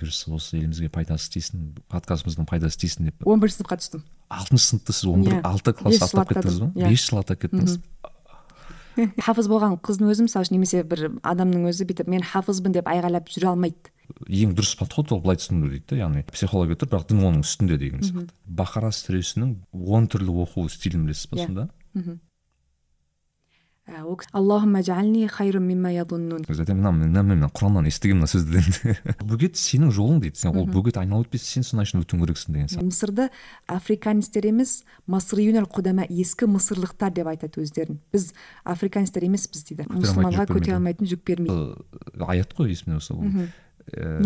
бұйырса осы елімізге пайдасы тисін подкастымыздың пайдасы тисін деп. Он бірінші сыныпқа түстім алтыншы сыныпта сіз он бір Иә. алты класс аттап кеттіңіз ба? Иә. бес жыл аттап кеттіңіз? Хафыз болған қыздың өзі мысалы үшін немесе бір адамның өзі бүйтіп мен хафызбын деп айғайлап жүре алмайды. Ең дұрыс подход ол былай түсіндіру дейді да яғни психология тұр бірақ дін оның үстінде деген сияқты. Бақара сүресінің он түрлі оқу стилін білесіз ба Иә. сонда? Кісі, аллахумма жаални мимма Біз айтамын мына мына мен құраннан естігемін мына сөзді бөгет сенің жолың дейді сен ол бөгет айналып өтпесе сен содан үшін өтуің керексің деген сияқты мысырды африканистер емес масриюнал қудама ескі мысырлықтар деп айтады өздерін. Біз африканистер емеспіз дейді. Мұсылманға көтере алмайтын жүк бермейді. Аят қой есімде болса ол Э,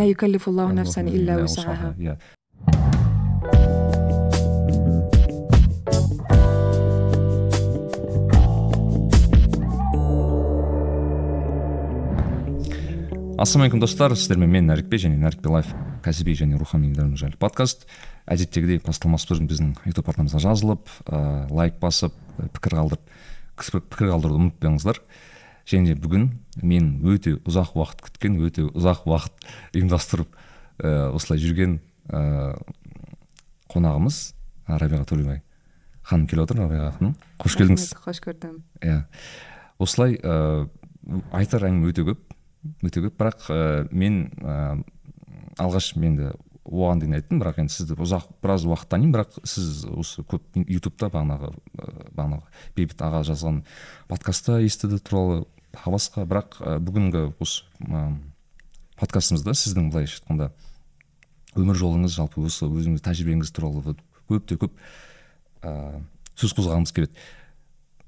ассалаумағалейкум достар. Сіздермен мен нәрікбе және нәрікбе лайф кәсіби және рухани даму жайлы подкаст. Әдеттегідей басталмас бұрын біздің ютуб арнамызға жазылып ә, лайк басып ә, пікір қалдырып пікір қалдыруды ұмытпаңыздар. Және де бүгін мен өте ұзақ уақыт күткен өте ұзақ уақыт ұйымдастырып ә, осылай жүрген ә, қонағымыз рабиға төлебай ханым келіп отыр. Рабиға ханым қош келдіңіз. қош көрдім. Иә. Осылай ыыы айтар әңгіме өте көп. Өте көп бірақ ә, мен ә, алғаш менде оған дейін айттым бірақ енді сізді ұзақ біраз уақыт танимын бірақ сіз осы көп ютубта бағанағы ә, бағанағы бейбіт аға жазған подкастта естіді туралы тағы басқа бірақ ә, бүгінгі осы ә, подкастымызда сіздің былайша айтқанда өмір жолыңыз жалпы осы өзіңіз тәжірибеңіз туралы көп те көп ә, сөз қозғағымыз келеді.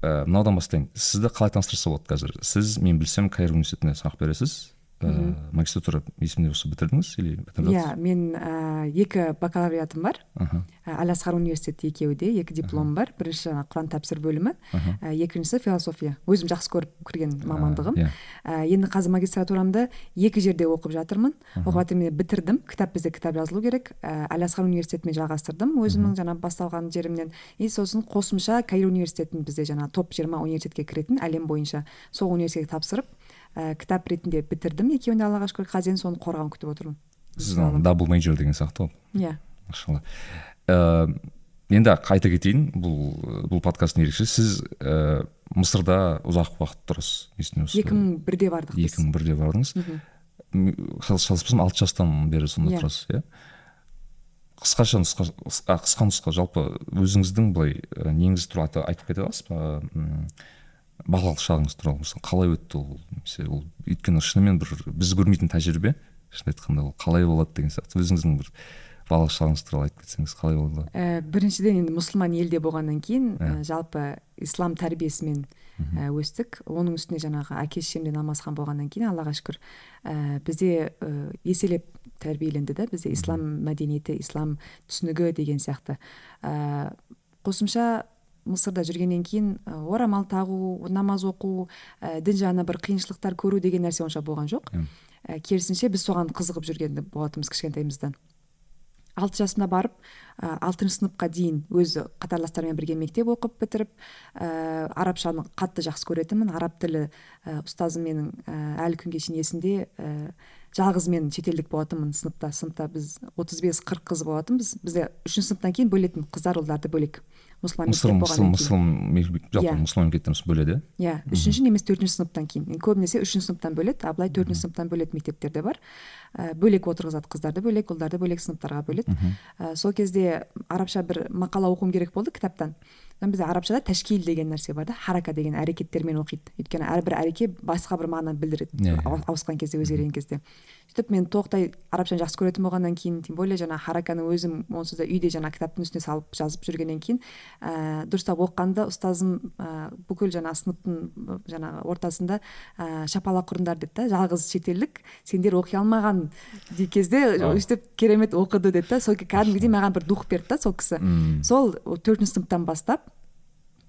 Ә, мынаудан бастайын. Сізді қалай таныстырса болады қазір? Сіз мен білсем каир университетінде сабақ бересіз. Ә, магистратура есімде болса бітірдіңіз или бітіріп иә мен ә, екі бакалавриатым бар. Аха әл асқар университеті екеуі де екі диплом бар. Бірінші жаңағы құран тәпсір бөлімі. Ә, екіншісі философия. Өзім жақсы көріп кірген мамандығым. иә. Ә, енді қазір магистратурамды екі жерде оқып жатырмын. Оқып жатырмын бітірдім. Кітап бізде кітап жазылу керек. Ә, әл асқар университетімен жалғастырдым өзімнің жаңа басталған жерімнен. И сосын қосымша каир университетін бізде жаңа топ жиырма университетке кіретін әлем бойынша. Сол университетке тапсырып ә, кітап ретінде бітірдім. Екеуін де аллаға шүкір. Қазір енді соны қорғауын күтіп отырмын. Сіз дабл мейджор деген сияқты ғой. Иә. Машалла. Ә, енді қайта кетейін. Бұл бұл подкасттың ерекше сіз ә, мысырда ұзақ уақыт тұрасыз есімде екі мың бірде бардық екі мың бірде бардыңыз. Мгм. шалыспасам алты жастан бері сонда Иә. тұрасыз иә? Қысқаша нұсқа қысқа нұсқа. Жалпы өзіңіздің былай неңіз туралы айта- айтып кете аласыз ба? Балалық шағыңыз туралы мысалы қалай өтті ол? Немесе ол өйткені шынымен бір біз көрмейтін тәжірибе шын айтқанда ол қалай болады деген сияқты. Өзіңіздің бір балалық шағыңыз туралы айтып кетсеңіз қалай болды ә, біріншіден енді мұсылман елде болғаннан кейін Иә. ә, жалпы ислам тәрбиесімен ә, өстік. Оның үстіне жаңағы әке шешем де намазхан болғаннан кейін аллаға шүкір ә, бізде ә, еселеп тәрбиеленді да бізде ислам мәдениеті ислам түсінігі деген сияқты. Ә, қосымша мысырда жүргеннен кейін ә, орамал тағу намаз оқу ә, дін жағына бір қиыншылықтар көру деген нәрсе онша болған жоқ. Ә, керісінше біз соған қызығып жүрген болатынбыз кішкентайымыздан. Алты жасымда барып алтыншы сыныпқа дейін өз қатарластарыммен бірге мектеп оқып бітіріп ә, арабшаны қатты жақсы көретінмін. Араб тілі ә, ұстазым менің ә, әлі күнге шейін есімде ә, жалғыз мен шетелдік болатынмын сыныпта. Сыныпта біз 35 40 қыз болатынбыз. Бізде үшінші сыныптан кейін бөлетін қыздар ұлдарды бөлек. Мұсылман мектеп болғаннан кейін. жалпы Иә. мұсылман мектептеріміз бөледі. Иә үшінші немесе төртінші сыныптан кейін. Көбінесе үшінші сыныптан бөледі а былай төртінші сыныптан бөлетін мектептер де бар. Ә, бөлек отырғызады қыздарды бөлек ұлдарды бөлек сыныптарға бөледі. Ә, сол кезде арабша бір мақала оқуым керек болды кітаптан. Содан бізде арабшада тәшкил деген нәрсе бар да харака деген әрекеттермен оқиды. Өйткені әрбір әрекет басқа бір мағынаны білдіреді. Иә, иә. ау- ауысқан кезде өзгерген кезде. Сөйтіп мен толықтай арабшаны жақсы көретін болғаннан кейін тем более жаңа хараканы өзім онсыз да үйде жаңа кітаптың үстіне салып жазып жүргеннен кейін ә, дұрыстап оқығанда ұстазым ә, бүкіл жаңа сыныптың жаңағы ортасында ә, шапалақ ұрыңдар деді да жалғыз шетелдік сендер оқи алмаған кезде өйстіп керемет оқыды деді да сол кәдімгідей маған бір дух берді да сол кісі. Сол төртінші сыныптан бастап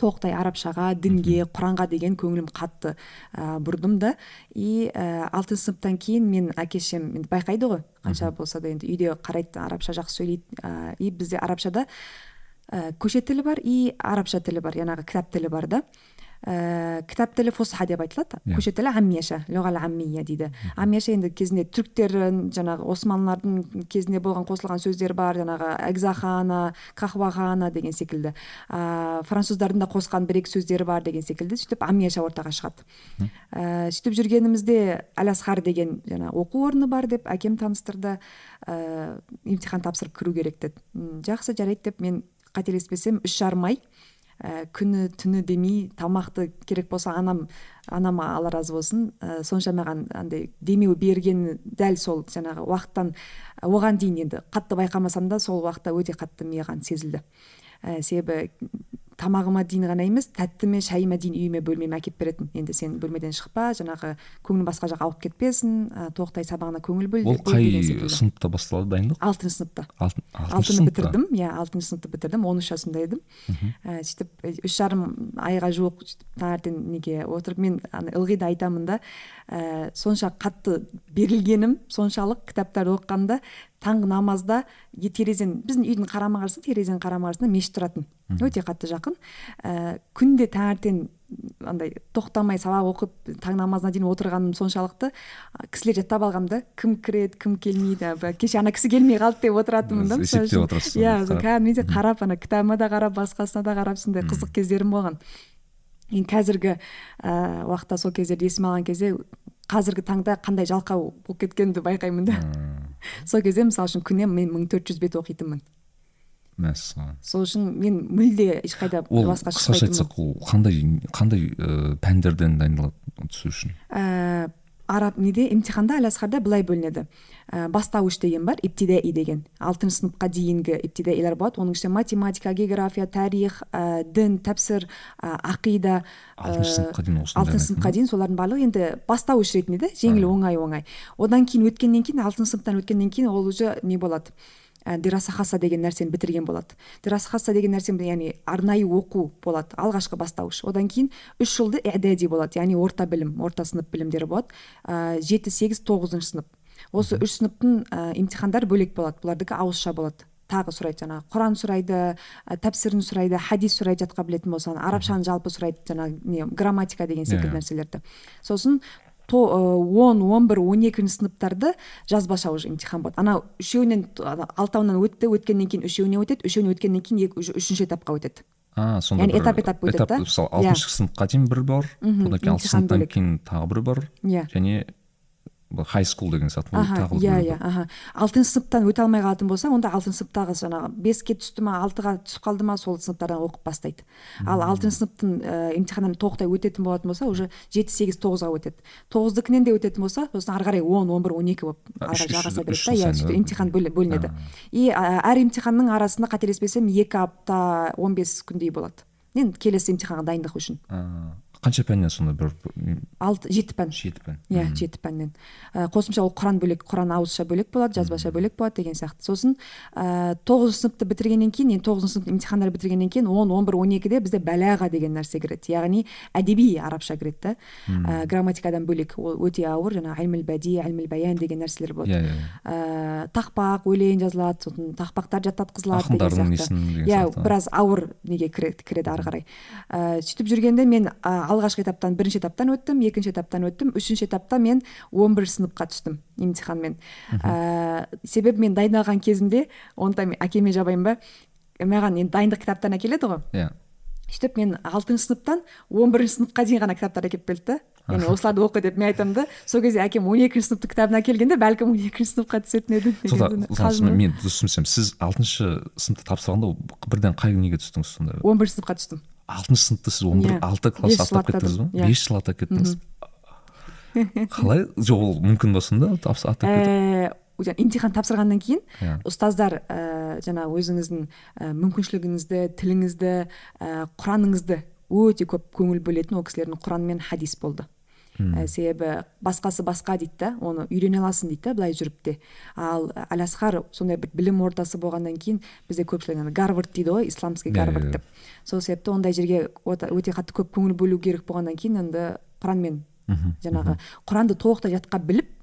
толықтай арабшаға дінге құранға деген көңілім қатты ә, бұрдым да. И ә, алтыншы сыныптан кейін мен әке шешем енді байқайды ғой қанша болса да енді үйде қарайды арабша жақсы сөйлейді ә, и бізде арабшада ә, көше тілі бар и арабша тілі бар жаңағы кітап тілі бар да. Ә, кітап тілі фусха деп айтылады Иә. көше тілі аммияша лұғал аммия дейді аммияша енді кезінде түріктердің жаңағы османлылардың кезінде болған қосылған сөздер бар жаңағы экзахана кахвахана деген секілді ә, француздардың да қосқан бір екі сөздері бар деген секілді сөйтіп аммияша ортаға шығады ә, сөйтіп жүргенімізде әл асхар деген жаңағы оқу орны бар деп әкем таныстырды ә, емтихан тапсырып кіру керек деді «М, жақсы жарайды деп мен қателеспесем үш жарым ай ә, күні түні демей тамақты керек болса анам анам алла разы болсын. Ә, сонша маған андай демеу бергені дәл сол жаңағы уақыттан оған дейін енді қатты байқамасам да сол уақытта өте қатты маған сезілді. Ә, себебі тамағыма дейін ғана емес тәттіме шайыма дейін үйіме бөлмеме әкеліп беретін. Енді сен бөлмеден шықпа жаңағы көңілің басқа жаққа ауып кетпесін ә, тоқтай сабағына көңіл бөл ол қай сыныпта басталады дайындық? Алтыншы сыныпта. Алтын алтыны бітірдім иә алтыншы сыныпты бітірдім он үш жасымда едім. Ә, сөйтіп э, үш жарым айға жуық сөйтіп таңертең неге отырып мен ана ылғи да айтамын да ә, сонша қатты берілгенім соншалық кітаптарды оқығанда таңғы намазда терезенің біздің үйдің қарама қарсы терезенің қарама қарсысында мешіт тұратын. Өте қатты жақын. Ә, күнде таңертең андай тоқтамай сабақ оқып таң намазына дейін отырғаным соншалықты кісілер жаттап алғанмын да кім кіреді кім келмейді кеше ана кісі келмей қалды деп отыратынмын да Есептеп отырасыз иә кәдімгідей қарап ана кітабыма да қарап басқасына да қарап сондай қызық кездерім болған. Енді қазіргі ә, уақытта сол кездерді есіме алған кезде қазіргі таңда қандай жалқау болып кеткенімді байқаймын да. Сол кезде мысалы үшін күніне мен мың төрт жүз бет оқитынмын. Мәссаған. Сол үшін мен мүлде ешқайда ол басқа қысқаша айтсақ ол қандай қандай ыыы пәндерден дайындалады түсу үшін? Ә, араб неде емтиханда әл асхарда былай бөлінеді. Ә, бастауыш деген бар иптидаи деген. Алтыншы сыныпқа дейінгі иптидаилар болады. Оның ішінде математика география тарих ә, дін тәпсір ә, ақида алтыншы сыныпқа дейін алтыншы сыныпқа дейін солардың барлығы енді бастауыш ретінде да жеңіл оңай оңай одан кейін өткеннен кейін алтыншы сыныптан өткеннен кейін ол уже не болады. Ә, дираса хаса деген нәрсені бітірген болады. Дираса хаса деген нәрсе яғни арнайы оқу болады алғашқы бастауыш. Одан кейін үш жылды әдәди болады яғни орта білім орта сынып білімдері болады. Ә, жеті сегіз тоғызыншы сынып. Осы үш сыныптың ә, емтихандары бөлек болады бұлардікі ауызша болады. Тағы сұрайды жаңағы құран сұрайды ә, тәпсірін сұрайды хадис сұрайды жатқа білетін болсаң арабшаны жалпы сұрайды жаңағы не грамматика деген секілді Иә. нәрселерді. Сосын он он бір он екінші сыныптарды жазбаша уже емтихан болады анау үшеуінен алтауынан өтті өткеннен кейін үшеуіне өтеді үшеуіне өткеннен кейін үшінші этапқа өтеді. А сонда Яғни бір этап-этап өтеді да? мысалы Иә. алтыншы сыныпқа дейін бір бар одан кейін алты емтихан сыныптан кейін тағы бір бар. Иә. және хай скул деген сияқты ол тағы иә иә аха. Алтыншы сыныптан өте алмай қалатын болса онда алтыншы сыныптағы жаңағы беске түсті ма алтыға түсіп қалды ма сол сыныптардан оқып бастайды. Ал алтыншы сыныптың ә, емтиханнан толықтай өтетін болатын болса уже жеті сегіз тоғызға өтеді. Тоғыздікінен де өтетін болса сосын ары қарай он он бір он екі болып ары қарай жалғаса береді да иә сөйтіп емтихан бөлінеді. И әр емтиханның арасында қателеспесем екі апта он бес күндей болады. Енді келесі емтиханға дайындық үшін. Қанша пәннен сонда бір алты жеті пән. Жеті пән. Иә Мгм. жеті пәннен. Ә, қосымша ол құран бөлек құран ауызша бөлек болады жазбаша бөлек болады деген сияқты. Сосын ә, тоғызыншы сыныпты бітіргеннен кейін енді тоғызыншы сыныптың емтихандары бітіргеннен кейін он он бір он екіде бізде бәләға деген нәрсе кіреді. Яғни әдеби арабша кіреді да. Ә, грамматикадан бөлек ол өте ауыр жаңағы әлміл бәди әлміл баян деген нәрселер болады. Иә иә ә, тақпақ өлең жазылады сосын тақпақтар жаттатқызылады деген ақындардың сияқты. иә біраз ауыр неге кіреді, кіреді ары қарай. Ә, сөйтіп жүргенде мен ә, алғашқы этаптан бірінші этаптан өттім екінші этаптан өттім үшінші этапта мен он бірінші сыныпқа түстім емтиханмен. Ә, себебі мен дайындалған кезімде оны да мен әкеме жабайын ба маған енді дайындық кітаптарын әкеледі ғой. Иә. Сөйтіп мен алтыншы сыныптан он бірінші сыныпқа дейін ғана кітаптар әкеліп да. Яғни осыларды оқы деп мен айтамын да. Сол кезде әкем он екінші сыныптың кітабын әкелгенде бәлкім он екінші сыныпқа түсетін едім. Мен дұрыс түсінсем сіз алтыншы сыныпты тапсырғанда бірден қай неге түстіңіз сонда? Он бірінші сыныпқа түстім. Алтыншы сыныпты сіз он бір Иә. алты класс аттап кеттіңіз ба? Иә. бес жыл аттап кеттіңіз қалай? Жоқ ол мүмкін ба сонда? Аттап жаңа емтихан тапсырғаннан кейін Иә. ұстаздар ә, жаңа өзіңіздің ә, мүмкіншілігіңізді тіліңізді ә, құраныңызды өте көп көңіл бөлетін ол кісілердің құран мен хадис болды. Ә, себебі басқасы басқа дейді да оны үйрене аласың дейді да былай жүріп те. Ал әл асхар сондай бір білім ордасы болғаннан кейін бізде көпшілік гарвард дейді ғой исламский Иә, гарвард иә, деп. Сол себепті ондай жерге өте қатты көп көңіл бөлу керек болғаннан кейін енді құранмен жаңағы құранды толықтай жатқа біліп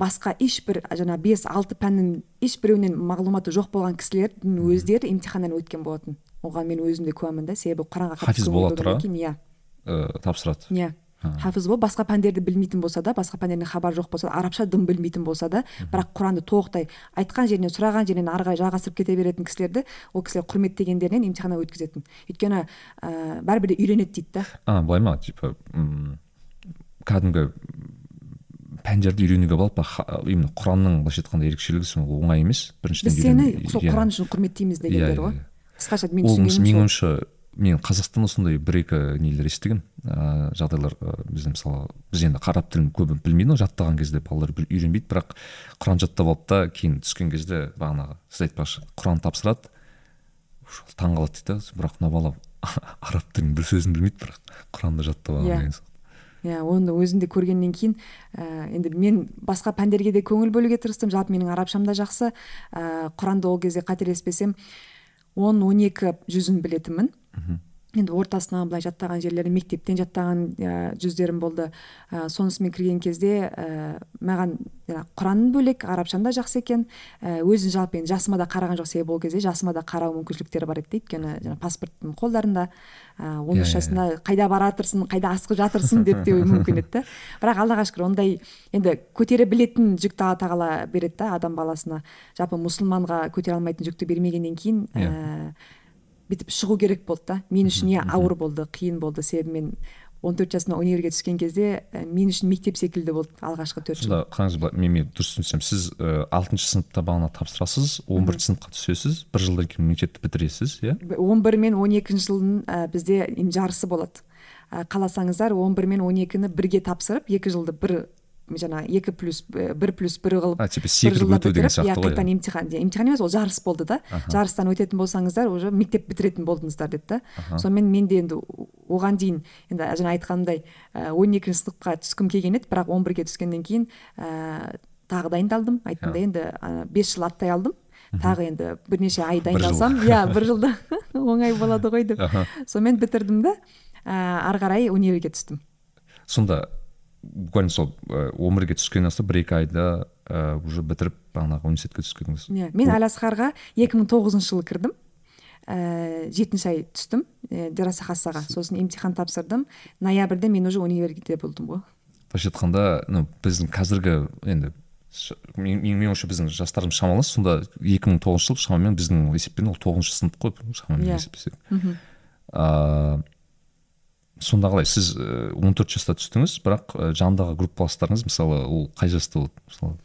басқа ешбір жаңа бес алты пәннің ешбіреуінен мағлұматы жоқ болған кісілердің өздері емтиханнан өткен болатын. Оған мен өзім де куәмін да себебі құранға Хафиз бола тұра? иә. Ә, тапсырады. Иә. Хафиз болып басқа пәндерді білмейтін болса да басқа пәндерден хабар жоқ болса да арабша дым білмейтін болса да бірақ құранды толықтай айтқан жерінен сұраған жерінен ары қарай жалғастырып кете беретін кісілерді ол кісілер құрметтегендерінен емтиханнан өткізетін. Өйткені ә, бәрібір де үйренеді дейді да. А былай ма? Типа кәдімгі пәндерді үйренуге болады именно құранның былайша айтқанда ерекшелігі сол оңай емес. Біріншіден біз сені сол иә. құран үшін құрметтейміз дегендер иә, ғой. иә. қысқаша мен менің ойымша мен қазақстанда сондай бір екі нелер естігемін ыыы жағдайлар ы, бізде мысалы біз енді араб тілін көбі білмейді ғой жаттаған кезде балалар үйренбейді. Бірақ құран жаттап алды да кейін түскен кезде бағанағы сіз айтпақшы құран тапсырады. Таң қалады дейді да. Бірақ мына бала араб тілінің бір сөзін білмейді бірақ құранды жаттап алған Иә. деген иә оны өзінде көргеннен кейін ә, енді мен басқа пәндерге де көңіл бөлуге тырыстым. Жалпы менің арабшам да жақсы. Ә, құранды ол кезде қателеспесем он он екі жүзін білетінмін. Енді ортасынан былай жаттаған жерлері мектептен жаттаған ә, жүздерім болды. Ә, сонысымен кірген кезде ә, маған жаңағы құран бөлек арабшам да жақсы екен. Ә, өзін жалпы енді жасыма да қараған жоқ себебі ол кезде жасыма да қарау мүмкіншіліктері бар еді өйткені жаңағы паспорттың қолдарында ә, он Иә, үш иә, жасында қайда баратырсың қайда асығып жатырсың деп те мүмкін еді бірақ аллаға шүкір ондай енді көтере білетін жүкті алла тағала береді да адам баласына. Жалпы мұсылманға көтере алмайтын жүкті бермегеннен кейін ә, бүйтіп шығу керек болды да. Мен үшін иә ауыр болды қиын болды. Себебі мен он төрт жасымда универге түскен кезде ә, мен үшін мектеп секілді болды алғашқы төрт жыл. Қараңыз былай мен, мен дұрыс түсінсем сіз ы, алтыншы сыныпта бағана тапсырасыз он бірінші сыныпқа түсесіз бір жылдан кейін мектепті бітіресіз иә? Он бір мен он екінші жылдың ә, бізде жарысы болады. Ә, қаласаңыздар он бір мен он екіні бірге тапсырып екі жылды бір жаңағы екі плюс ә, бір плюс бір қылып а типа секіріп өту деген сияқты ғой. қайтадан емтихан емтихан емес ол жарыс болды да. Жарыстан өтетін болсаңыздар уже мектеп бітіретін болдыңыздар деді да. Сонымен мен де енді оған дейін енді жаңа айтқанымдай он екінші сыныпқа түскім келген еді бірақ он бірге түскеннен кейін ііі тағы дайындалдым. Айттымда енді ы, бес жыл аттай алдым. Тағы енді бірнеше ай дайындалсам. Иә бір жылда оңай болады ғой деп. Сонымен бітірдім да ііі ары қарай универге түстім. Сонда буквально сол он бірге түскеннен бастап бір екі айда ы, уже бітіріп бағанағы университетке түскеніңіз иә мен әл асқарға екі мың тоғызыншы жылы кірдім. Ііі жетінші ай түстім. Ііі дераса хассаға сосын емтихан тапсырдым. Ноябрьде мен уже универде болдым ғой. Былайша айтқанда ну біздің қазіргі енді менің ойымша біздің жастарымыз шамалас. Сонда екі мың тоғызыншы жыл шамамен біздің есеппен ол тоғызыншы сынып қой шамамен Иә. есептесек. Ыыы сонда қалай сіз он төрт жаста түстіңіз бірақ ы, жанындағы группаластарыңыз мысалы ол қай жаста болды? Мысалы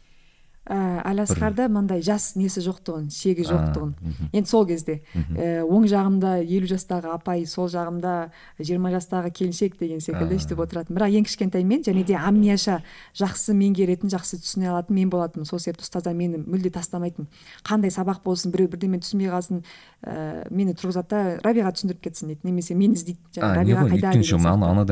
ііі әл асқарда мынандай жас несі жоқтығын шегі жоқтығын. енді сол кезде ііі оң жағымда елу жастағы апай сол жағымда жиырма жастағы келіншек деген секілді өйстіп отыратын. Бірақ ең кішкентай мен және де амнияша жақсы меңгеретін жақсы түсіне алатын мен болатынмын. Сол себепті ұстаздар мені мүлде тастамайтын. Қандай сабақ болсын біреу бірдеме түсінбей қалсын ііі мені тұрғызады да рабиға түсіндіріп кетсін дейді. Немесе мені іздейді. Рабиға қайда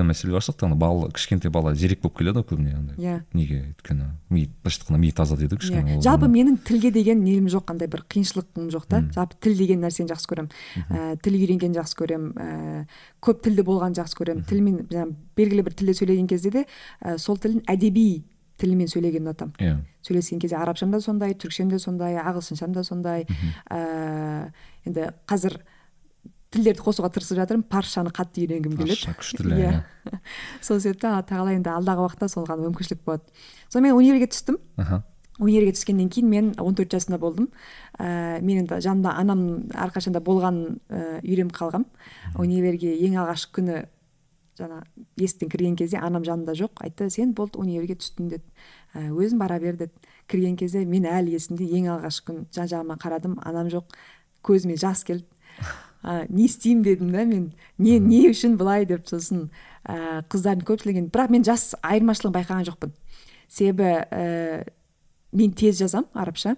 мәселе бар сияқты. ана бала кішкентай бала зерек болып келеді ғой көбіне андай. Иә. неге? өйткені ми былайша айтқанда ми таза дейді ғой кішкене ол- жалпы менің тілге деген нем жоқ қандай бір қиыншылығым жоқ та. Жалпы тіл деген нәрсені жақсы көремін. Ііі тіл үйренгенді жақсы көремін. Ііі көп тілді болғанды жақсы көремін. Тілмен жаңағы белгілі бір тілде сөйлеген кезде де і сол тілін әдеби тілмен сөйлегенді ұнатамын. Иә. Сөйлескен кезде арабшам да сондай түркшем де сондай ағылшыншам да сондай. Ііі енді қазір тілдерді қосуға тырысып жатырмын. Паршаны қатты үйренгім келеді. Парша күшті тіл, иә. сол себепті алла тағала енді алдағы уақытта соған мүмкіншілік болады. Сонымен универге түстім. Аха. Универге түскеннен кейін мен 14 жасында болдым. Ә, мен енді жанымда анам әрқашанда болған ә, үйреніп қалғам. Универге ең алғашқы күні жаңа есіктен кірген кезде анам жанымда жоқ айтты сен болды универге түстің деді ә, өзің бара бер деді кірген кезде мен әлі есімде ең алғашқы күн жан жағыма қарадым анам жоқ көзіме жас келді. Ә, не істеймін дедім да мен. Не не үшін былай? деп сосын ә, қыздардың көпшілігі енді- бірақ мен жас айырмашылығын байқаған жоқпын. Себебі ә, мен тез жазам арабша.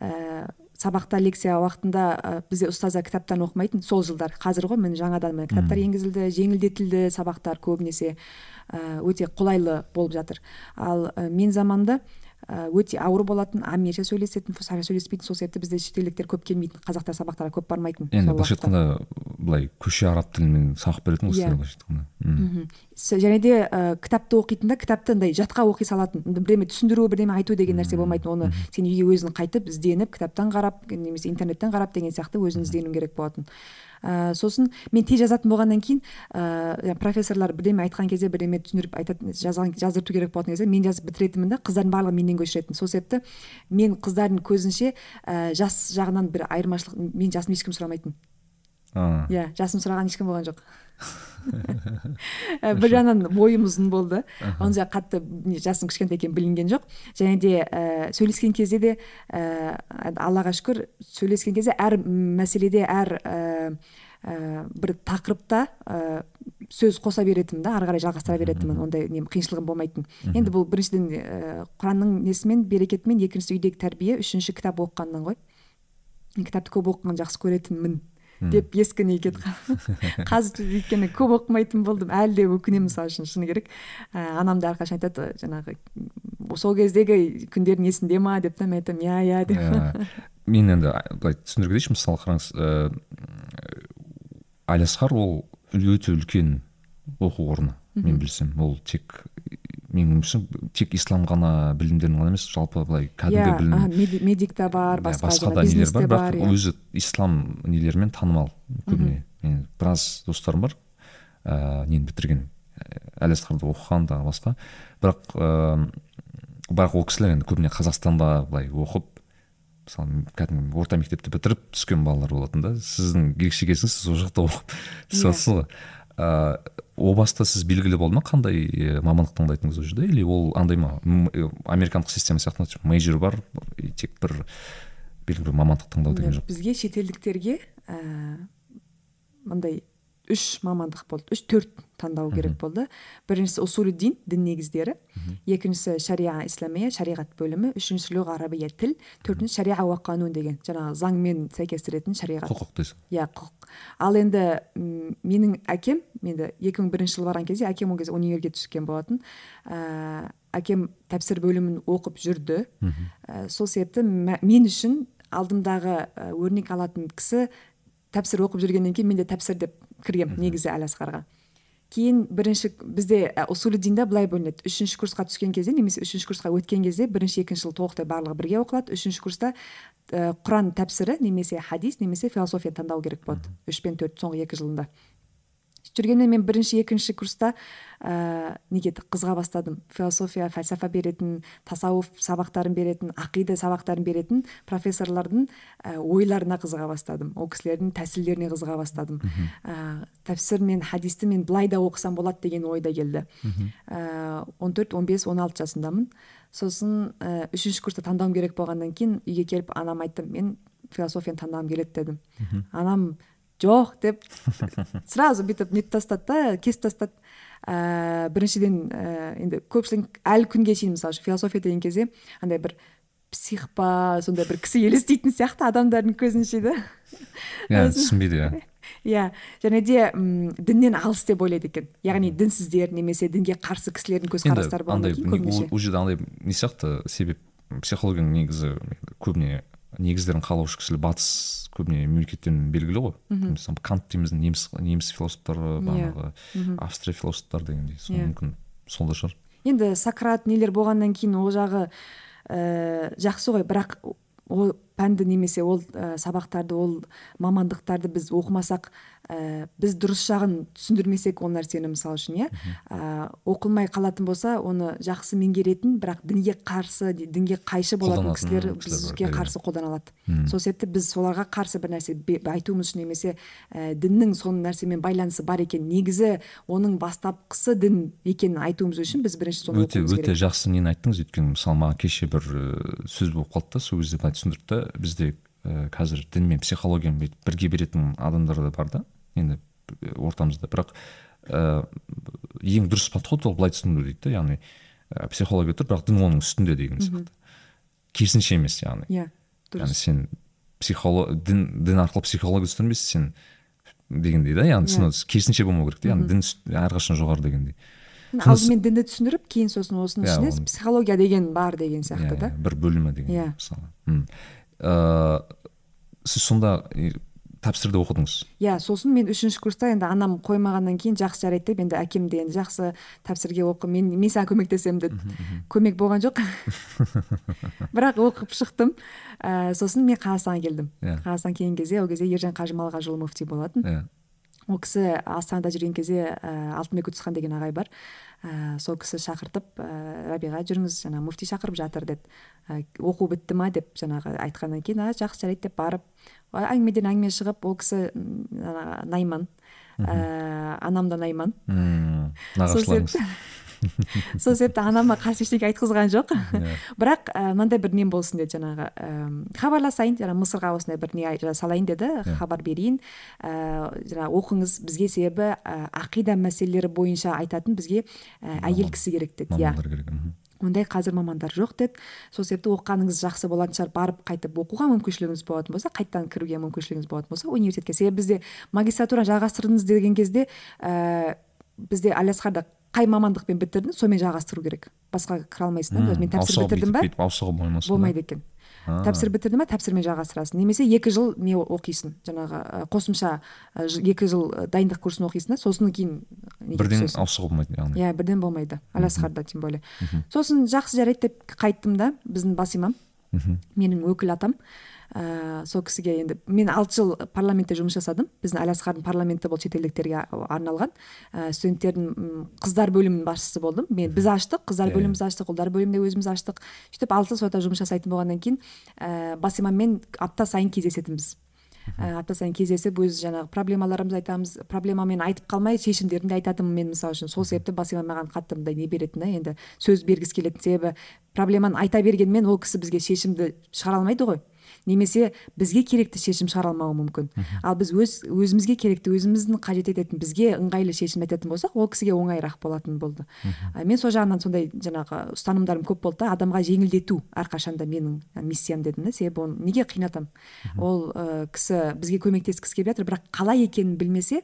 Ә, сабақта лекция уақытында ә, бізде ұстаздар кітаптан оқымайтын сол жылдар. Қазір ғой міне жаңадан міне кітаптар енгізілді жеңілдетілді сабақтар көбінесе ә, өте қолайлы болып жатыр. Ал ә, мен заманда өте ауыр болатын аммиша сөйлесетін фусаша сөйлеспейтін сол себепті бізде шетелдіктер көп келмейтін қазақтар сабақтарға көп бармайтын енді былайша айтқанда былай көше араб тілімен сабақ беретін ғой Иә. сіздер былайша айтқанда. Және де ә, кітапты оқитында кітапты андай жатқа оқи салатын бірдеме түсіндіру бірдеме айту деген нәрсе болмайтын оны сен үйге өзің қайтып ізденіп кітаптан қарап немесе интернеттен қарап деген сияқты өзің іздену керек болатын. Ә, сосын мен тез жазатын болғаннан кейін ә, профессорлар бірдеме айтқан кезде бірдеме түсіндіріп айтатын жазған жаздырту керек болатын кезде мен жазып бітіретінмін да қыздардың барлығы менен көшіретін. Сол себепті мен қыздардың көзінше ә, жас жағынан бір айырмашылық мен жасым ешкім сұрамайтын. Иә жасым сұраған ешкім болған жоқ. Бір жағынан бойым ұзын болды. Ондай қатты жасым кішкентай екені білінген жоқ. Және де ә, сөйлескен кезде де ә, аллаға шүкір сөйлескен кезде әр мәселеде әр ә, ә, бір тақырыпта ә, сөз қоса беретінмін да ары қарай жалғастыра беретінмін ондай нем қиыншылығым болмайтын. Енді бұл біріншіден ә, құранның несімен берекетімен екіншісі үйдегі тәрбие үшінші кітап оқығаннан ғой. Мен кітапты көп оқығанды жақсы көретінмін. Деп ескі неге қазір өйткені көп оқымайтын болдым. Әлі де өкінемін мысалы үшін шыны керек. Ә, анам да әрқашан айтады жаңағы сол кездегі күндерің есіңде ма? деп та мен айтамын. Иә иә деп. Иә. мен енді былай түсіндіре кетейінші мысалы қараңыз ыыы әлиасқар ол өте үлкен оқу орны мен білсем. Ол тек менің ойымша тек ислам ғана білімдерін ғана емес жалпы былай кәдімгі yeah, білім медик та бар басқа, басқа да нелер бар бірақ yeah. өзі ислам нелерімен танымал көбіне. Менің біраз достарым бар ыыы нені бітірген әлиасқарды оқыған тағы басқа. Бірақ ыыы бірақ ол кісілер енді көбіне қазақстанда былай оқып мысалы кәдімгі орта мектепті бітіріп түскен балалар болатын да. Сіздің ерекше кезіңіз сіз ол жақта оқып түсіп ғой. Ыыы о баста сіз белгілі болды ма? Қандай мамандық таңдайтыныңыз ол жерде? Или ол андай ма? Американдық система сияқты мейджор бар тек бір белгілі бір мамандық таңдау деген жоқ. бізге шетелдіктерге ііі мындай үш мамандық болды үш төрт таңдау керек болды. Біріншісі усулуддин дін негіздері. Екіншісі шариа исламия шариғат бөлімі. Үшіншісі лұға арабия тіл. Төртіншісі шариа уа қанун деген жаңағы заңмен сәйкестіретін шариғат. Құқық дейсің. Иә құқық. Ал енді менің әкем енді екі мың бірінші жылы барған кезде әкем ол кезде универге түскен болатын. Ә, әкем тәпсір бөлімін оқып жүрді. Ә, сол себепті мен үшін алдымдағы ә, өрнек алатын кісі тәпсір оқып жүргеннен кейін мен де тәпсір деп кіргенмін негізі әл асқарға кейін бірінші бізде усулиддинда былай бөлінеді. Үшінші курсқа түскен кезде немесе үшінші курсқа өткен кезде бірінші екінші жыл толықтай барлығы бірге оқылады. Үшінші курста ә, құран тәпсірі немесе хадис немесе философия таңдау керек болады. Үш пен төрт соңғы екі жылында. Жүргенмен мен бірінші екінші курста ә, неге қызға бастадым. Философия фәлсафа беретін тасауф сабақтарын беретін ақида сабақтарын беретін профессорлардың ә, ойларына қызыға бастадым. Ол кісілердің тәсілдеріне қызыға бастадым. Ә, тәпсір мен хадисті мен былай да оқысам болады деген ой да келді. Он төрт он бес он алты жасымдамын сосын ә, үшінші курста таңдауым керек болғаннан кейін үйге келіп анама айттым мен философияны таңдағым келеді дедім. Анам жоқ деп сразу бүйтіп нетіп тастады да кесіп тастады ә, біріншіден ә, енді көпшілік әлі күнге шейін мысалы үшін философия деген кезде андай бір псих па сондай бір кісі елестейтін сияқты адамдардың көзінше да. Иә түсінбейді иә. Иә және де м діннен алыс деп ойлайды екен. Яғни дінсіздер немесе дінге қарсы кісілердің көзқарастары болғаннан кейін көбінесе. ол жерде андай не сияқты? Себеп психологияның негізі көбіне негіздерін қалаушы кісілер батыс көбіне мемлекеттен белгілі ғой. Мысалы кант дейміз неміс неміс философтары иә. бағанағы австрия философтары дегендей. Сол иә. мүмкін сол да шығар. Енді сократ нелер болғаннан кейін ол жағы ііі жақсы ғой. Бірақ ол пәнді немесе ол ә, сабақтарды ол мамандықтарды біз оқымасақ ә, біз дұрыс жағын түсіндірмесек ол нәрсені мысалы үшін иә? Ә, оқылмай қалатын болса оны жақсы меңгеретін бірақ дінге қарсы дінге қайшы болатын кісілер бізге қарсы қолдана алады. Сол себепті біз соларға қарсы бір нәрсе айтуымыз үшін немесе ә, діннің сол нәрсемен байланысы бар екен негізі оның бастапқысы дін екенін айтуымыз үшін біз бірінші соны өте өте жақсы нені айттыңыз. Өйткені мысалы маған кеше бір сөз болып қалды да сол кезде былай түсіндірді да бізде ә, қазір дін мен психологияны бүйтіп бірге беретін адамдар да бар да. Енді ортамызда. Бірақ ә, ең дұрыс подход ол былай түсіну дейді да яғни ә, психология тұр бірақ дін оның үстінде деген сияқты. Керісінше емес яғни. Иә дұрыс. Яғни сен психолог дін дін арқылы психология түсіндірмейсің сен дегендей да яғни түсіну керісінше болмау керек та яғни дін әрқашан жоғары дегендей. Алдымен дінді түсіндіріп кейін сосын осының ішіне психология деген бар деген сияқты да. бір бөлімі деген мысалы. Ыыы сіз сонда тәпсірді оқыдыңыз? Иә сосын мен үшінші курста енді анам қоймағаннан кейін жақсы жарайды деп енді әкем де енді жақсы тәпсірге оқы мен мен саған көмектесемін деді көмек болған жоқ. Бірақ оқып шықтым. Ә, сосын мен қазақстанға келдім. Иә. қазақстанға келген кезде ол кезде ержан қажы малғажыұлы мүфти болатын. Иә. Ол кісі астанада жүрген кезде ә, алтынбек үтісхан деген ағай бар. Ә, сол кісі шақыртып ә, рабиға жүріңіз жаңағы мүфти шақырып жатыр деді ә, оқу бітті ма? деп жаңағы айтқаннан кейін а жақсы жарайды деп барып әңгімеден әңгіме шығып ол кісі найман. Ә, анам да найман. Сол нағашыларыңыз. себепті сол себепті анама қарсы ештеңе айтқызған жоқ. Иә. бірақ ә, мынандай бір нем болсын деді жаңағы ә, хабарласайын жаңағы мысырға осындай бір не салайын деді хабар берейін. Ә, жаңағы оқыңыз бізге себебі ақида мәселелері бойынша айтатын бізге әйел кісі керек деді иә. Ондай қазір мамандар жоқ деді сол себепті оқығаныңыз жақсы болатын шығар барып қайтып оқуға мүмкіншілігіңіз болатын болса қайтадан кіруге мүмкіншілігіңіз болатын болса университетке. Себебі бізде магистратура жалғастырдыңыз деген кезде ә, бізде алясқарда қай мамандықпен бітірдің сонымен жалғастыру керек. Басқа кіре алмайсың да мен тәпсір бітірдім ба? болмайды екен. Тәпсір бітірдің ба тәпсірмен жалғастырасың. Немесе екі жыл не оқисың? Жаңағы қосымша екі жыл дайындық курсын оқисың да сосын кейін бірден ауысуға болмайды яғни. Иә бірден болмайды. Алясқарда тем более. Сосын жақсы жарайды деп қайттым да біздің бас имам мхм. менің өкіл атам. Ә, сол кісіге енді мен алты жыл парламентте жұмыс жасадым. Біздің алясқардың парламенті бұл шетелдіктерге арналған. Ә, студенттердің қыздар бөлімінің басшысы болдым. Мен біз аштық қыздар Иә, бөліміміз аштық ұлдар бөлімінде өзіміз аштық. Сөйтіп алты жыл сода жұмыс жасайтын болғаннан кейін ә, бас имаммен апта сайын кездесетінбіз. Ә, апта сайын кездесіп өз жаңағы проблемаларымызды айтамыз. Проблемамен айтып қалмай шешімдерін де айтатынмын мен мысалы үшін. Сол себепті бас имам маған қатты мындай не беретін да енді сөз бергісі келетін себебі проблеманы айта бергенмен ол кісі бізге шешімді шығара алмайды ғой. Немесе бізге керекті шешім шығара алмауы мүмкін ал біз өз өзімізге керекті өзіміздің қажет ететін бізге ыңғайлы шешім айтатын болсақ ол кісіге оңайырақ болатын болды. Мен сол жағынан сондай жаңағы ұстанымдарым көп болды да адамға жеңілдету әрқашанда менің миссиям дедім да себебі оны неге қинатамын ол ә, кісі бізге көмектескісі келіп жатыр бірақ қалай екенін білмесе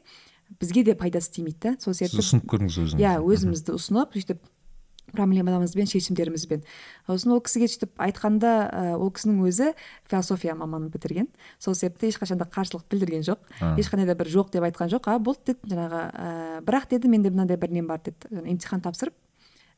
бізге де пайдасы тимейді да сол сіз себепті ұсынып көрдіңіз өзіңіз иә өзімізді ұсынып сөйтіп проблемамызбен шешімдерімізбен сосын ол кісіге сөйтіп айтқанда ол кісінің өзі философия маманын бітірген. Сол себепті ешқашан да қарсылық білдірген жоқ. Ешқандай да бір жоқ деп айтқан жоқ. А болды деді жаңағы ә, бірақ деді менде мынандай бір нем бар деді. Емтихан тапсырып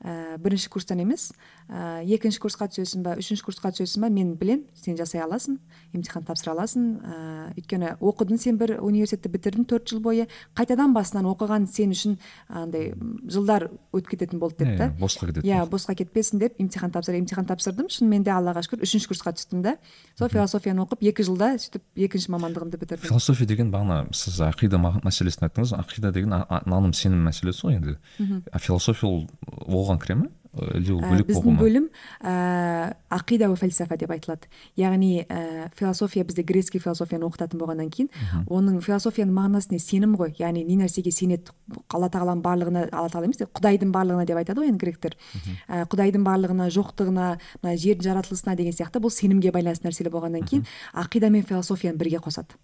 ә, бірінші курстан емес. Ә, екінші курсқа түсесің ба үшінші курсқа түсесің ба мен білем сен жасай аласың емтихан тапсыра аласың. Ә, өйткені оқыдың сен бір университетті бітірдің төрт жыл бойы қайтадан басынан оқыған сен үшін андай жылдар өтіп кететін болды деді иә да иә, босқа кетеді иә босқа кетпесін деп емтихан тапсыр емтихан тапсырдым. Шынымен де аллаға шүкір үшінші курсқа түстім да. Сол философияны оқып екі жылда сөйтіп екінші мамандығымды бітірдім. Философия деген бағана сіз ақида мәселесін айттыңыз. Ақида деген наным сенім мәселесі ғой енді. Философия ол оған кіре ме или ол бөлек біздің бөлім ә, ақида фәлсафа деп айтылады. Яғни ә, философия бізде грецкий философияны оқытатын болғаннан кейін оның философияның мағынасы не сенім ғой. Яғни не нәрсеге сенеді? Алла тағаланың барлығына алла тағала емес құдайдың барлығына деп айтады ғой енді гректер. Ә, құдайдың барлығына жоқтығына мына жердің жаратылысына деген сияқты бұл сенімге байланысты нәрселер болғаннан кейін ақида мен философияны бірге қосады.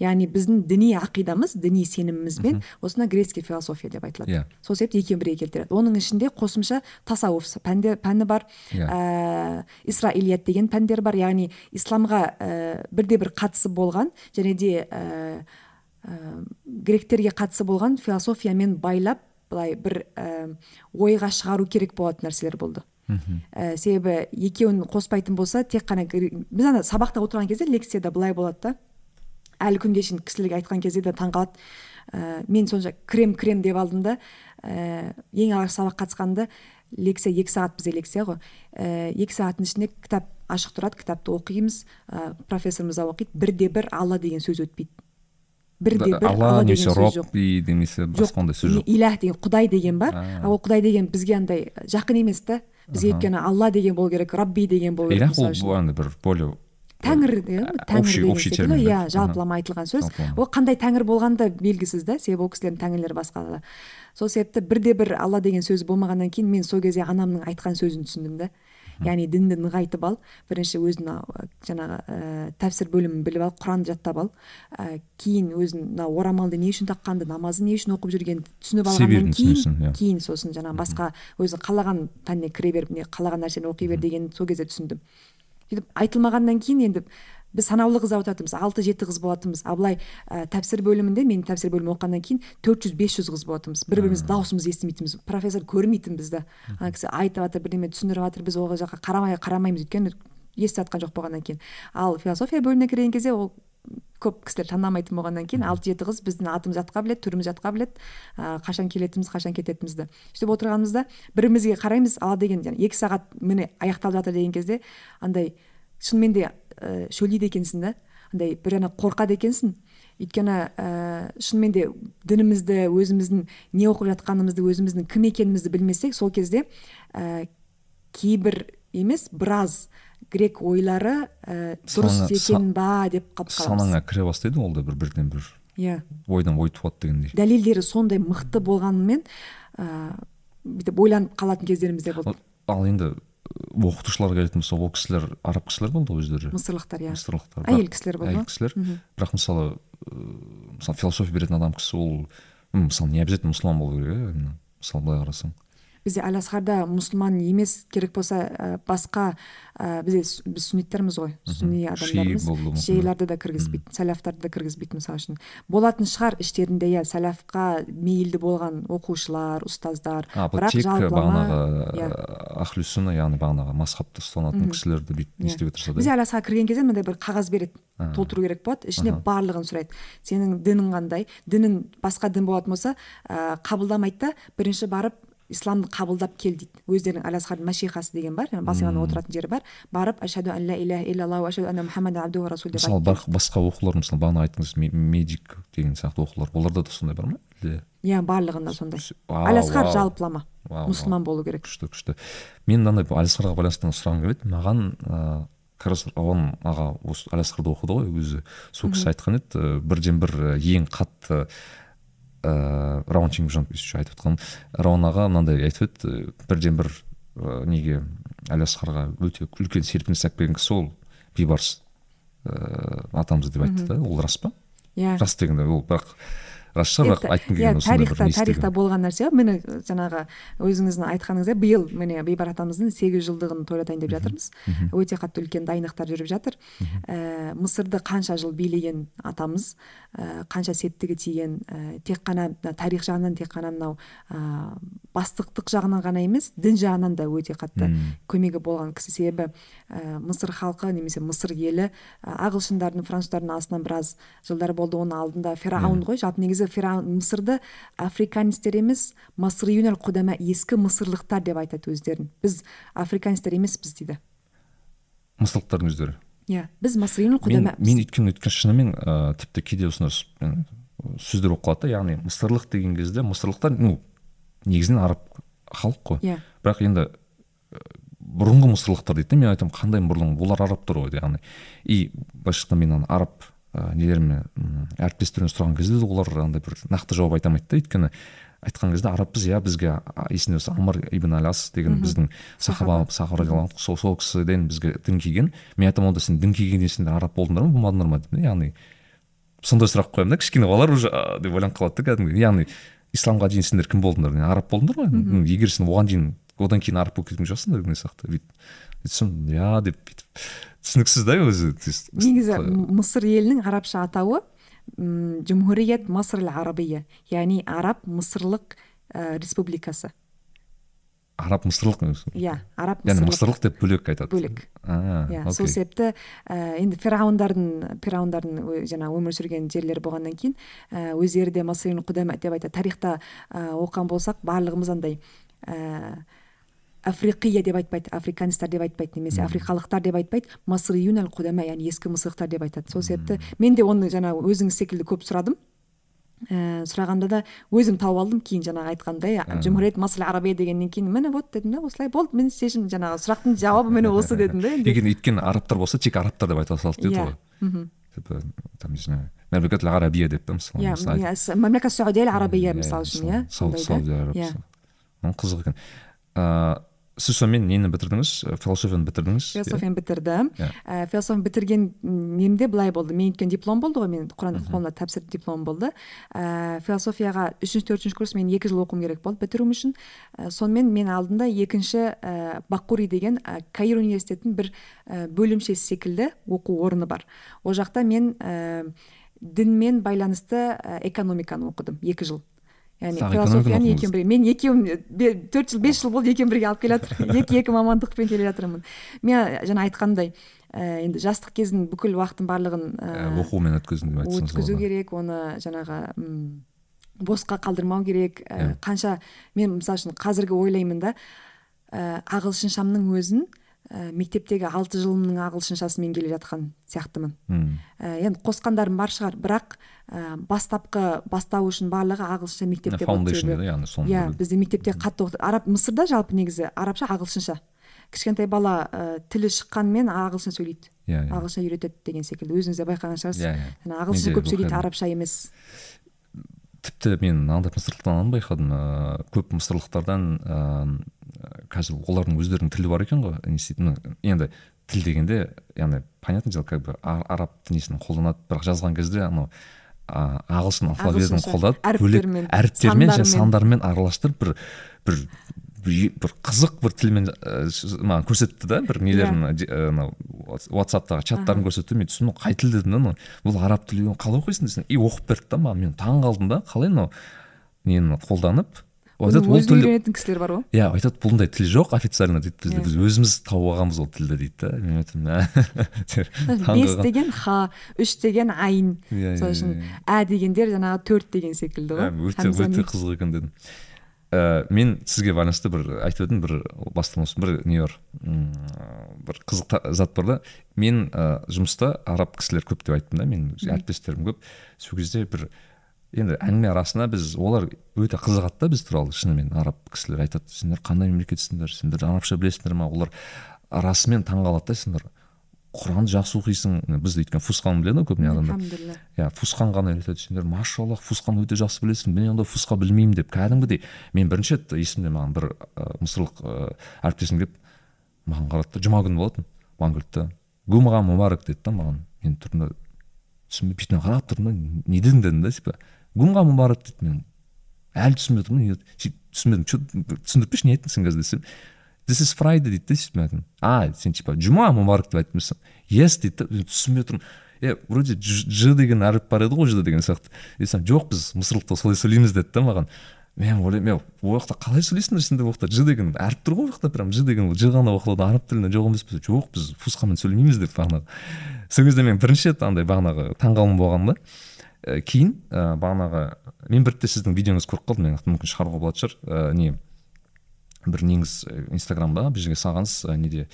Яғни біздің діни ақидамыз діни сенімімізбен осына грецкий философия деп айтылады Иә. сол себепті екеуін бірге келтіреді оның ішінде қосымша тасауф пәнде пәні бар Иә. ә, исраилият деген пәндер бар яғни исламға ә, бірде бір қатысы болған және де ә, ә, гректерге қатысы болған философиямен байлап былай бір ә, ойға шығару керек болатын нәрселер болды мхм. ә, себебі екеуін қоспайтын болса тек қана біз ана сабақта отырған кезде лекцияда былай болады да әлі күнге шейін кісілерге айтқан кезде де таңқалады. Ә, мен сонша крем крем деп алдым да ә, ең алғаш сабаққа қатысқанда лекция екі сағат бізде лекция ғой. Ә, екі сағаттың ішінде кітап ашық тұрады кітапты оқимыз. Ә, профессорымыз да оқиды. Бірде бір алла деген сөз өтпейді. Бірде бір алла немесе робби немесе басқа ондай сөз жоқ. Деген құдай деген бар. А. а ол құдай деген бізге андай жақын емес та. Бізге өйткені алла деген болу керек рабби деген болу керек ол андай бір более тәңір тәңір общий- термин, иә жалпылама айтылған сөз. Ол қандай тәңір болғаны да белгісіз да себебі ол кісілердің тәңірлері басқа да. Сол себепті бірде бір алла деген сөз болмағаннан кейін мен сол кезде анамның айтқан сөзін түсіндім да яғни дінді нығайтып ал бірінші өзің жаңағы ә, тәпсір бөлімін біліп ал құранды жаттап ал. Ә, кейін өзің мына орамалды не үшін таққанды намазды не үшін оқып жүргенді түсініп алғаннан кейін түсінесің, иә. кейін сосын жаңағы басқа өзің қалаған пәніне кіре беріп не қалаған нәрсені оқи бер деген сол кезде түсіндім. Айтылмағаннан кейін енді біз санаулы қыз алып отыратынбыз алты жеті қыз болатынбыз. Ал былай ә, тәпсір бөлімінде мен тәпсір бөлімін оқығаннан кейін төрт жүз бес жүз қыз болатынбыз. Бір біріміздің дауысымызды естімейтінбіз. Профессор көрмейтін бізді. Ана кісі айтып жатыр бірдеме түсіндіріп жатыр біз ол жаққа қарамай қарамаймыз. Өйткені естіп жатқан жоқ болғаннан кейін. Ал философия бөліміне кірген кезде ол көп кісілер танымайтын болғаннан кейін алты жеті қыз біздің атымызды жатқа біледі түрімізді жатқа біледі ә, қашан келетінімізді қашан кететінімізді сөйтіп отырғанымызда бірімізге қараймыз ала деген екі сағат міне аяқталып жатыр деген кезде андай шынымен де ә, шөлиді екенсің да андай бір жағынан қорқады екенсің. Өйткені ә, шынымен де дінімізді өзіміздің не оқып жатқанымызды өзіміздің кім екенімізді білмесек сол кезде ә, кейбір емес біраз грек ойлары ә, дұрыс екен ба деп қалып қаламыз санаңа кіре бастайды ол да бір бірден бір иә. ойдан ой туады дегендей. Дәлелдері сондай мықты болғанымен ә, бүйтіп ойланып қалатын кездеріміз де болды. Ал енді оқытушыларға келетін болсақ ол кісілер араб кісілер болды ғой өздері? Мысырлықтар иә. Мысырлықтар. Әйел кісілер болды әйел кісілер. Бірақ мысалы мысалы философия беретін адам кісі ол мысалы не обязательно мұсылман болу керек иә мысалы былай қарасаң. Бізде әл асқарда мұсылман емес керек болса ә, басқа ә, бізде біз сүнниттармыз ғой. Сүнни адамдармыз шииларды да кіргізбейді сәләфтарды да кіргізбейді мысалы үшін. Болатын шығар іштерінде иә сәләфқа мейілді болған оқушылар ұстаздар. А, бірақ тек бағанағы иә. ахлю сүнна яғни бағанағы мазхабты ұстанатын кісілерді бүйтіп не істеуге тырысады бізде әл асқа кірген кезде мынандай бір қағаз береді толтыру керек болады. Ішіне барлығын сұрайды. Сенің дінің қандай? Дінің басқа дін болатын болса ә, қабылдамайды да бірінші барып исламды қабылдап кел дейді. Өздерінің әл асхардың мәшиқасы деген бар бас имамның отыратын жері бар. Барып ашаду ан ля иляха иллаллах ашаду анна мухаммадан абдуху расул деп мысалы басқа оқулар мысалы бағана айттыңыз медик деген сияқты оқулар. Оларда да сондай бар ма? Әлде? Иә барлығында сондай. Әл асхар жалпылама. Мұсылман болу керек. Күшті күшті. Мен мынандай әл асхарға байланысты сұрағым келеді маған ыыы как раз рауан аға осы әл асхарда оқыды ғой өзі. Сол кісі айтқан еді бірден бір ең қатты ыыы рауан чеңгіжанов еще айтып отқан. Рауан аға мынандай айтып еді бірден бір ә, неге әл асқарға өте үлкен серпіліс алып келген кісі ол бейбарыс ыыы атамыз деп айтты да. Ол рас па? Иә. Рас дегенде ол бірақ бірақ айтқым келген иә тарихта тарихта болған нәрсе ғой. Міне жаңағы өзіңіздің айтқаныңыздай биыл міне бейбар атамыздың сегіз жылдығын тойлатайын деп жатырмыз. Өте қатты үлкен дайындықтар жүріп жатыр. Ә, мысырды қанша жыл билеген атамыз ә, қанша септігі тиген ә, тек қана тарих жағынан тек қана мынау ә, бастықтық жағынан ғана емес дін жағынан да өте қатты көмегі болған кісі. Себебі ә, мысыр халқы немесе мысыр елі ағылшындардың француздардың астынан біраз жылдар болды. Оның алдында фераун ғой жалпы негізі фираун мысырды африканистер емес масриюнал құдама ескі мысырлықтар деп айтады өздерін. Біз африканистер емеспіз дейді. Мысырлықтардың өздері. Иә біз масриюнал құдама мен өйткені өйткені шынымен ыыы тіпті кейде осындай сөздер болып қалады да яғни мысырлық деген кезде мысырлықтар ну негізінен араб халық қой. Иә. Бірақ енді бұрынғы мысырлықтар дейді да мен айтамын қандай бұрынғы олар арабтар ғой яғни. И былайша айтқанда мен ана араб ә, нелеріме әріптестерімнен сұраған кезде де олар андай бір нақты жауап айта алмайды да. Өйткені айтқан кезде арабпыз иә бізге есімде болса амар ибн аляс деген біздің сахаба сахаба. сол сол кісіден бізге дін киген мен айтамын онда сен дін кигенде сендер араб болдыңдар ма? Болмадыңдар ма? деп яғни сондай сұрақ қоямын да. Кішкене балалар уже деп ойланып қалады да кәдімгі яғни исламға дейін сендер кім болдыңдар? Араб болдыңдар ғой егер сен оған дейін одан кейін араб болып кеткен жоқсыңдар деген сияқты. Бүйтіп айтсам иә деп бүйтіп. Түсініксіз да өзі негізі мысыр елінің арабша атауы жумхурият мыср арабия яғни араб мысырлық ә, республикасы. Араб мысырлық иә араб яғни мысырлық. Деп бөлек айтады. Бөлек. Иә сол себепті ә, енді фираундардың фираундардың жаңа өмір сүрген жерлері болғаннан кейін ә, өздері де құдама деп айтады. Тарихта оқыған болсақ барлығымыз андай ә, африқия деп айтпайды африканистар деп айтпайды немесе африкалықтар деп айтпайды масриюн әл құдама яғни ескі мысырлықтар деп айтады сол себепті мен де оны жаңа өзіңіз секілді көп сұрадым ііі сұрағанда да өзім тауып алдым кейін жаңағы айтқандай жумхурият масл арабия дегеннен кейін міне вот дедім да осылай болды мен шешім жаңағы сұрақтың жауабы міне осы дедім да енді өйткені арабтар болса тек арабтар деп айта салды деді ғой типа там не знаю мемлекет арабия деп та мысалы иә саудия арабия мысалы үшін иә сауд арабиясы қызық екен ыыы сіз сонымен нені бітірдіңіз? Э, философияны бітірдіңіз? Иә? философияны бітірдім Иә. ә, философияны бітірген немде былай болды. Мен өйткені диплом болды ғой мен құран қолына тапсырып диплом болды. Ә, философияға үшінші төртінші курс мен екі жыл оқуым керек болды бітіруім үшін. Ә, сонымен мен алдында екінші ә, бакури деген ә, каир университетінің бір ә, бөлімшесі секілді оқу орны бар. Ол жақта мен ә, дінмен байланысты экономиканы оқыдым екі жыл. Яғни философияны екеуін бірге мен екеуін бе- төрт жыл бес жыл болды екеуін бірге алып келе жатыр екі екі мамандықпен келе жатырмын. Мен жаңа айтқандай ә, енді жастық кездің бүкіл уақытын барлығын Ә, ә, оқумен өткіздім деп айтсаңыз өткізу керек оны жаңағы м, босқа қалдырмау керек. Ә, қанша мен мысалы үшін қазіргі ойлаймын да ә, ағылшыншамның өзін ә, мектептегі алты жылымның ағылшыншасымен келе жатқан сияқтымын. Мм. ә, енді қосқандарым бар шығар бірақ ә, бастапқы бастау үшін барлығы ағылшынша мектепте иә бізде мектепте қатты оқыды араб мысырда жалпы негізі арабша ағылшынша. Кішкентай бала ә, тілі шыққанмен ағылшын сөйлейді. Иә иә. Ағылшынша үйретеді деген секілді. Өзіңіз де байқаған шығарсыз. Иә Жаңа ағылшынша көп сөйлейді арабша емес. Тіпті мен андай мысырлықтан байқадым ыыы көп мысырлықтардан ыыы қазір олардың өздерінің тілі бар екен ғой не істейді ну, енді тіл дегенде яғни понятное дело как бы араб несін қолданады бірақ жазған кезде анау ағылшын алфавитін қолданады бөлек әріптермен, және сандармен. араластырып бір бір бір қызық бір тілмен с- маған көрсетті да бір нелерін Иә. ә, анау ватсаптағы чаттарын көрсетті мен түсіндім қай тіл дедім да бұл араб тілі қалай оқисың десем и оқып берді да маған мен таң қалдым да қалай мынау нені қолданып айтады ол тіл үйренетін кісілер бар ғой. Иә айтады бұндай тіл жоқ официально дейді бізде. Иә. біз өзіміз тауып алғанбыз ол тілді дейді да. Мен айтамын «Ә». Бес деген ха үш деген айын Иә, сол иә, үшін иә. ә дегендер жаңағы төрт деген секілді ғой. Ә, өте өте қызық екен дедім. Ә, мен сізге байланысты бір айтып едім бір бастан осы бір не бар м, бір қызық зат бар да. Мен ә, жұмыста араб кісілер көп деп айттым да менің әріптестерім көп. Сол кезде бір енді әңгіме арасында біз олар өте қызығады да біз туралы шынымен араб кісілер айтады. Сендер қандай мемлекеттесіңдер сендер арабша білесіңдер ма? Олар расымен таң қалады да сендер құранды жақсы оқисың біз өйткені фусқаны біледі ғой көбіне адамдар. Иә фусқан ғана үйретеді. Сендер машаллах фусқан өте жақсы білесің. Мен ондай фусқа білмеймін деп кәдімгідей мен бірінші рет есімде маған бір ә, мысырлық ә, әріптесім келіп маған қарады да жұма күні болатын маған келді да гумаға мұбарак деді да маған. Мен тұрдым да түсінбей бүйтіп қарап тұрдым да не дедің дедім да типа. Гумға мұбарак дейді мен әлі түсінбей деді? сөйтіп түсінбедім. Че түсіндіріп берші не айттың сен қазір десем. This is friday дейді да сөйтіп мен айттым а сен типа жұма мұбарак деп айтыпсың yes дейді да мен түсінбей тұрмын е вроде ж деген әріп бар еді ғой ж деген сияқты. Десем жоқ біз мысырлықта солай сөйлейміз деді да маған. Мен ойлаймын е ол жақта қалай сөйлейсіңдер сендер ол жақта ж деген әріп тұр ғой ол жақта прям ж деген ж ғана оқылады араб тілінде жоқ емес пе? Жоқ біз фусқамен сөйлемейміз деп бағанағы. Сол кезде мен бірінші рет андай бағанағы таңғалым болған да. Ә, кейін ә, бағанағы мен бір ретте сіздің видеоңызды көріп қалдым мен мүмкін шығаруға болатын шығар. Ә, не бір неңіз инстаграмда бір жерге салғансыз ә, неде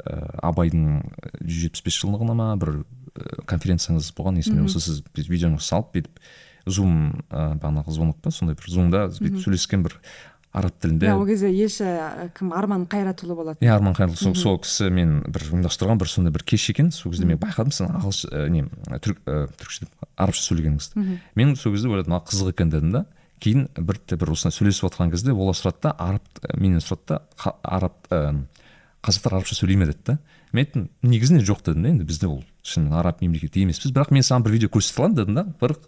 ә, абайдың жүз жетпіс бес жылдығына ма бір ә, конференцияңыз болған есімде осы сіз видеоңызды салып бүйтіп зум ә, бағанағы звонок па сондай бір зумда бүйтіп сөйлескен бір араб тілінде. Иә ол кезде елші кім арман қайратұлы болатын. Иә арман қайырлы сол, сол кісі мен бір ұйымдастырған бір сондай бір кеш екен. Сол кезде мен байқадым сіздің ағылшын ә, не түрік түрікше деп арабша сөйлегеніңізді. Мен сол кезде ойладым маған қызық екен дедім да. Кейін бір бір осылай сөйлесіп отырған кезде олар сұрады да араб менен сұрады да араб қазақтар арабша сөйлей ме деді да. Мен айттым негізінен жоқ дедім да енді бізде ол шынымен араб мемлекеті емеспіз бірақ мен саған бір видео көрсете аламын дедім да. Бір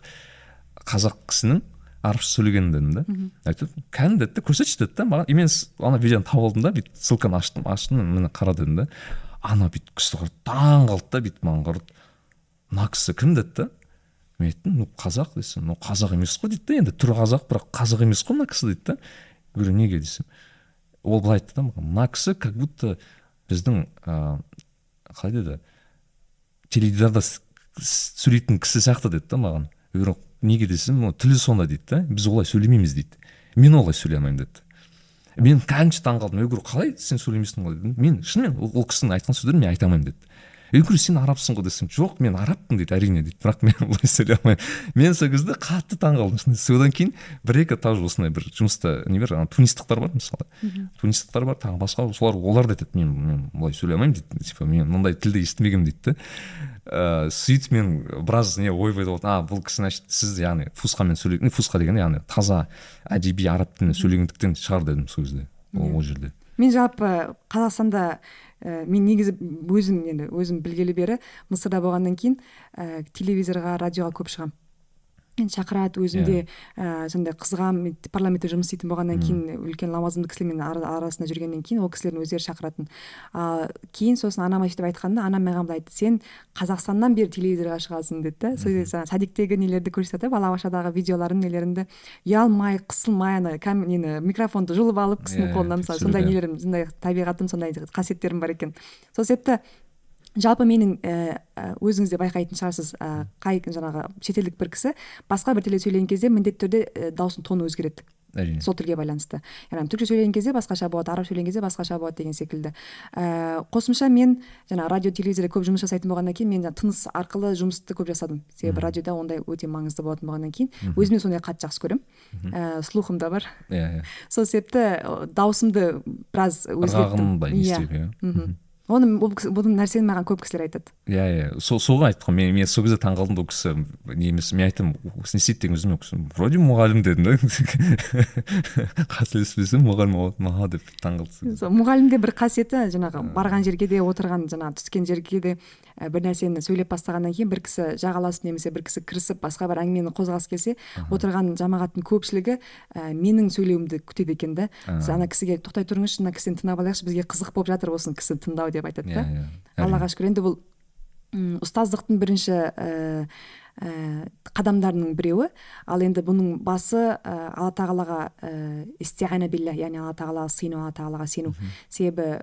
қазақ кісінің арабша сөйлегенін дедім да айтады кәдімгі деді да көрсетші деді да маған. И мен ана видеоны тауып алдым да бүйтіп ссылканы аштым аштым міне қара дедім да ана бүйтіп кісі қарады таң қалды да бүйтіп маған қарады мына кісі кім деді да мен айттым ну қазақ десем ну қазақ емес қой дейді да енді түрі қазақ бірақ қазақ емес қой мына кісі дейді да говорю неге десем? Ол былай айтты да маған. Мына кісі как будто біздің ыыы қалай деді? Теледидарда сөйлейтін кісі сияқты деді да маған. Неге десем ну тілі сондай дейді да. Біз олай сөйлемейміз дейді. Мен олай сөйлей алмаймын деді. Мен кәдімгідей таң қалдым. Я говорю қалай сен сөйлемейсің ғой дедім. Мен шынымен ол, кісінің айтқан сөздерін мен айта алмаймын деді. Говорю сен арабсың ғой десем. Жоқ мен арабпын дейді әрине дейді. Бірақ мен олай сөйлей алмаймын. Мен сол кезде қатты таң қалдым. Шынымен. содан кейін бір екі тоже осындай бір жұмыста не бар ана тунистықтар бар мысалы. Тунистықтар бар тағы басқа солар олар да айтады мен мен олай сөйлей алмаймын дейді. Типа мен мындай тілді естімегенмін дейді да. Ыыы сөйтіп мен біраз не ой пайда болды а бұл кісі значит сіз яғни фусқамен сөйлеген фусқа деген яғни таза әдеби араб тілінде сөйлегендіктен шығар дедім сол кезде ол, жерде. Мен жалпы қазақстанда ә, мен негізі өзім енді өзім білгелі бері мысырда болғаннан кейін ә, телевизорға радиоға көп шығамын. Шақырады өзімде ә, сондай қызығамын парламентте жұмыс істейтін болғаннан кейін үлкен лауазымды кісілермен арасында жүргеннен кейін ол кісілердің өздері шақыратын. Ал кейін сосын анама сөйтіп айтқанда анам маған былай айтты сен қазақстаннан бері телевизорға шығасың деді да. Сол кезде садиктегі нелерді көрсетеді балабақшадағы видеоларын нелерімді ұялмай қысылмай ана нені микрофонды жұлып алып кісінің қолынан мысалы сондай нелерім сондай табиғатым сондай қасиеттерім бар екен. Сол себепті жалпы менің ііі өзіңіз де байқайтын шығарсыз ә, қай жаңағы шетелдік бір кісі басқа бір тілде сөйлеген кезде міндетті түрде ә, дауысының тоны өзгереді. әрине. Сол тілге байланысты. Яғни түркше сөйлеген кезде басқаша болады араб сөйлеген кезде басқаша болады деген секілді. Ііі қосымша мен жаңағы радио телевизорда көп жұмыс жасайтын болғаннан кейін мен тыныс арқылы жұмысты көп жасадым. Себебі радиода ондай өте маңызды болатын болғаннан кейін өзіме сондай қатты жақсы көремін. Ііі слухым да бар. Иә иә. Сол себепті дауысымды біраз өзгерттім. иә. Оны бұл нәрсені маған көп кісілер айтады. Иә иә. Сол соған айттым мен мен сол кезде таңқалдым ол кісі. Не емес мен айттым ол кісі не істейді деген ол кісі вроде мұғалім дедім да қателеспесем мұғалім ма деп таңқалды сол мұғалімде бір қасиеті жаңағы барған жерге де отырған жаңағы түскен жерге де бір нәрсені сөйлеп бастағаннан кейін бір кісі жағаласып немесе бір кісі кірісіп басқа бір әңгімені қозғағысы келсе отырған жамағаттың көпшілігі ә, менің сөйлеуімді күтеді екен да. Ана кісіге тоқтай тұрыңызшы мына кісіні тыңдап алайықшы бізге қызық болып жатыр осы кісіні тыңдау деп айтады да. Иә аллаға шүкір. Енді бұл ұстаздықтың бірінші ііі ә, қадамдарының біреуі. Ал енді бұның басы ә, алла тағалаға ә, билля яғни алла тағалаға сыйыну алла тағалаға сену. Себебі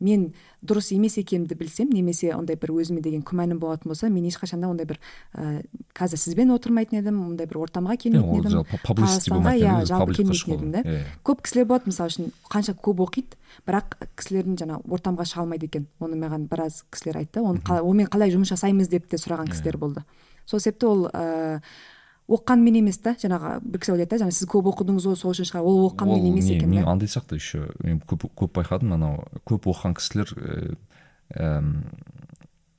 мен дұрыс емес екенімді білсем немесе ондай бір өзіме деген күмәнім болатын болса мен ешқашан да ондай бір ә, қазір сізбен отырмайтын едім ондай бір ортамға келмейтін едім. қазақстанға иә жалпы келмейтін едім да көп кісілер болады мысалы үшін қанша көп оқиды бірақ кісілердің жаңа ортамға шыға алмайды екен. Оны маған біраз кісілер айтты. Оны онымен қалай жұмыс жасаймыз? деп те сұраған кісілер болды. Сол себепті ол ыыы оқығанмен емес та жаңағы бір кісі ойлайды да жаңа сіз көп оқыдыңыз ғой сол үшін шығар ол оқығанмен емес екен мен андай сияқты еще мен көп көп байқадым анау көп оқыған кісілер ііі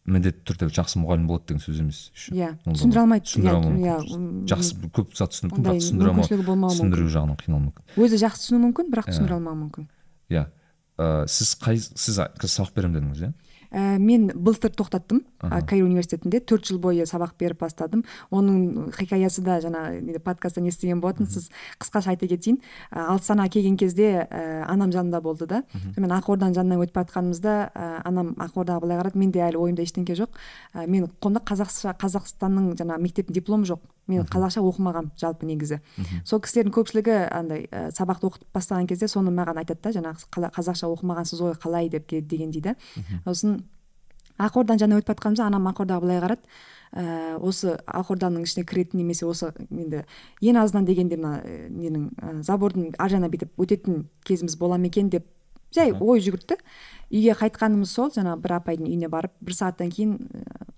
міндетті түрде жақсы мұғалім болады деген сөз емес иә түсіндіре алмайды. Түсіндіре алмайды иә жақсы көп зат түсініп бірақ түсіндіре алмау түсіндіру жағынан қиналуы мүмкін. Өзі жақсы түсінуі мүмкін бірақ түсіндіре алмауы мүмкін. Иә. Сіз қай сіз қазір сабақ беремін дедіңіз иә? Ә, мен былтыр тоқтаттым. Каир университетінде төрт жыл бойы сабақ беріп бастадым. Оның хикаясы да жаңа подкасттан естіген болатынсыз қысқаша айта кетейін. Алтысанаға келген кезде ә, анам жанында болды да. Мен ақорданың жанынан өтіп бара жатқанымызда ә, анам ақордаға былай қарады. Менде әлі ойымда ештеңке жоқ. Ә, мен қолымда қазақша қазақстанның жаңағы мектептің дипломы жоқ. Мен қазақша оқымағанмын жалпы негізі. Сол кісілердің көпшілігі андай ә, сабақты оқытып бастаған кезде соны маған айтады да жаңағы қазақша оқымағансыз ғой қалай деп дегендей да сосын ақорданың жанынан өтіп жатқанымызда анам ақордаға былай қарады. Ә, осы ақорданың ішіне кіретін немесе осы енді ең азынан дегенде мына ненің ә, забордың ар жағына бүйтіп өтетін кезіміз бола ма екен деп жай ой жүгіртті үйге қайтқанымыз сол жаңағы бір апайдың үйіне барып бір сағаттан кейін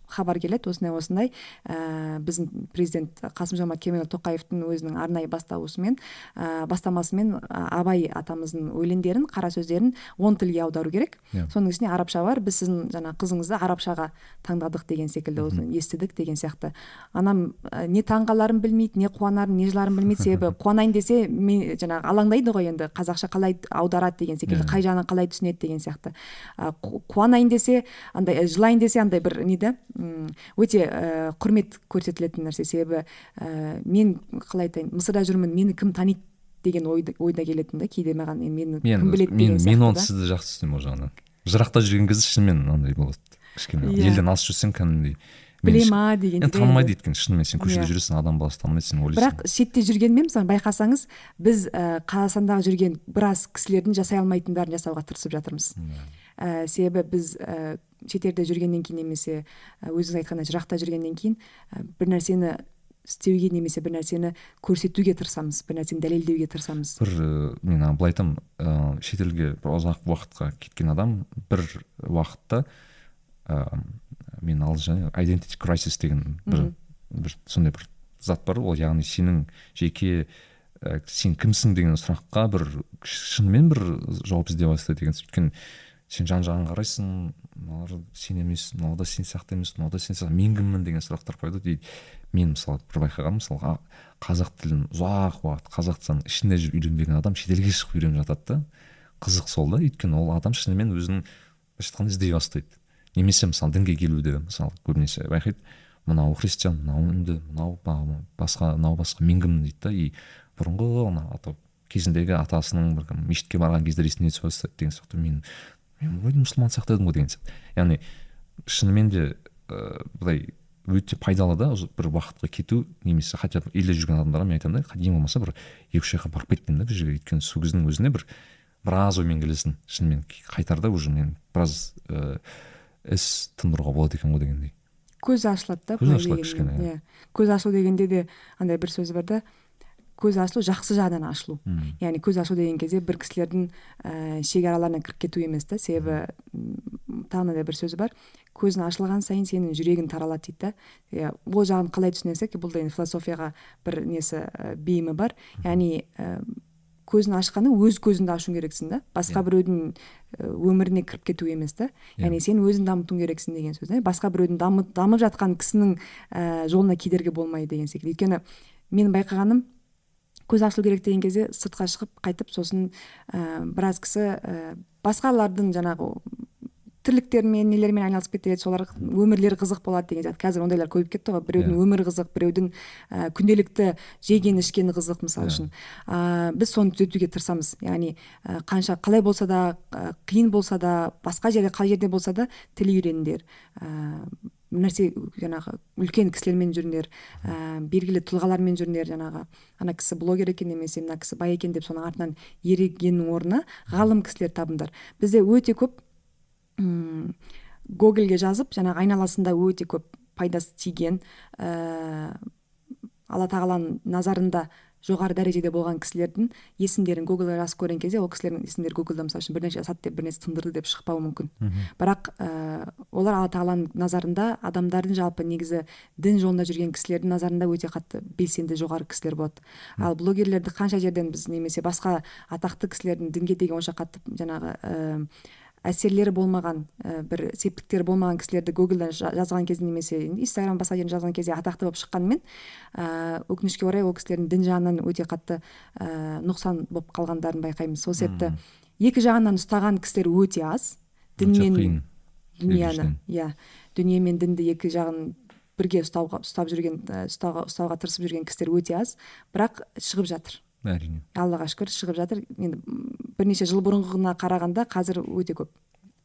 хабар келеді осындай осындай ә, біздің президент қасым жомарт кемелұлы тоқаевтың өзінің арнайы бастауысымен ә, бастамасымен абай атамыздың өлеңдерін қара сөздерін он тілге аудару керек yeah. Иә. соның ішінде арабша бар біз сіздің жаңа қызыңызды арабшаға таңдадық деген секілді осыны естідік деген сияқты анам ә, не таңғаларын білмейді не қуанарын не жыларын білмейді себебі қуанайын десе мен жаңағы алаңдайды ғой енді қазақша қалай аударады деген секілді yeah. Қай жағынан қалай түсінеді деген сияқты ә, қуанайын десе андай жылайын десе андай бір не да өте ә, құрмет көрсетілетін нәрсе себебі ә, мен қалай айтайын мысырда жүрмін мені кім таниды деген ойда, ойда келетін да кейде маған мені кім біледі мен, мен оны сізді жақсы түсінемін ол жағынан жырақта жүрген кезде шынымен андай болады кішкене yeah. Иә. елден алыс жүрсең кәдімгідей біле ма деген енді танымайды өйткені шынымен сен көшеде yeah. Иә. жүресің адам баласы танымайды сен ойлайсың бірақ шетте жүргенмен мысалы байқасаңыз біз ә, қазақстандағы жүрген біраз кісілердің жасай алмайтындарын жасауға тырысып жатырмыз yeah. Ә, себебі біз ә, шетелде жүргеннен кейін немесе өзіңіз айтқандай жырақта жүргеннен кейін бір нәрсені істеуге немесе бір нәрсені көрсетуге тырысамыз бір нәрсені дәлелдеуге тырысамыз. Бір мен былай айтамын ыыы шетелге бір ұзақ уақытқа кеткен адам бір уақытта ыыы мен ал жаңа identity crisis деген бір бір сондай бір зат бар. Ол яғни сенің жеке ә, сен кімсің деген сұраққа бір шынымен бір жауап іздей бастайды деген өйткені сен жан жағыңа қарайсың мыналар сен емес мынау да сен сияқты емес мынау да сен сияқты. Мен кіммін деген сұрақтар қойды дейді. Мен мысалы бір байқағаным мысалға қазақ тілін ұзақ уақыт қазақстанның ішінде жүріп үйренбеген адам шетелге шығып үйреніп жатады да. Қызық сол да. Өйткені ол адам шынымен өзінің былайша айтқанда іздей бастайды. Немесе мысалы дінге келуде мысалы көбінесе байқайды. Мынау христиан мынау үнді мынау басқа мынау басқа мен кіммін дейді да. И бұрынғы ана кезіндегі атасының бір мешітке барған кездер есіне түсіп бастайды деген сияқты. Мен мен вроде мұсылман сияқты едім ғой деген сияқты. Яғни шынымен де ыыы былай өте пайдалы да бір уақытқа кету немесе хотя бы елде жүрген адамдарға мен айтамын да ең болмаса бір екі үш жаққа барып кет деймін да бір жерге өйткені сол кездің өзінде бір біраз оймен келесің. Шынымен қайтарда уже мен біраз ыыы іс тындыруға болады екен ғой дегендей. Көз ашылады да көз ашылады кішкене иә. көз ашылу дегенде де андай бір сөз бар да көз ашылу жақсы жағынан ашылу яғни көз ашу деген кезде бір кісілердің ә, шекараларына кіріп кету емес та себебі тағы бір сөзі бар. Көзің ашылған сайын сенің жүрегің таралады дейді да. Иә ол жағын қалай түсінесек бұл да енді философияға бір несі ә, бейімі бар. Яғни ә, көзін ашқаны өз көзіңді ашуың керексің да. Басқа Иә. біреудің өміріне кіріп кету емес та. Иә. яғни сен өзің дамытуың керексің деген сөз да. Басқа біреудің дамып, дамып жатқан кісінің ә, жолына кедергі болмайды деген секілді. Өйткені менің байқағаным көз ашылу керек деген кезде сыртқа шығып қайтып сосын ә, біраз кісі ә, басқалардың жаңағы тірліктерімен нелермен айналысып кетеді солар өмірлері қызық болады деген сияқты. Қазір ондайлар көбейіп кетті ғой. Біреудің Иә. өмірі қызық біреудің ә, күнделікті жегені ішкені қызық мысалы Иә. үшін. Ә, біз соны түзетуге тырысамыз. Яғни ә, қанша қалай болса да қиын болса да басқа жерде қай жерде болса да тіл үйреніңдер. Ә, нәрсе жаңағы үлкен кісілермен жүріңдер ә, белгілі тұлғалармен жүріңдер жаңағы. Ана кісі блогер екен немесе мына кісі бай екен деп соның артынан ерігеннің орнына ғалым кісілер табыңдар. Бізде өте көп м гогольге жазып жаңағы айналасында өте көп пайдасы тиген ә, алла тағаланың назарында жоғары дәрежеде болған кісілердің есімдерін гуглға жазып көрген кезде ол кісілердің есімдері гуглда мысалы үшін бірнеше сат деп бір нәрсе тындырды деп шықпауы мүмкін. Бірақ ә, олар алла тағаланың назарында адамдардың жалпы негізі дін жолында жүрген кісілердің назарында өте қатты белсенді жоғары кісілер болады. Ал блогерлерді қанша жерден біз немесе басқа атақты кісілердің дінге деген онша қатты жаңағы ә, әсерлері болмаған ә, бір септіктері болмаған кісілерді гуглдан жа- жазған кезде немесе инстаграм басқа жерден жазған кезде атақты болып шыққанымен ә, өкінішке орай ол кісілердің дін жағынан өте қатты ә, нұқсан болып қалғандарын байқаймыз. Сол себепті екі жағынан ұстаған кісілер өте аз. Дін Өте мен қиын дүнияны иә. Дүние мен дінді екі жағын бірге ұстауға ұстап жүрген ұстауға, ұстауға тырысып жүрген кісілер өте аз. Бірақ шығып жатыр. Әрине. Аллаға шүкір шығып жатыр. Енді бірнеше жыл бұрынғына қарағанда қазір өте көп.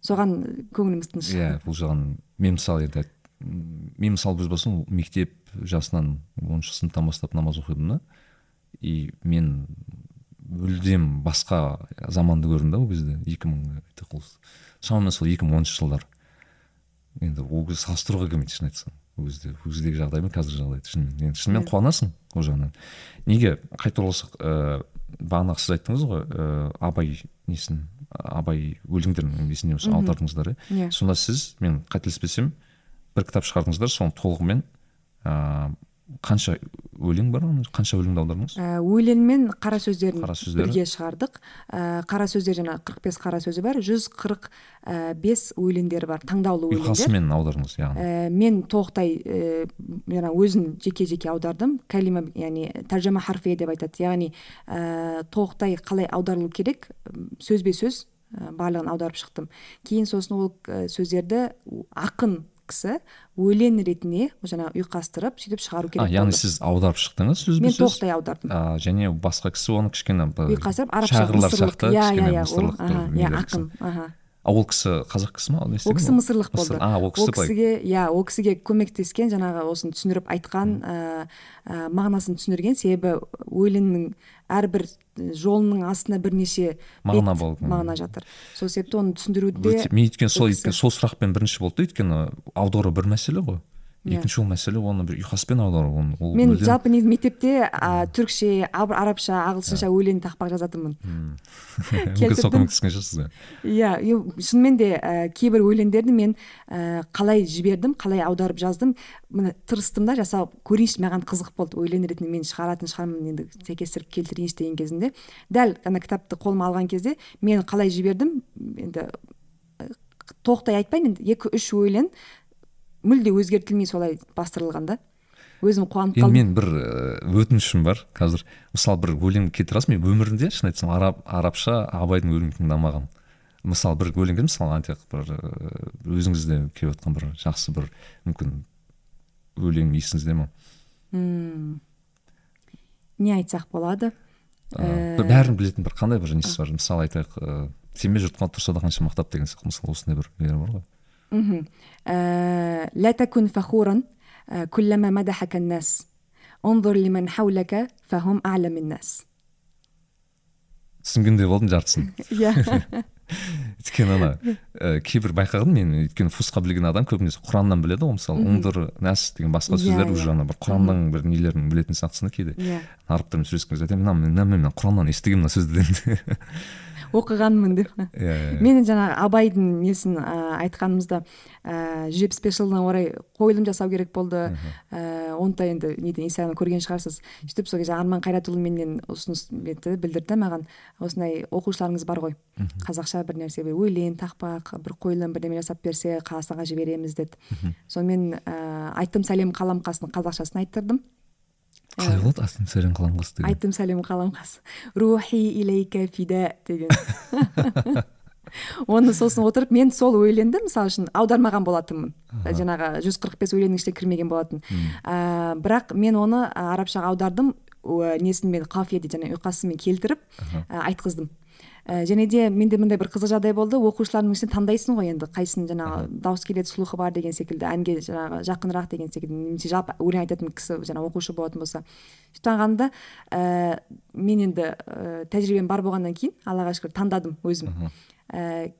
Соған көңіліміз тыныш. Иә бұл жағын мен мысалы енді мен мысалы өз басым мектеп жасынан оныншы сыныптан бастап намаз оқидым да. И мен мүлдем басқа заманды көрдім да ол кезде екі мың шамамен сол екі мың оныншы жылдар. Енді ол кезде салыстыруға келмейді шын айтсам. Ол кездегі жағдай қазіргі жағдайды шынымен енді шынымен қуанасың ол жағынан неге қайтып оралсақ ыыы бағанағы сіз айттыңыз ғой ыыы абай несін абай өлеңдерін есіне Мгм. аудардыңыздар иә сонда сіз мен қателеспесем бір кітап шығардыңыздар соның толығымен ыыы қанша өлең бар оның? қанша өлеңді аудардыңыз ә, өлең мен қара сөздерін қара сөздері? бірге шығардық. Ә, қара сөздер жаңағы қырық бес қара сөзі бар жүз қырық ә, бес өлеңдері бар таңдаулы өлеңдер. Ұйқасымен аудардыңыз яғни ә, мен толықтай ә, жаңағы өзім жеке жеке аудардым. Кәлима яғни тәржіма харфия деп айтады. Яғни ә, толықтай қалай аударылу керек? Сөзбе сөз ә, барлығын аударып шықтым. Кейін сосын ол ә, сөздерді ақын кісі өлең ретінде жаңағы ұйқастырып сөйтіп шығару а, керек яғни болды. сіз аударып шықтыңыз сөзбе мен толықтай аудардым. А, және басқа кісі оны кішкене ұйқастырып арабша шағырлар сияқты иә кішкене иә иә ол ақын аха. А ол кісі қазақ кісі ма ол кісі ол? мысырлық болды. А ол ол кісі былай. кісіге иә ол кісіге көмектескен жаңағы осыны түсіндіріп айтқан ә, мағынасын түсіндірген себебі өлеңнің әрбір жолының астына бірнеше Мағына болды. мағына жатыр сол себепті оны түсіндіруде Өте- мен өйткені сол өйткені сол сұрақпен бірінші болды да өйткені аудару бір мәселе ғой. Екінші ол мәселе оны бір ұйқаспен аудару ол мен мүлдем- жалпы негізі мектепте ә, түрікше аб- арабша ағылшынша өлең тақпақ жазатынмын мүмкін сол көмектескен шығар сізге иә шынымен де ә, кейбір өлеңдерді мен ә, қалай жібердім қалай аударып жаздым міне тырыстым да жасап көрейінші маған қызық болды өлең ретінде мен шығаратын шығармын енді сәйкестіріп келтірейінші деген кезінде дәл ана кітапты қолыма алған кезде мен қалай жібердім енді толықтай айтпайын енді екі үш өлең мүлде өзгертілмей солай бастырылған да. Өзім қуанып қалдым. мен бір э, өтінішім бар қазір. Мысалы бір өлең келтіре аласыз мен өмірімде шын айтсам араб арабша абайдың өлеңін тыңдамағанмын мысалы бір өлеңге мысалы әнте бір э, өзіңізде келіп жатқан бір жақсы бір мүмкін өлең есіңізде ма? Не айтсақ болады. Ыыы э, бәрін білетін бір қандай бір несі бар? Мысалы айтайық ыыы семей жұртқа тұрса да қанша мақтап деген сияқты мысалы осындай бір нелер бар ғой. آه لا تكن فخورا آه كلما مدحك الناس انظر لمن حولك فهم أعلم الناس түсінгендей болдым жартысын иә өйткені ана і кейбір байқағанмын мен өйткені фусқа білген адам көбінесе құраннан біледі ғой мысалы ұңдыр нәс деген басқа Иә, сөздер иә. уже ана бір құранның бір нелерін білетін сияқтысың да кейде иә арабтармен сөйлескен кезде айтамын мына мына мен құраннан естігемін мына сөзді деймін оқығанмын деп. Иә иә мен жаңағы абайдың несін ә, айтқанымызда ә, жүз жетпіс бес жылына орай қойылым жасау керек болды. Ә, оны да енді неден инстаграмнан көрген шығарсыз. Сөйтіп сол кезде арман қайратұлы менен ұсыныс етті білдірді маған. Осындай оқушыларыңыз бар ғой. Қазақша бір нәрсе бір өлең тақпақ бір қойылым бірдеме жасап берсе қазақстанға жібереміз деді. Сонымен ә, айттым сәлем қаламқасын қазақшасын айттырдым. Қалай болады сәлем қаламқас деген айттым сәлем қаламқас рухи илейка фида деген. Оны сосын отырып мен сол өлеңді мысалы үшін аудармаған болатынмын. Жаңағы жүз қырық бес өлеңнің ішіне кірмеген болатын. Ә, бірақ мен оны а, арабшаға аудардым. Несімен қафия дейді жаңағы ұйқасымен келтіріп ә, айтқыздым. Ә, және де менде мындай бір қызық жағдай болды оқушылардың ішінен таңдайсың ғой енді қайсының жаңағы дауыс келеді слухы бар деген секілді әнге жаңағы жақынырақ деген секілді немесе жалпы өлең айтатын кісі жаңағы оқушы болатын болса. Сөйтіп таңғанымда ә, мен енді ә, тәжірибем бар болғаннан кейін аллаға шүкір таңдадым өзім. Ә,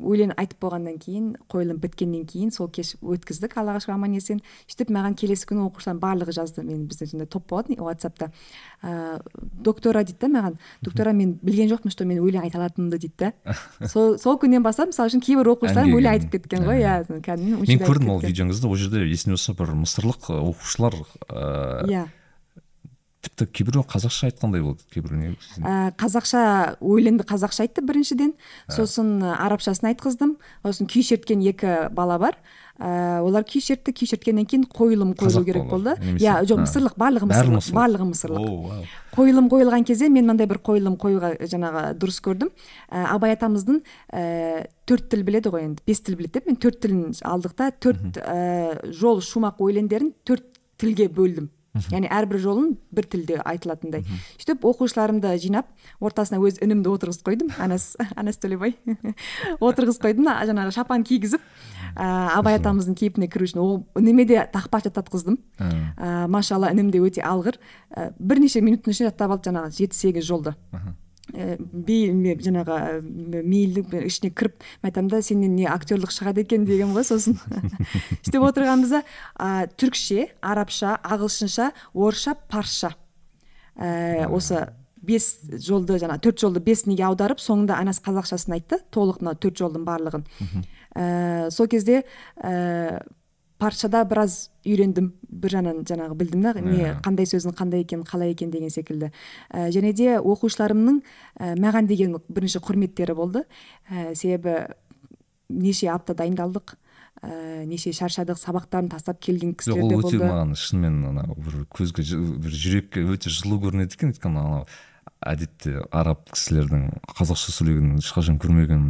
өлең айтып болғаннан кейін қойылым біткеннен кейін сол кеш өткіздік аллаға шүкір аман есен. Сөйтіп маған келесі күні оқушылардың барлығы жазды мен бізде сондай топ болатын ватсапта ыыы доктора дейді да маған. Доктора мен білген жоқпын что мен өлең айта алатынымды дейді да. Сол сол күннен бастап мысалы үшін кейбір оқушыларым өлең айтып кеткен ғой иә кәдімгі мен көрдім ол видеоңызды ол жерде есіме болса бір мысырлық ы, оқушылар ыыы иә тіпті кейбіреуі қазақша айтқандай болды кейбіреуіне ә, қазақша өлеңді қазақша айтты біріншіден. Сосын ә, арабшасын айтқыздым. Сосын күй шерткен екі бала бар. Ә, олар күй шертті күй шерткеннен кейін қойылым қойылу керек болды. иә жоқ а. мысырлық барлығы мысырлық барлығы мысырлық. Қойылым қойылған кезде мен мынандай бір қойылым қоюға жаңағы дұрыс көрдім. Ә, абай атамыздың ә, төрт тіл біледі ғой енді бес тіл біледі деп. Мен төрт тілін алдық та төрт ә, жол шумақ өлеңдерін төрт тілге бөлдім. Яғни әрбір жолын бір тілде айтылатындай. Сөйтіп оқушыларымды жинап ортасына өз інімді отырғызып қойдым. Анас анас төлебай. Отырғызып қойдым жаңағы шапан кигізіп ә, абай атамыздың кейпіне кіру үшін ол ініме де тақпақ жаттатқыздым. Ә, машалла інім де өте алғыр. Ә, бірнеше минуттың ішінде жаттап алды жаңағы жеті сегіз жолды би ме- жаңағы мейілдің ішіне кіріп мен айтамын да сенен не актерлық шығады екен деген ғой сосын. Сөйтіп отырғанымызда ә, түркше арабша ағылшынша орысша парсша ә, осы бес жолды жаңа төрт жолды бес неге аударып соңында анасы қазақшасын айтты. Толық мына төрт жолдың барлығын. Ә, сол кезде ә, паршада біраз үйрендім бір жағынан жаңағы білдім да не қандай сөздің қандай екенін қалай екен деген секілді. Ә, және де оқушыларымның ә, маған деген бірінші құрметтері болды. Ә, себебі неше апта дайындалдық ә, неше шаршадық сабақтарын тастап келген кісілер ол өте болды. маған шынымен ана бір көзге бір жүрекке өте жылу көрінеді екен. Өйткені анау әдетте араб кісілердің қазақша сөйлегенін ешқашан көрмеген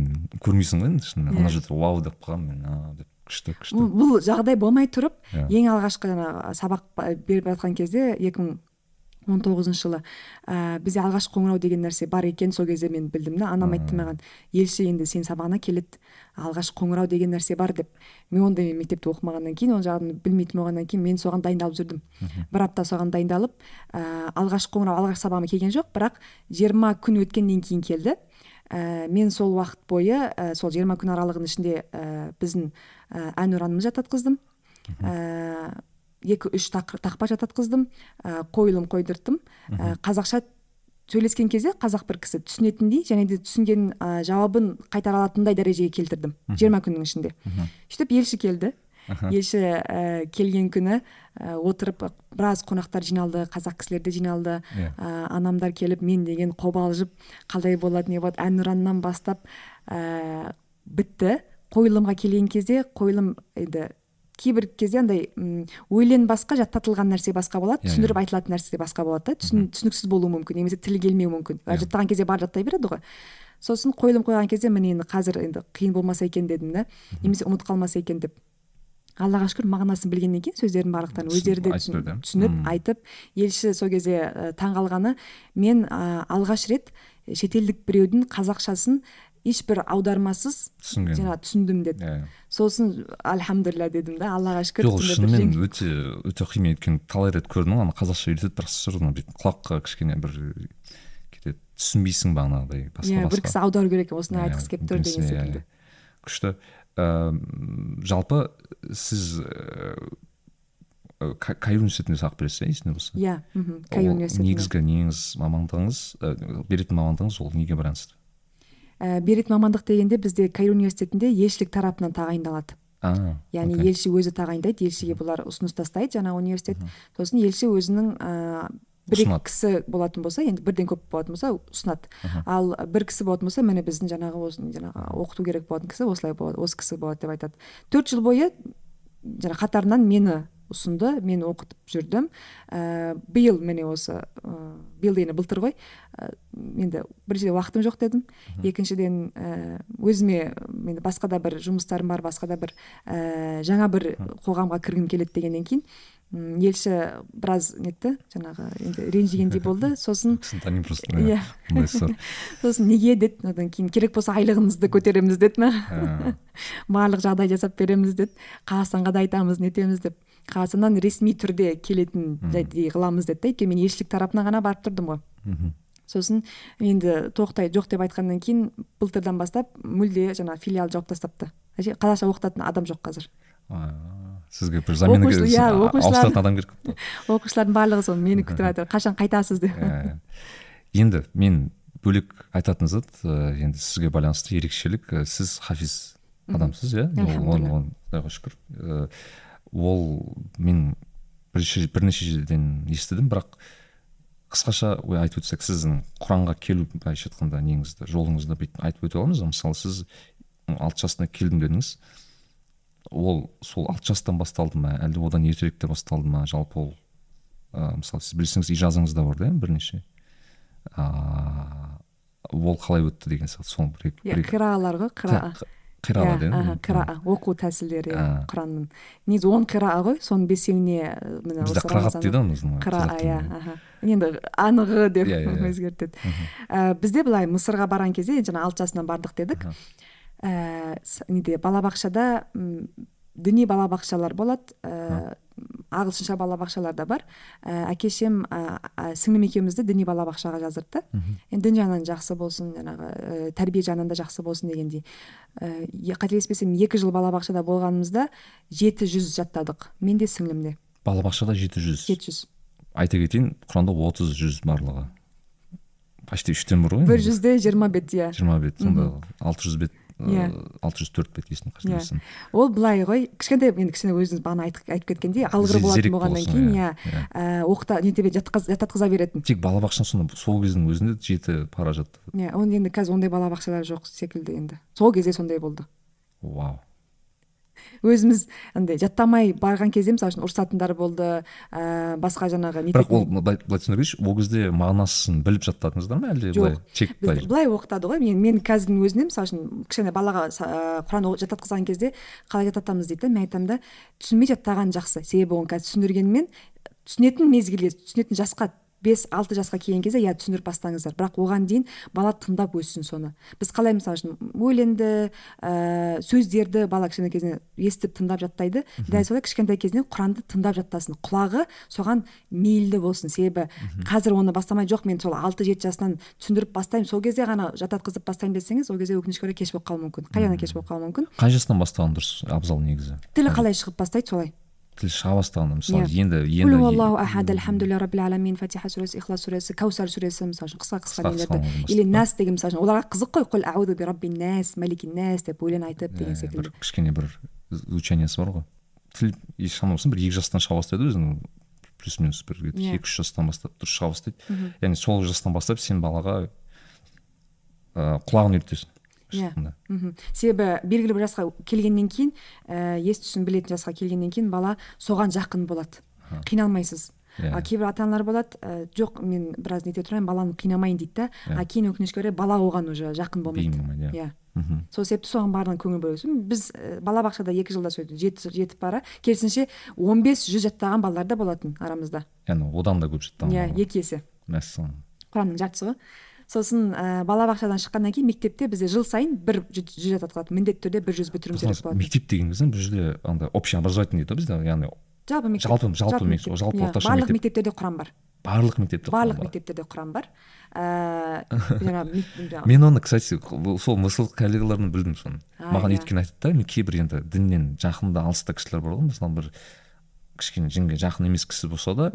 көрмейсің ғой енді шынымен. Ана Иә. жерде вау деп қалғанмын мен деп. Күшті күшті. Бұл, жағдай болмай тұрып Иә. ең алғашқы жаңағы сабақ ба- беріп жатқан кезде екі мың он тоғызыншы жылы ә, бізде алғашқы қоңырау деген нәрсе бар екен сол кезде мен білдім да анам айтты маған елші енді сен сабағына келеді алғашқы қоңырау деген нәрсе бар деп. Мен ондай мектепте оқымағаннан кейін ол жағын білмейтін болғаннан кейін мен соған дайындалып жүрдім. Бір апта соған дайындалып ә, алғашқы қоңырау алғашқы сабағыма келген жоқ бірақ жиырма күн өткеннен кейін келді. Ә, мен сол уақыт бойы ә, сол жиырма күн аралығының ішінде ә, біздің ә, әнұранымызды жаттатқыздым ә, екі үш тақ- тақпа жаттатқыздым ә, қойылым қойдырттым. Ә, қазақша сөйлескен кезде қазақ бір кісі түсінетіндей және де түсінген ә, жауабын қайтара алатындай дәрежеге келтірдім жиырма күннің ішінде. Сөйтіп елші келді. Елші ә, келген күні ә, отырып біраз қонақтар жиналды қазақ кісілер де жиналды. Ә, анамдар келіп мен деген қобалжып қалай болады не болады әнұраннан бастап ә, бітті. Қойылымға келген кезде қойылым енді кейбір кезде андай өлең басқа жаттатылған нәрсе басқа болады Иә, түсіндіріп айтылатын нәрсе басқа болады да түсін- түсініксіз болуы мүмкін немесе тілі келмеуі мүмкін. Иә. жаттаған кезде бәрі жаттай береді ғой. Сосын қойылым қойған кезде міне енді қазір енді қиын болмаса екен дедім да немесе ұмытып қалмаса екен деп аллаға шүкір мағынасын білгеннен кейін сөздердің барлықтарын өздері де түсініп айтып елші сол кезде ә, таңғалғаны мен ә, алғаш рет шетелдік біреудің қазақшасын ешбір аудармасыз түсінген. жаңағы түсіндім деді иә сосын альхамдулилля дедім да аллаға шүкір жоқ шынымен өте өте қиын өйткені талай рет көрдім ғой ана қазақша үйретеді бірақ все равно бүйтіп құлаққа кішкене бір кетеді түсінбейсің бағанағыдай басқа иә бір кісі аудару керек екен осыны Иә, айтқысы келіп тұр деген иә, секілді. иә. күшті. Ііі, жалпы сіз ііі каир университетінде сабақ бересіз иә есімде болса? Иә Ол университетінде. негізгі неңіз мамандығыңыз і беретін мамандығыңыз ол неге байланысты? Ә, беретін мамандық дегенде бізде каир университетінде елшілік тарапынан тағайындалады. Яғни окей. елші өзі тағайындайды елшіге бұлар ұсыныс тастайды жаңағы университет. Сосын елші өзінің ыыы бір екі кісі болатын болса енді бірден көп болатын болса ұсынады. Ал бір кісі болатын болса міне біздің жаңағы осы жаңағы оқыту керек болатын кісі осылай болады осы кісі болады деп айтады. Төрт жыл бойы жаңағы қатарынан мені ұсынды мен оқытып жүрдім. Ә, биыл міне осы ә, биыл дегенде былтыр ғой. Ә, енді біріншіден уақытым жоқ дедім. Екіншіден ә, өзіме енді басқа да бір жұмыстарым бар басқа да бір ә, жаңа бір қоғамға кіргім келеді дегеннен кейін елші біраз нетті. Жаңағы енді ренжігендей болды. Сосын просто иә. Сосын неге деді? Одан кейін керек болса айлығыңызды көтереміз деді Ә, барлық жағдай жасап береміз деді. Қазақстанға да айтамыз нетеміз деп. Қазақстаннан ресми түрде келетін жайдай қыламыз деді да өйткені мен елшілік тарапынан ғана барып тұрдым ғой. Мхм. сосын енді тоқтай жоқ деп айтқаннан кейін былтырдан бастап мүлде жаңағы филиалды жауып тастапты. Әже- қазақша оқытатын адам жоқ қазір. Сізге бір замена керек- иә, ауыстыратын адам керек оқушылардың барлығы сол мені күтіп жатыр қашан қайтасыз? деп. Ә, енді мен бөлек айтатын зат ә, енді сізге байланысты ерекшелік ә, сіз хафиз адамсыз иә? Құдайға шүкір. Ә, ол мен бірнеше бірнеше жерден естідім бірақ қысқаша ой айтып өтсек сіздің құранға келу былайша айтқанда неңізді жолыңызды бүйтіп айтып өте аламыз. ба мысалы сіз алты жасында келдім дедіңіз. ол сол алты жастан басталды ма әлде одан ертерек те басталды ма? жалпы ол ә, мысалы сіз білсеңіз ижазыңыз да бар да бірнеше? Ыыы ол қалай өтті деген сияқты сол бір иә қираалар ғой қирала Иә, қыraa оқу тәсілдері иә А. құранның негізі он қыраа ғой соның бесеуіне ә, міне бізде қырағат дейді ғой біздің қыраа иә енді анығы деп Иә, иә, иә. өзгертеді. Ә, бізде былай мысырға барған кезде жаңа алты жасынан бардық дедік. Аха. ә, неде балабақшада діни балабақшалар болады. Ә, ағылшынша балабақшалар да бар. Ә, әке шешем ә, ә, сіңлім екеумізді діни балабақшаға жаздырды енді дін жағынан жақсы болсын жаңағы ә, тәрбие жағынан да жақсы болсын дегендей. Ә, қателеспесем екі жыл балабақшада болғанымызда жеті жүз жаттадық. Мен де сіңлім де балабақшада жеті жүз. Жеті жүз. Айта кетейін құранда отыз жүз барлығы. Почти үштен бір ғой бір жүзде жиырма бет иә. Жиырма бет сонда алты жүз бет. Иә. алты жүз төрт бет есімде Иә. ол былай ғой кішкентай енді кішкене өзіңіз бағана айтып, айтып кеткендей алғыр болатын болғаннан кейін иә, иә ә, оқыта нете жаттатқыза беретін. Тек балабақшаны сонда сол кездің өзінде жеті пара жатты иә оны енді қазір ондай балабақшалар жоқ секілді енді. Сол кезде сондай болды. Вау. Өзіміз андай жаттамай барған кезде мысалы үшін ұрысатындар болды ә, басқа жаңағы бірақ ол былай былай түсіндіре кетейінші ол кезде мағынасын біліп жаттадыңыздар ма әлде былай чек былай? былай оқытады ғой. Мен мен қазірдің өзінде мысалы үшін кішкене балаға ә, құран жаттатқызған кезде қалай жаттатамыз дейді да мен айтамын да түсінбей жаттаған жақсы себебі оны қазір түсіндіргенмен түсінетін мезгілде түсінетін жасқа бес алты жасқа келген кезде иә түсіндіріп бастаңыздар. Бірақ оған дейін бала тыңдап өссін соны. Біз қалай мысалы үшін өлеңді ә, сөздерді бала кішкентай кезінен естіп тыңдап жаттайды. Дәл солай кішкентай кезінен құранды тыңдап жаттасын. Құлағы соған мейілді болсын. Себебі қазір оны бастамай жоқ. Мен сол алты жеті жасынан түсіндіріп бастаймын. Сол кезде ғана жаттатқызып бастаймын десеңіз ол кезде өкінішке орай кеш болып қалуы мүмкін. Қай жағынан кеш болып қалуы мүмкін? Қай жастан бастаған дұрыс абзал негізі? Тілі қалай шығып бастайды? Солай. Тіл шыға бастағанда мысалы енді енді уаллаху ахад альхамдулилля раббил аламин фатиха сүресі ихлас сүресі кәусар сүресі мысалы үшін қысқа қысқа нелерді болмаса или нәс деген мысалы үшін оларға қызық қой құл ауду би раббин нәс маликин нәс деп өлең айтып деген секілді бір кішкене бір звучаниясы бар ғой тіл и шамасын бір екі жастан шыға бастайды өзінің плюс минус бір екі үш жастан бастап дұрыс шыға бастайды яғни сол жастан бастап сен балаға ыыы құлағын үйретесің иә. Мхм. Себебі белгілі бір жасқа келгеннен кейін ә, ес түсін білетін жасқа келгеннен кейін бала соған жақын болады. Қиналмайсыз. Иә. а кейбір ата аналар болады ә, жоқ мен біраз нете тұрайын баланы қинамайын дейді да. Иә. а кейін өкінішке орай бала оған уже жақын болмайды. Иә. Иә. Мхм. сол себепті соған барлығына көңіл бөлу біз ә, балабақшада екі жылда сөйтіп жетіп жетіп бара керісінше он бес жүз жаттаған балалар да болатын арамызда. Яғни одан да көп жаттаған иә екі есе. Мәссаған. Құранның жартысы. ғой сосын ә, балабақшадан шыққаннан кейін мектепте бізде жыл сайын бір жүз жататылады міндетті түрде бір жүз бітіруіміз керек болады мектеп деген кезде бұл жерде андай общеобразовательный дейді ғой бізде яғни жалпы мектеп. жалпы- жалпы мектеп, жалпы Иә, орташа барлық мектеп. мектептерде құран бар. Барлық мектепте барлық мектептерде құран бар. Ыыы жаңағы- мен оны кстати сол мысыл коллегалардан білдім соны. Маған иә. өйткені айтады да мен кейбір енді діннен жақында алыста кісілер бар ғой мысалы бір кішкене дінге жақын емес кісі болса да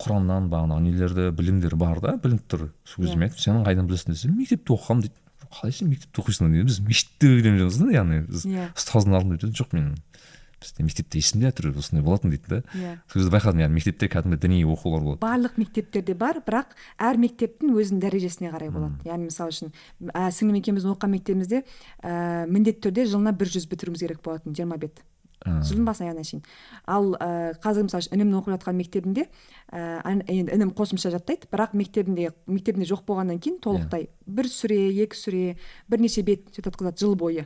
құраннан бағанағы нелерді білімдері бар да білініп тұр. Сол кезде мен айттым сен қайдан білесің десе мектепте оқығанмын дейді. Қалай сен мектепте оқисың дейді. Біз мешітте үйреніп жүрміз да яғни біз Иә. ұстаздың алдында жоқ мен. Бізде мектепте есімде әйтеуір осындай болатын дейді да. Иә. Сол кезде байқадым яғни мектепте кәдімгі діни оқулар болады. Барлық мектептерде бар бірақ әр мектептің өзінің дәрежесіне қарай болады. Яғни мысалы үшін ә, сіңлім екеуміздің оқыған мектебімізде ә, міндетті түрде жылына бір жүз бітіруіміз керек болатын жиырма бет. Жылдың басынан аяғына шейін. Ал ә, қазір мысалы үшін інімнің оқып жатқан мектебінде ә, ан- енді інім қосымша жаттайды бірақ мектебінде мектебінде жоқ болғаннан кейін толықтай бір сүре екі сүре бірнеше бет жаттатқызады жыл бойы.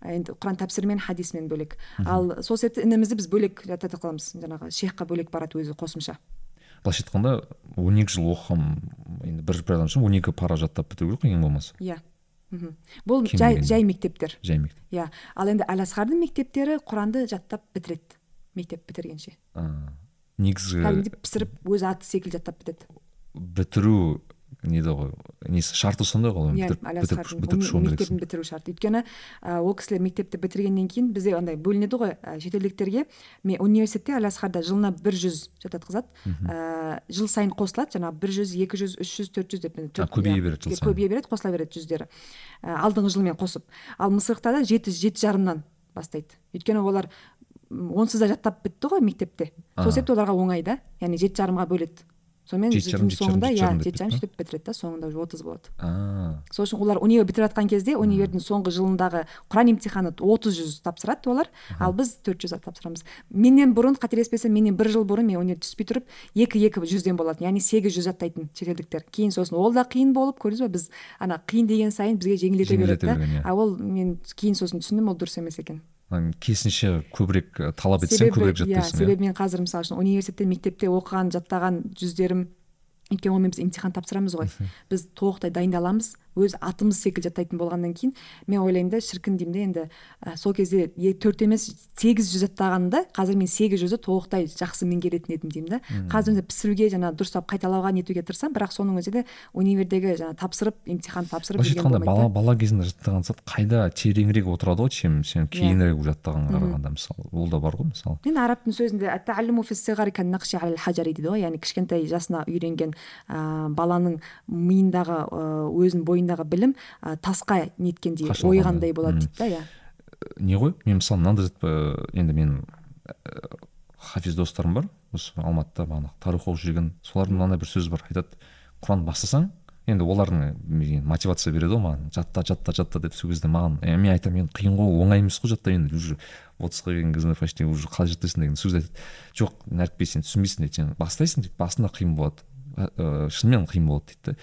Ә, енді құран тәпсірімен хадисмен бөлек. Ал сол себепті інімізді біз бөлек жаттатқызамыз жаңағы шейхқа бөлек барады өзі қосымша. Былайша айтқанда он екі жыл оқығам енді бір бір адам үшін он екі пара жаттап бітіру керек қой ең болмаса. Иә. Мхм. Бұл жай, жай мектептер. Жай мектеп. Иә. Ал енді әл асқардың мектептері құранды жаттап бітіреді. Мектеп бітіргенше. Негізгі кәдімгідей пісіріп өз аты секілді жаттап бітеді. бітіру неде ғой. Несі шарты сондай ғой иә мектебін бітіру шарт өйткені ол кісілер мектепті бітіргеннен кейін бізде андай бөлінеді ғой шетелдіктерге. Мен университетте әл асқарда жылына бір жүз жаттатқызады ә, жыл сайын қосылады жаңағы бір жүз екі жүз үш жүз төрт жүз деп көбейе береді жыл сайын. көбейе береді қосыла береді жүздері. Алдыңғы жылмен қосып. Ал мысырықтарда жеті жеті жарымнан бастайды. Өйткені олар онсыз да жаттап бітті ғой мектепте. Сол себепті оларға оңай да. Яғни жеті жарымға бөледі. Сонымен Жеті жарым, жылдың жеті жарым, соңында иә жеті жарым сөйтіп бітіреді да соңында уже отыз болады. Сол үшін олар универ бітіріп жатқан кезде универдің соңғы жылындағы құран емтиханы отыз жүз тапсырады олар. Ал біз төрт жүз тапсырамыз. Менен бұрын қателеспесем менен бір жыл бұрын мен универ түспей тұрып екі екі жүзден болатын яғни сегіз жүз жаттайтын шетелдіктер. Кейін сосын ол да қиын болып көрдіңіз ба біз ана қиын деген сайын бізге жеңілдете береді да. иә. а ол мен кейін сосын түсіндім ол дұрыс емес екен. Керісінше көбірек ә, талап етсең көбірек иә жаттайсың себебі мен қазір мысалы үшін университетте мектепте оқыған жаттаған жүздерім өйткені онымен біз емтихан тапсырамыз ғой. Біз толықтай дайындаламыз өз атымыз секілді жаттайтын болғаннан кейін мен ойлаймын да шіркін деймін де енді ә, сол кезде е- төрт емес сегіз жүз жаттағанымда қазір мен сегіз жүзді толықтай жақсы меңгеретін едім деймін да. Қазір енді пісіруге жаңағы дұрыстап қайталауға нетуге тырысамын бірақ соның өзі де универдегі жаңағы тапсырып емтихан тапсырып былайша айтқанда бала бала кезінде жаттаған зат қайда тереңірек отырады ғой чем сен кейінірек жаттағанға қарағанда мысалы. Ол да бар ғой мысалы. Енді арабтың сөзінде дейді ғой. Яғни кішкентай жасына үйренген ә, баланың миындағы ә, өзінің бойындағы білім ә, тасқа неткендей ойғандай болады дейді да иә. Не ғой мен мысалы мынандай зат, ә, енді мен ә, хафиз достарым бар осы алматыда бағанағы тарих оқып жүрген солардың мынандай бір сөзі бар айтады құран бастасаң енді олардың мотивация береді ғой маған жатта жатта жатта деп сол кезде маған е, мен айтамын енді қиын ғой оңай емес қой жатта енді уже отызға келген кезде почти уже қалай жаттайсың деген сол кезде айтады. Жоқ нәрікбей сен түсінбейсің дейді сен бастайсың дейді басында қиын болады ә, ә, шынымен қиын болады дейді да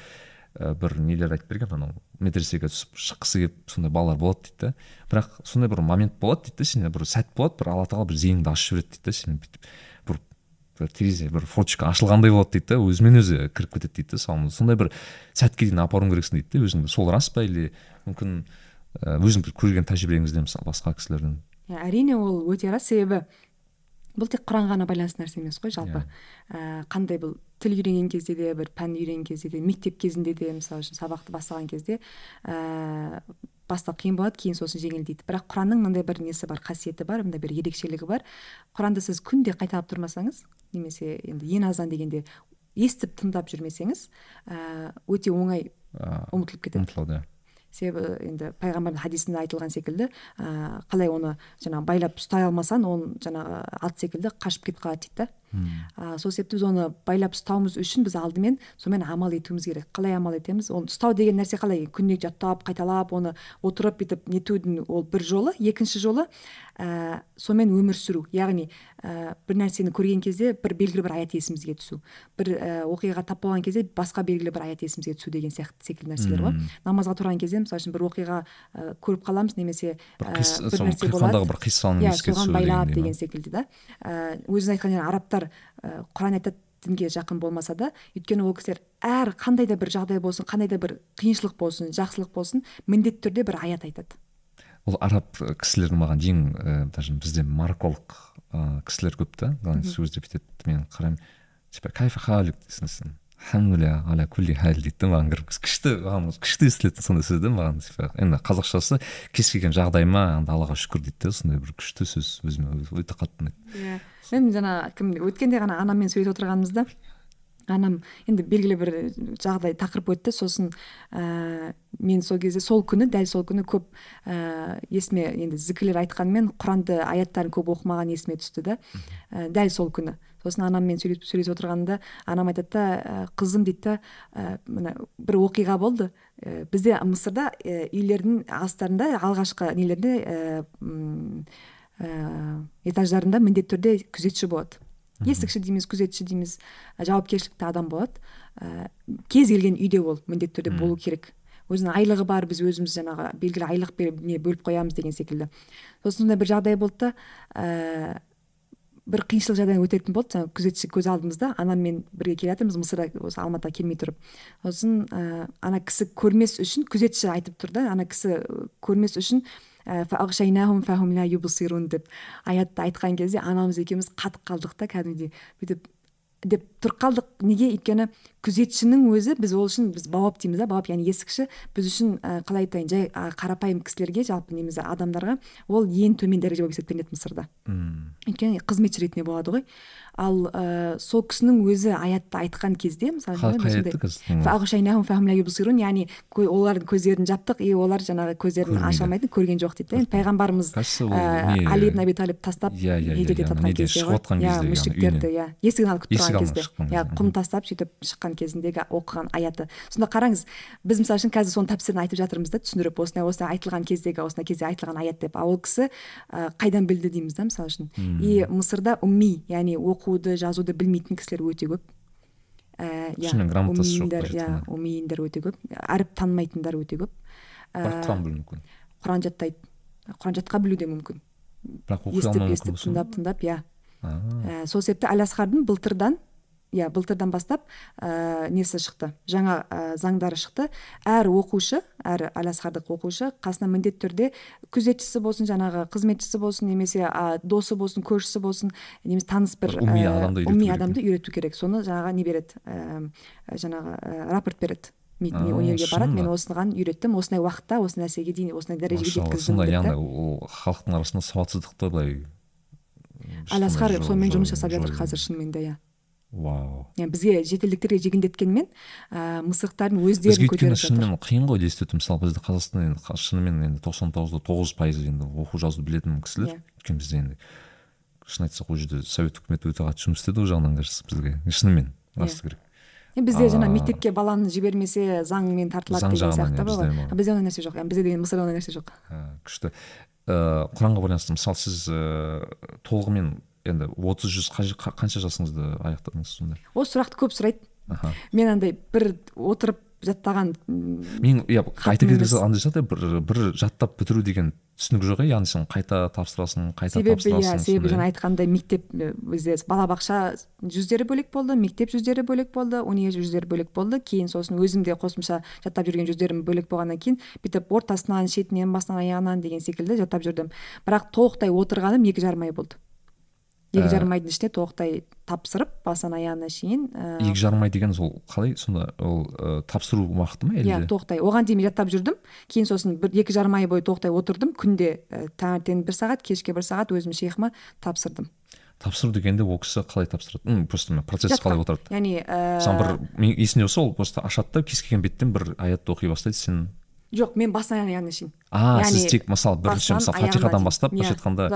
ә, бір нелер айтып берген анау медресеге түсіп шыққысы келіп сондай балалар болады дейді да. Бірақ сондай бір момент болады дейді да сенде бір сәт болады бір алла тағала бір зейініңді ашып жібереді дейді да сен бүйтіп бір бір терезе бір форточка ашылғандай болады дейді да өзімен өзі кіріп кетеді дейді да соны сондай бір сәтке дейін апаруың керексің дейді да өзіңді сол рас па или мүмкін ә, өзің бір көрген тәжірибеңізде мысалы басқа кісілерден иә әрине ол өте рас себебі бұл тек құранға ғана байланысты нәрсе емес қой жалпы. Ә, қандай бұл тіл үйренген кезде де бір пән үйренген кезде де мектеп кезінде де мысалы үшін сабақты бастаған кезде ә, баста қиын болады кейін сосын жеңілдейді. Бірақ құранның мынандай бір несі бар қасиеті бар мындай бір ерекшелігі бар. Құранды сіз күнде қайталап тұрмасаңыз немесе енді ең азан дегенде естіп тыңдап жүрмесеңіз ә, өте оңай ұмытылып кетеді. ұмытылады иә. Себебі енді пайғамбардың хадисінде айтылған секілді ә, қалай оны жаңағы байлап ұстай алмасаң ол жаңағы ат секілді қашып кетіп қалады дейді а, сол себепті біз оны байлап ұстауымыз үшін біз алдымен сонымен амал етуіміз керек. Қалай амал етеміз? Оны ұстау деген нәрсе қалай? Күнде жаттап қайталап оны отырып бүйтіп нетудің ол бір жолы. Екінші жолы ә, сонымен өмір сүру. Яғни ә, бір нәрсені көрген кезде бір белгілі бір аят есімізге түсу. Бір ә, оқиғаға тап болған кезде басқа белгілі бір аят есімізге түсу деген сияқты секілді нәрселер ғой намазға тұрған кезде мысалы үшін бір оқиға ә, көріп қаламыз немесе ә, бір нәрсе болады. бір қиссаның иә соған байлап деген секілді да. Ә, өзіңіз айтқан жаңағы арабтар ә, құран айтады дінге жақын болмаса да өйткені ол кісілер әр қандай да бір жағдай болсын қандай да бір қиыншылық болсын жақсылық болсын міндетті түрде бір аят айтады. Ол араб кісілер маған ең ә, даже бізде марокколық ә, кісілер көп та. Сөздеп бүйтеді мен қараймын. Типа кайфа халик дейсің алхамдулилля аля кулли хал дейді да маған кіріп күшті маған күшті естілетін сондай сөз да маған енді қазақшасы кез келген жағдайыма енді аллаға шүкір дейді да сондай бір күшті сөз өзіме өте қатты ұнайды. Иә. Мен жаңа кім өткенде ғана анаммен сөйлесіп отырғанымызда анам енді белгілі бір жағдай тақырып өтті. Сосын ә, мен сол кезде сол күні дәл сол күні көп ә, есіме енді зікірлер айтқанмен құранды аяттарын көп оқымаған есіме түсті да. Ә, дәл сол күні. Сосын анаммен сөйлесіп сөйлесіп отырғанымда анам айтады да «Ә, қызым дейді да «ә, мына бір оқиға болды. Ә, бізде мысырда ә, үйлердің астарында алғашқы нелерде этаждарында міндетті түрде күзетші болады есікші дейміз күзетші дейміз жауапкершілікті адам болады. Ә, кез келген үйде ол міндетті түрде болу керек. Өзінің айлығы бар біз өзіміз жаңағы белгілі айлық беріп не бөліп қоямыз деген секілді. Сосын сондай бір жағдай болды да ә, бір қиыншылық өтетін болды жаңағы күзетші көз алдымызда. Анаммен бірге келе жатырмыз мысырда осы алматыға келмей тұрып. Сосын ә, ана кісі көрмес үшін күзетші айтып тұр да ана кісі көрмес үшін деп аятты айтқан кезде анамыз екеуміз қатып қалдық та кәдімгідей бүйтіп деп тұрып қалдық. Неге? Өйткені күзетшінің өзі біз ол үшін біз бауап дейміз да бауап яғни есікші. Біз үшін ә, қалай айтайын жай ә, қарапайым кісілерге жалпы неміз адамдарға ол ең төмен дәреже болып есептелінеді мысырда мм. Өйткені қызметші ретінде болады ғой. Ал ә, сол кісінің өзі аятты айтқан кезде мысалы яғни олардың көздерін жаптық и олар жаңағы көздерін аша алмайды көрген жоқ дейді да. Енді пайғамбарымыз Кажется, ол ә, не- али ибн аби талиб тастап Иә, иә, кезде шығып жатқан кезде, есігін алып күтіп тұрған кезде. иә құм тастап сөйтіп шыққан кезіндегі оқыған аяты сонда қараңыз біз мысалы үшін қазір соның тәпсірін айтып жатырмыз да түсіндіріп осындай осындай айтылған кездегі осындай кезде айтылған аят деп. Ал ол кісі ә, қайдан білді дейміз да мысалы үшін. И мысырда умми яғни оқуды жазуды білмейтін кісілер өте көп. Ә, Шынымен грамотасы жоқ иә өте көп. Әріп танымайтындар өте көп. Бірақ Ә, құран білу мүмкін. Құран жаттайды. Құран жатқа білу де мүмкін. Бірақ оқи естіп естіп тыңдап тыңдап иә ә, сол себепті әл асқардың былтырдан иә былтырдан бастап ә, несі шықты? Жаңа ә, заңдары шықты. Әр оқушы әр әл асқардық оқушы қасына міндетті түрде күзетшісі болсын жаңағы қызметшісі болсын немесе ә, досы болсын көршісі болсын немесе таныс бір ә, адамды үйрету умми керек. адамды үйрету керек. Соны жаңағы не береді? Ә, жаңағы ә, рапорт береді. Не универге барады мен осыған үйреттім осындай уақытта осы нәрсеге дейін осындай дәрежеге жеткіздім сондай яғни ол халықтың арасында сауатсыздықты былай әл асқар сонымен жұмыс жасап жатыр қазір шынымен де иә. Вау. Яғни бізге жетелдіктерге жеңілдеткенмен ә, мысықтардың бізге өздерін өйткені шынымен қиын ғой елестету мысалы бізде қазақстанда енді шынымен енді тоқсан тоғыз да тоғыз пайызы енді оқу жазуды білетін кісілер. Иә. өйткені бізде енді шын айтсақ ол жерде совет үкіметі өте қатты жұмыс істеді ол жағынан кажется бізге. Шынымен рас керек. Енді бізде жаңа А. мектепке баланы жібермесе заңмен тартылады деген сияқты иә, бізде ғой. А бізде ондай нәрсе жоқ. Бізде деген мысырда ондай нәрсе жоқ. Күшті. Ыыы құранға байланысты мысалы сіз ыыы толығымен енді отыз жүз қанша жасыңызда аяқтадыңыз сонда? Осы сұрақты көп сұрайды. Аха. Мен андай бір отырып жаттаған мен иә айта кеткен андай жағдай бір бір жаттап бітіру деген түсінік жоқ иә яғни сен қайта тапсырасың қайта себебі тапсырасың иә себебі жаңа айтқандай мектеп бізде балабақша жүздері бөлек болды мектеп жүздері бөлек болды универ жүздері бөлек болды. Кейін сосын өзім де қосымша жаттап жүрген жүздерім бөлек болғаннан кейін бүйтіп ортасынан шетінен басынан аяғынан деген секілді жаттап жүрдім. Бірақ толықтай отырғаным екі жарым ай болды. Екі Ә. жарым айдың ішінде толықтай тапсырып басынан аяғына шейін екі жарым ай деген сол қалай сонда ол ы, тапсыру уақыты ма иә әлде толықтай. Оған дейін мен жаттап жүрдім. Кейін сосын бір екі жарым ай бойы толықтай отырдым. Күнде і, таңертең бір сағат кешке бір сағат өзім шейхыма тапсырдым. Тапсыру дегенде ол кісі қалай тапсырады? Просто процесс Жатқа. қалай отырады? Яғни ііі, мысалы бір мен есімде болса ол просто ашады да кез келген беттен бір аятты оқи бастайды сен жоқ мен басынан аяғына шейін а Яғни сіз тек мысалы бірінші бастан мысалы фатихадан бастап Иә. былайша айтқанда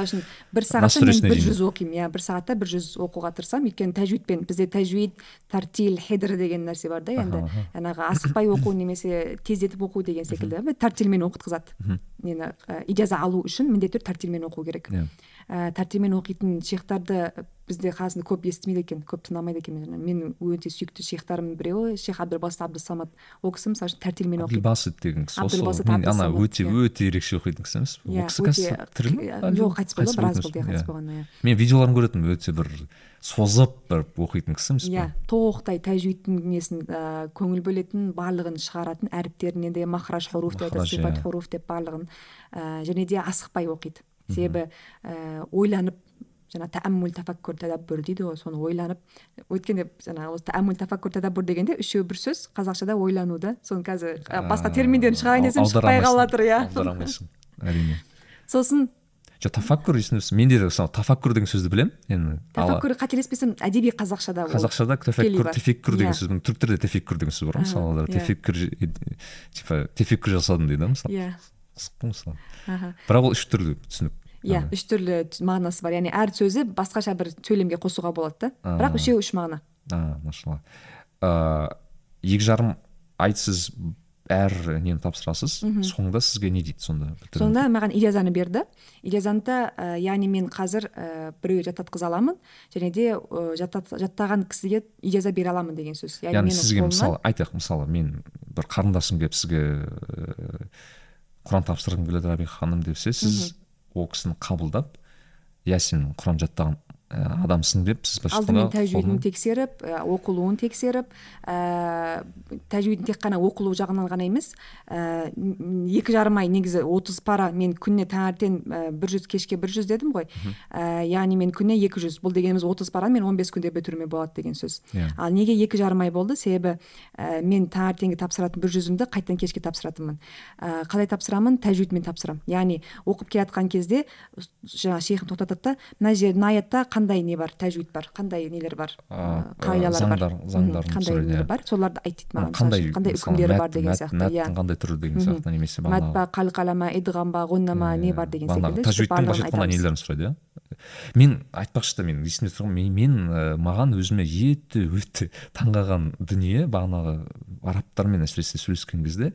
бір сағатта мен бір жүз оқимын. Иә бір сағатта бір жүз оқуға тырысамын. Өйткені тәжвидпен бізде тәжвид тартил хедр деген нәрсе бар да енді. Жаңағы асықпай оқу немесе тездетіп оқу деген секілді. Тартилмен оқытқызады. Нені ижаза алу үшін міндетті түрде тартилмен оқу керек. Иә. ә, тартилмен оқитын шейхтарды бізде қазір көп естімейді екен көп тыңдамайды екен менің өте сүйікті шейхтарымның біреуі шейх абдылбасит абдусамат ол кісі мысалы үшін тартилмен оқиды деген кісі ана өте иә. өте ерекше оқитын кісі емес пе? иә ол кісі қазір тірі ме? ә, әлде жоқ қайтыс болды біраз болды иә қайтыс Иә. болған иә мен видеоларын көретінмін өте бір созып бір оқитын кісі емес иә толықтай тәжвидтің несін ә, көңіл бөлетін барлығын шығаратын әріптеріне де махраж хуруф деп иә. хуруф деп барлығын ә, және де асықпай оқиды себебі ә, ойланып жаңа тәәммүл тафаккур тәдәббүр дейді ғой соны ойланып өйткені жаңағы осы тәәммүл тафаккур тәдәббүр дегенде үшеуі бір сөз қазақшада ойлану да соны қазір басқа терминдерін шығарайын десем шықпай қалып жатыр иә аудара алмайсың әрине сосын жоқ тафаккур есімде мен де мысалы тафаккур деген сөзді білемін енді тафаккур қателеспесем әдеби қазақшада ол қазақшада тікелей тефеккур деген сөз түрік тілде тефеккур деген сөз бар ғой мысалы тефеккур типа тефеккур жасадым дейді ғой мысалы иә қызық қой мысалы бірақ ол үш түрлі түсінік иә үш түрлі мағынасы бар. Яғни әр сөзі басқаша бір сөйлемге қосуға болады да. Бірақ үшеуі үш мағына. А машалла. Ыыы екі жарым ай сіз әр нені тапсырасыз соңында сізге не дейді сонда сонда маған ижазаны берді ижазаны ә, яғни мен қазір ә, біреуге жаттатқыза аламын. Және де ә, жаттат- жаттаған кісіге ижаза бере аламын деген сөз. Яғни менің сізге мысалы айтайық мысалы мен бір қарындасым келіп сізге ііі құран тапсырғым келеді рабиға ханым десе сіз ол кісіні қабылдап сен құран жаттаған адамсың деп сіз былайша алдымен қолынан- тексеріп ә, оқылуын тексеріп ә, тәжвидін тек қана оқылу жағынан ғана емес ә, екі жарым ай негізі отыз пара мен күніне таңертең ә, бір жүз кешке бір жүз дедім ғой ә, яғни мен күніне екі жүз бұл дегеніміз отыз параны мен он бес күнде бітіруіме болады деген сөз Иә. ал неге екі жарым ай болды себебі ә, мен таңертеңгі тапсыратын бір жүзімді қайтадан кешке тапсыратынмын ә, қалай тапсырамын тәжвидмен тапсырамын яғни оқып келе жатқан кезде жаңағы шейхім тоқтатады да мына жер мына аятта қандай не бар? Тәжвид бар қандай нелер бар? Қағидалар заңдар- қандай нелер бар? Соларды айт дейді маған қандай қандай үкімдері бар деген сияқты иә. қандай түрі деген сияқты немесе мәт идғам ба ғуннама не бар деген секілді? Тәжвидтің барлығын былайша айтқанда нелерін сұрайды иә? Мен айтпақшы да мен есімде тұрған мен, мен ә, маған өзіме өте өте таңғалған дүние бағанағы арабтармен әсіресе сөйлескен кезде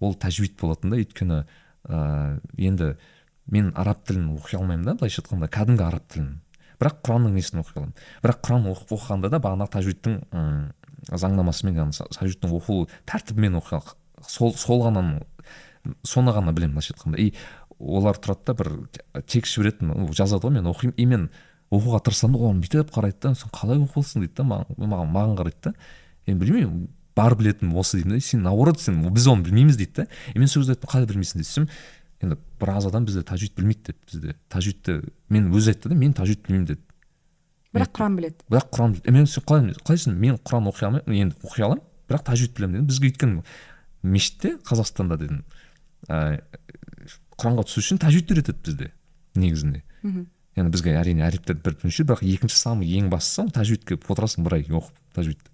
ол тәжвид болатын да. Өйткені ә, енді мен араб тілін оқи алмаймын да былайша айтқанда кәдімгі араб тілін. Бірақ құранның несін оқи аламын? бірақ құран оқып оқығанда да бағанағы тәжвидтің заңнамасымен яғни оқылу тәртібімен оқи сол сол ғана соны ғана білемін былайша айтқанда. И олар тұрады да бір текст жібереді жазады ғой мен оқимын. И мен оқуға тырысамын да оған бүйтіп қарайды да сен қалай оқисың дейді да маған маған, қарайды да. Мен білмеймін бар білетінім осы деймін да сен наоборот сен біз оны білмейміз дейді да. И мен сол кезде айттым қалай білмейсің? десем енді біраз адам бізде тәжвид білмейді деді бізде. Тәжвидті мен өзі айтты да мен тәжвид білмеймін деді. Бірақ құран біледі. Бірақ құран е, мен сен қалай қалайсың? Мен құран оқи алмаймын енді оқи аламын бірақ тәжвид білемін дедім. Бізге өйткені мешітте қазақстанда дедім ә, құранға түсу үшін тәжвид үйретеді бізде негізінде. Мхм. яғни бізге әрине әріптерді бір бірінші бірақ екінші самый ең бастысы тәжвидке отырасың бір ай оқып тәжвидті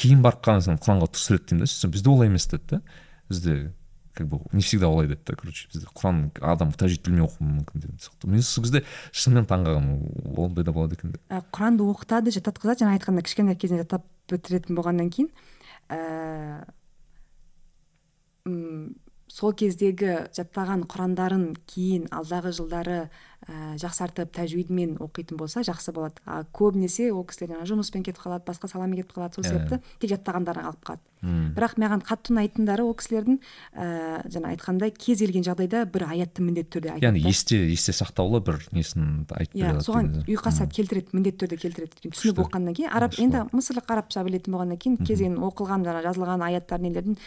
кейін барып қана сен құранға түсіреді деймін да сөйтсем бізде олай емес деді да бізде как бы не всегда олай деді да короче бізде құран адам тәжвид оқуы мүмкін деген сияқты. Мен сол кезде шынымен таңғалғанмын ондай да болады екен деп. Ә, құранды оқытады жаттатқызады жаңа айтқандай кішкентай кезінен жаттап бітіретін болғаннан кейін ә, м, сол кездегі жаттаған құрандарын кейін алдағы жылдары ә, жақсартып тәжвидмен оқитын болса жақсы болады. А көбінесе ол кісілер жаңағы жұмыспен кетіп қалады басқа саламен кетіп қалады сол Иә. себепті тек жаттағандарын алып қалады. Бірақ маған қатты ұнайтындары ол кісілердің ә, жаңа айтқандай кез келген жағдайда бір аятты міндетті түрде айтады яғни есте есте сақтаулы бір несін айтып иә соған ұйқас келтіреді міндетті түрде келтіреді өйткені түсініп оқығаннан кейін. Араб енді мысырлық арабша білетін болғаннан кейін кез келген оқылған жаңағы жазылған аяттар нелердің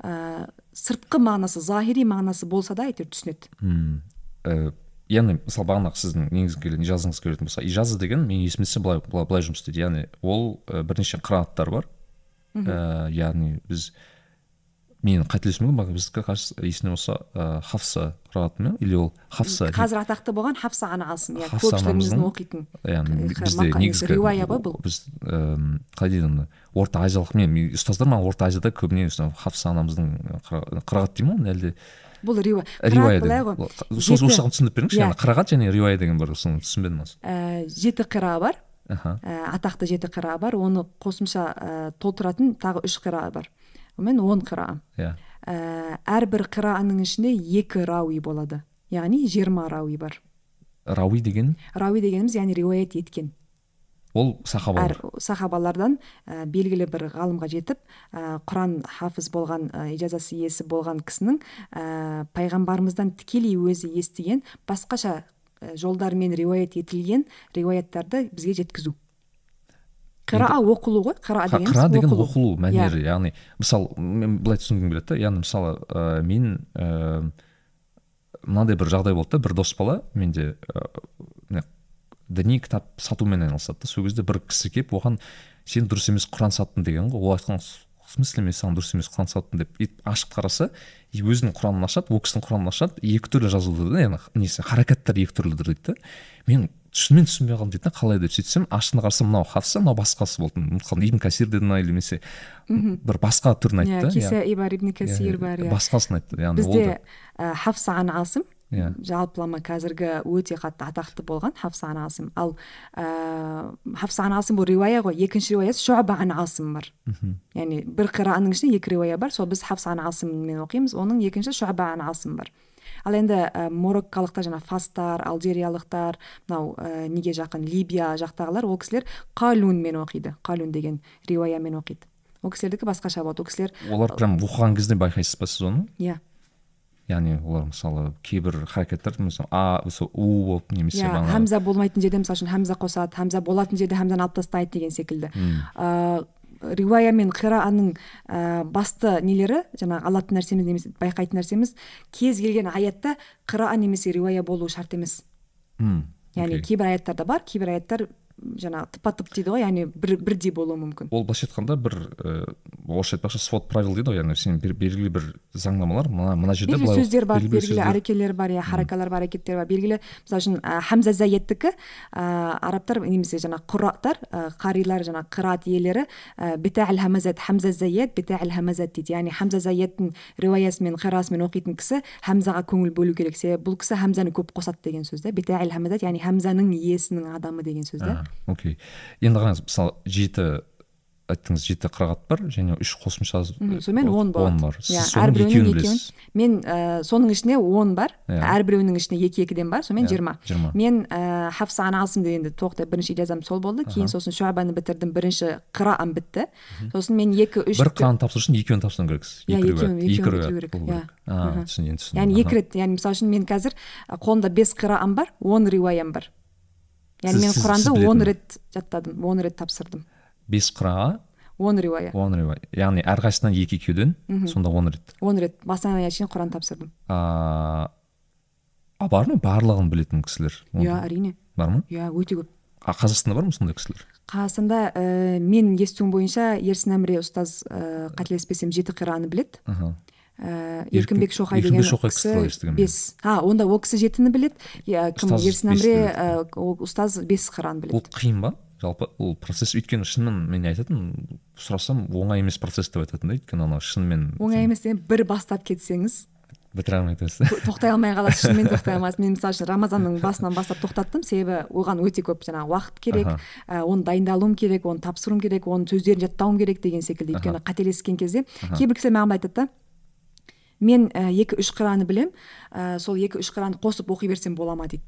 ә, сыртқы мағынасы захири мағынасы болса да әйтеуір түсінеді. Мм. Ә, яғни мысалы бағанағы сіздің неңізге келетін ижазыңыз келетін болса ижаза деген мен есімде былай былай, былай жұмыс істейді. Яғни ол ә, бірнеше қырағаттар бар. Ә, яғни біз мен қателесуім мүмкін біздікі есімде болса ә, хафса қырағаты ма или ол хафса қазір атақты болған хафса ана алсын. Иә көпшілігіміздің оқитын. яғни бізде негізгі риуая ғой бұл. біз ііі қалай дейді оны орта азиялық мен ұстаздар маған орта азияда көбіне хафса анамыздың қыра- қырағат дей ма оны әлде бұл риуая қырағат былай ғой осы жағын түсіндіріп беріңізші Иә. яғни қырағат және риуая деген бар соны түсінбедім аз. Ә, жеті қира бар. Ә, атақты жеті қира бар. Оны қосымша ә, толтыратын тағы үш қира бар. Мен он қира иә. Ә, әрбір қираның ішінде екі рауи болады. Яғни жиырма рауи бар. Рауи деген? Рауи дегеніміз яғни риуаят еткен. Ол сахабалар әр сахабалардан ә, белгілі бір ғалымға жетіп ә, құран хафыз болған ә, ижазасы иесі болған кісінің ә, пайғамбарымыздан тікелей өзі естіген басқаша ә, жолдармен риуаят етілген риуаяттарды бізге жеткізу қыра оқылу ғой қыра Қа- дегеніміз қыра деген оқылу. мәнері Иә. яғни мысалы мен былай түсінгім келеді да яғни мысалы ә, мен ә, мынандай бір жағдай болды да бір дос бала менде ә, діни кітап сатумен айналысады да. Сол кезде бір кісі келіп оған сен дұрыс емес құран саттың деген ғой. Ол айтқан в смысле мен саған дұрыс емес құран саттым деп и ашып қараса и өзінің құранын ашады ол кісінің құранын ашады екі түрлі жазылды да. Яғни несі харакаттар екі түрлі дейді да. Мен шынымен түсінбей қалдым дейді да қалай деп сөйтсем астына қарасам мынау хафса мынау басқасы болды. Ұмытып қалдым ибн касир деді ма или немесе бір басқа түрін айтты иә да киса ибар ибн касир бар иә басқасын айтты. Яғни бізде хафса ан асым Иә. жалпылама қазіргі өте қатты атақты болған хафса ан асым. Ал ә, хафса ан асым бұл риуая ғой. Екінші риуаясы шуаба ан асым бар. Яғни бір қираның ішінде екі риуая бар. Сол біз хафса ан асыммен оқимыз. Оның екінші шуаба ан асым бар. Ал енді ә, мороккалықтар жаңағы фастар алжириялықтар мынау ә, неге жақын либия жақтағылар ол кісілер қалунмен оқиды. Қалун деген риуаямен оқиды. Ол кісілердікі басқаша болады ол кісілер олар прям оқыған кезде байқайсыз ба сіз оны? Иә. Яғни олар мысалы кейбір харакаттар мысалы а осы у болып немесе иә хамза болмайтын жерде мысалы үшін хамза қосады хамза болатын жерде хамзаны алып тастайды деген секілді. Ыыы риуая мен қираның ә, басты нелері жаңағы алатын нәрсеміз немесе байқайтын нәрсеміз кез келген аятта қыра немесе риуая болуы шарт емес. М, яғни окей. кейбір аяттарда бар кейбір аяттар жаңағы тыпа тып дейді ғой яғни бір бірдей болуы мүмкін. Ол былайша айтқанда бір ііі орысша айтпақшы свод правил дейді ғой яғни сен белгілі бір заңнамалар мына мына жерде белгілі сөздер бар белгілі белгілі әрекелер бар иә харакалар бар әрекеттер бар. Белгілі мысалы үшін ә, хамза заяттікі ә, арабтар немесе жаңағы құраттар ә, қарилар жаңағы қыраат иелері ә, хамазат хамза хамазат дейді. Яғни хамза заяттың риуаясымен қирасымен оқитын кісі хамзаға көңіл бөлу керек. Себебі бұл кісі хамзаны көп қосады деген сөз да битаал хамазат яғни хамзаның иесінің адамы деген сөз да окей. Енді қараңыз мысалы жеті айттыңыз жеті қырағат бар және үш қосымша сонымен он болады. он бар. Сіз иә соның екеуін білесіз. Мен ә, соның ішіне он бар Иә. әрбіреуінің ішіне екі екіден бар сонымен Иә, жиырма. жиырма. мен ә, хафса ан асым дегенде тоқтай бірінші ижазам сол болды. Кейін сосын шуабаны бітірдім бірінші қыраам бітті. Сосын мен екі үш бір қыраны тапсыру үшін екеуін тапсыру керексіз екі керек, яғни екі рет яғни мысалы үшін мен қазір ә, қолымда бес қыраам бар он риуаям бар. Яғни мен құранды он рет жаттадым он рет тапсырдым бес қыраға он риуая он риуаят яғни әрқайсысынан екі екеуден сонда он рет он рет басынан аяқ шейін құран тапсырдым а а бар ма барлығын білетін кісілер иә әрине бар ма иә өте көп а қазақстанда бар ма сондай кісілер қазақстанда ә, менің естуім бойынша ерсін әміре ұстаз ә, қателеспесем жеті қираны біледі ә, Еркін- еркінбек шоқай деген кісі. бес. а онда ол кісі жетіні біледі. Иә кім ерсін әміре ол ұстаз бес қыран ол біледі қиын ба? Жалпы ол процесс өйткені шынымен мен айтатын сұрасам оңай емес процесс деп айтатын да өйткені ана шынымен оңай емес деген бір бастап кетсеңіз бітіре алмай кетесіз тоқтай алмай қаласыз шынымен тоқтай алмайсыз мен мысалы үшін рамазанның басынан бастап тоқтаттым. Себебі оған өте көп жаңағы уақыт керек ә, оны дайындалуым керек оны тапсыруым керек оның сөздерін жаттауым керек деген секілді. Өйткені қателескен кезде кейбір кісілер маған айтады да мен ә, екі үш қыраны білем ә, сол екі үш қыраны қосып оқи берсем бола ма дейді.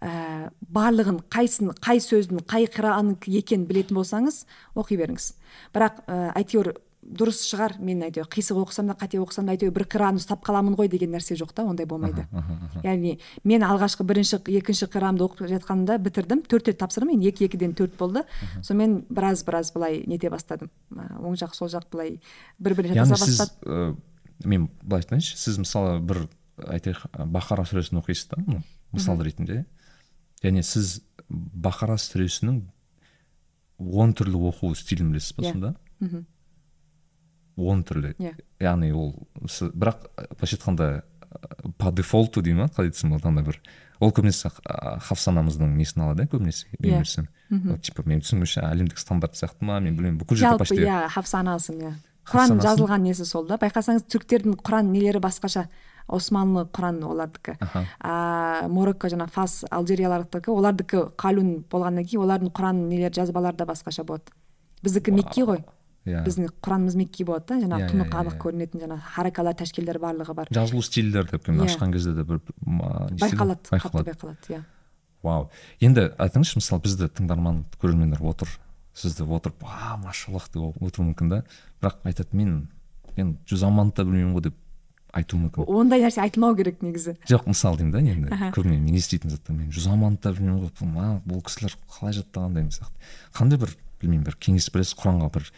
Ә, барлығын қайсын қай сөздің қай қираның екенін білетін болсаңыз оқи беріңіз. Бірақ ә, әйтеуір дұрыс шығар мен әйтеуір қисық оқысам да қате оқысам да әйтеуір бір қыраны ұстап қаламын ғой деген нәрсе жоқ та ондай болмайды. Яғни мен алғашқы бірінші екінші қирамды оқып жатқанымда бітірдім төрт рет тапсырдым енді екі екіден төрт болды. Сонымен біраз біраз былай нете бастадым. Оң жақ сол жақ былай бір біріне жасаса сіз бастады мен былай айтайыншы сіз мысалы бір айтайық бақара сүресін оқисыз да ну, мысал ретінде. Және сіз бақара сүресінің он түрлі оқу стилін білесіз ба Иә. сонда? Он түрлі. Иә. яғни ол бірақ былайша айтқанда по дефолту дей ма қалай айтсам болады андай бір ол көбінесе х- хафса анамыздың несін алады иә көбінесе мен Иә. білсем Вот, типа мен түсінуімше әлемдік стандарт сияқты ма мен білмеймін бүкіл жерде жалпы почти иә хафса анасың иә. Құран жазылған несі сол да? Байқасаңыз түріктердің құран нелері басқаша? Османлы құран олардікі. А морокко жана фас алжириялардікі. Олардікі қалун болғаннан кейін олардың құран нелері жазбалары да басқаша болады. Біздікі мекки ғой. Иә. Біздің құранымыз мекки болады да? Жаңағы Иә, тұнық иә, анық иә. көрінетін жаңағы харакалар тәшкилдер барлығы бар. Жазылу стильдері деп ашқан кезде де бір байқалады қатты байқалады иә. Вау. Енді айтыңызшы мысалы бізді тыңдарман көрермендер отыр. Сізді отырып а машаллах деп отыруы мүмкін да. Бірақ айтады мен мен жүз аманды да білмеймін ғой деп айтуы мүмкін. Ондай нәрсе айтылмау керек негізі. Жоқ мысалы деймін да енді. Көбіне мен еститін заттар мен жүз аманды да білмеймін ғой бұл кісілер қалай жаттаған деген сияқты. Қандай бір білмеймін бір кеңес бересіз құранға бір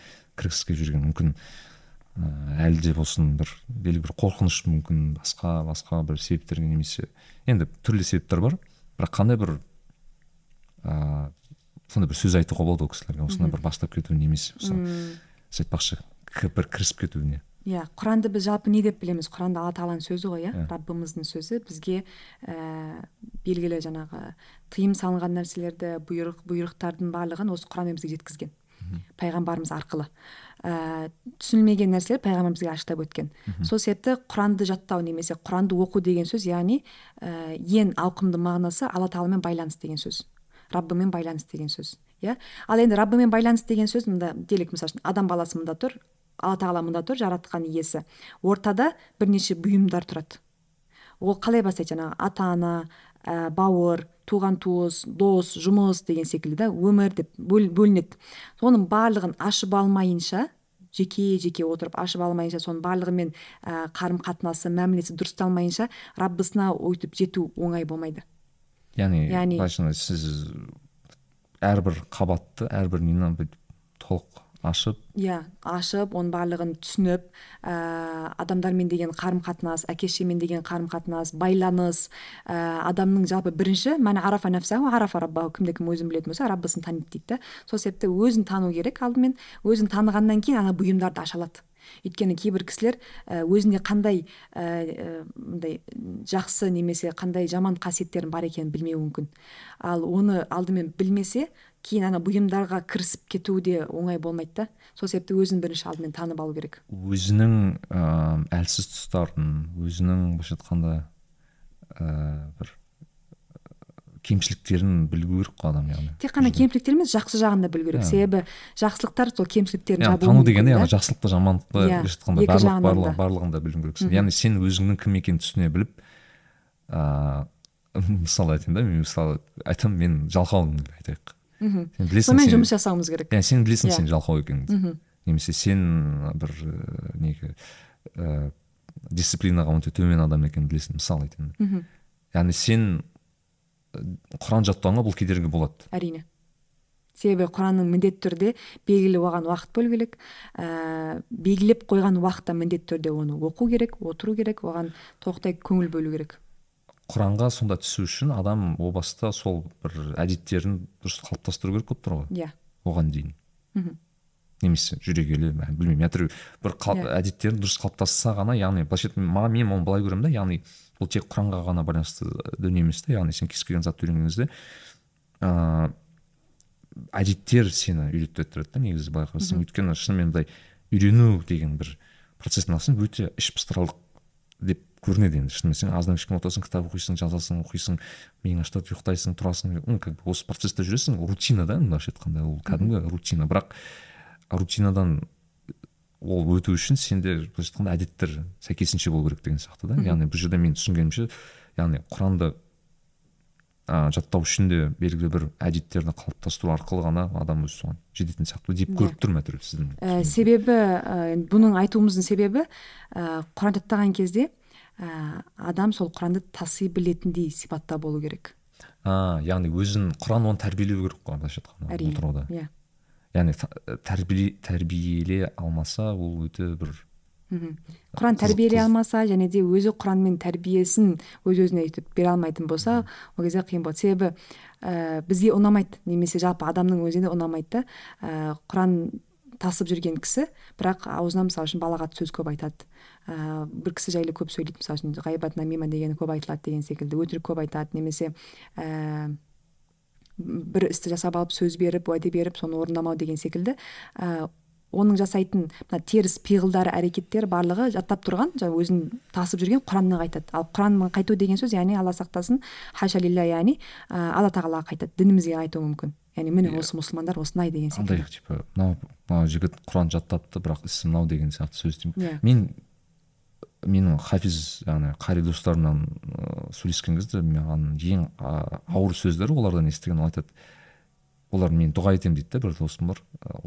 кіргісі келіп жүрген мүмкін. Ыыы әлі де болсын бір белгілі бір қорқыныш мүмкін басқа басқа бір себептерге немесе енді түрлі себептер бар. Бірақ қандай бір ыыы сондай бір сөз айтуға болады ол кісілерге. Осындай бір бастап кету немесе сіз айтпақшы бір кірісіп кетуіне. Иә құранды біз жалпы не деп білеміз? Құранда алла тағаланың сөзі ғой иә? Иә. раббымыздың сөзі. Бізге ә, белгілі жаңағы тыйым салынған нәрселерді бұйрық бұйрықтардың барлығын осы құранмен бізге жеткізген. Пайғамбарымыз арқылы. Ә, түсінілмеген нәрселер пайғамбар бізге ашықтап өткен. Сол себепті құранды жаттау немесе құранды оқу деген сөз яғни ә, ең ауқымды мағынасы алла тағаламен байланыс деген сөз. Раббымен байланыс деген сөз иә? Ал енді раббымен байланыс деген сөз мында делік мысалы үшін адам баласы мында тұр алла тағала мында тұр жаратқан иесі. Ортада бірнеше бұйымдар тұрады. Ол қалай бастайды жаңағы ата ана ә, бауыр туған туыс дос жұмыс деген секілді да өмір деп бөл, бөлінеді. Соның барлығын ашып алмайынша жеке жеке отырып ашып алмайынша соның барлығымен ә, қарым қатынасы мәмілесі дұрысталмайынша раббысына өйтіп жету оңай болмайды. Яғни Яғни- былайша айтқанда сіз әрбір қабатты әрбір нені бүйтіп толық ашып иә ашып оның барлығын түсініп ә, адамдармен деген қарым қатынас әке шешемен деген қарым қатынас байланыс ә, адамның жалпы бірінші мәні арафа нәфсаху арафа раббаху кімде кім өзін білетін болса раббысын таниды дейді да сол себепті өзін тану керек алдымен өзін танығаннан кейін ана бұйымдарды аша алады. Өйткені кейбір кісілер ә, өзінде қандай ә, ә, мындай жақсы немесе қандай жаман қасиеттердің бар екенін білмеуі мүмкін. Ал оны алдымен білмесе кейін ана бұйымдарға кірісіп кетуі де оңай болмайды да. Сол себепті өзін бірінші алдымен танып алу керек. Өзінің ыыы әлсіз тұстарын өзінің былайша айтқанда ыыы бір кемшіліктерін білу керек қой адам яғни. Тек қана кемшіліктер емес жақсы жағын да білу керек. Иә. себебі жақсылықтар сол кемшіліктерін жабуы тану да. яғни жақсылықты жамандықты Иә, былайша айтқанда екі барлық барлығын да. білуің керексің яғни сен өзіңнің кім екенін түсіне біліп ыыы мысалы айтайын да мен мысалы айтамын мен жалқаумын деп айтайық. Мхм сен білесің сонымен жұмыс жасауымыз керек. Иә сен білесің Иә. сен жалқау екеніңді немесе сен бір неге ә, дисциплинаға өте төмен адам екенін білесің мысалы айтайын мхм яғни сен құран жаттауыңа бұл кедергі болады. Әрине. Себебі құранның міндетті түрде белгілі оған уақыт бөлу керек ә, белгілеп қойған уақытта міндетті түрде оны оқу керек отыру керек оған тоқтай көңіл бөлу керек. Құранға сонда түсу үшін адам о баста сол бір әдеттерін дұрыс қалыптастыру керек болып тұр ғой. Иә. Оған дейін. Мхм. Немесе жүре келе білмеймін әйтеуір бір қал- Иә. әдеттерін дұрыс қалыптастырса ғана яғни былайша маған мен оны былай көремін да яғни бұл тек құранға ғана байланысты дүние емес та яғни сен кез келген затты үйренген кезде ыыы әдеттер сені үйретіп тұрады да негізі былай қарасаң. Өйткені шынымен былай үйрену деген бір процесстің басын өте іш пыстырарлық деп көрінеді енді. Шынымен сен аздан кішкене отырасың кітап оқисың жазасың оқисың миың ашылады ұйықтайсың тұрасың. Ну как бы осы процессте жүресің рутина да былайша айтқанда. Ол кәдімгі рутина. Бірақ рутинадан ол өту үшін сенде былайша айтқанда әдеттер сәйкесінше болу керек деген сияқты да. Яғни бұл жерде мен түсінгенімше яғни құранды ә, жаттау үшін де белгілі бір әдеттерді қалыптастыру арқылы ғана адам өзі соған жететін сияқты деп көріп тұрмын әйтеуір сіздің ә, себебі ә, бұның айтуымыздың себебі ә, құран жаттаған кезде ә, адам сол құранды таси білетіндей сипатта болу керек. А яғни өзін құран оны тәрбиелеу керек қой былайша айтқанда әрине. отыруда иә. Яғни та- тәрбие тәрбиелей алмаса ол өте бір мхм. құран тәрбиелей алмаса және де өзі құранмен тәрбиесін өз өзіне өйтіп бере алмайтын болса ол кезде қиын болады себебі ә, бізге ұнамайды немесе жалпы адамның өзіне ұнамайды да ә, құран тасып жүрген кісі бірақ аузынан мысалы үшін балағат сөз көп айтады. Ә, бір кісі жайлы көп сөйлейді мысалы үшін ғайбат намима дегені көп айтылады деген секілді. Өтірік көп айтады. Немесе ә, бір істі жасап алып сөз беріп уәде беріп соны орындамау деген секілді. Ә, оның жасайтын мына теріс пиғылдары әрекеттер барлығы жаттап тұрған жаңағы өзін тасып жүрген құраннан қайтады. Ал құраннан қайту деген сөз яғни алла сақтасын хаша лилля яғни ә, алла тағалаға қайтады дінімізге қайтуы мүмкін. Яғни міне осы мұсылмандар осындай деген андай секілді. типа мынау мынау жігіт құран жаттапты бірақ ісі мынау деген сияқты сөз деймін иә. Мен менің хафиз яғни қари достарымнан ыыы сөйлескен кезде маған ең ауыр сөздері олардан естіген ол айтады олар мен дұға етемін дейді да бір досым бар.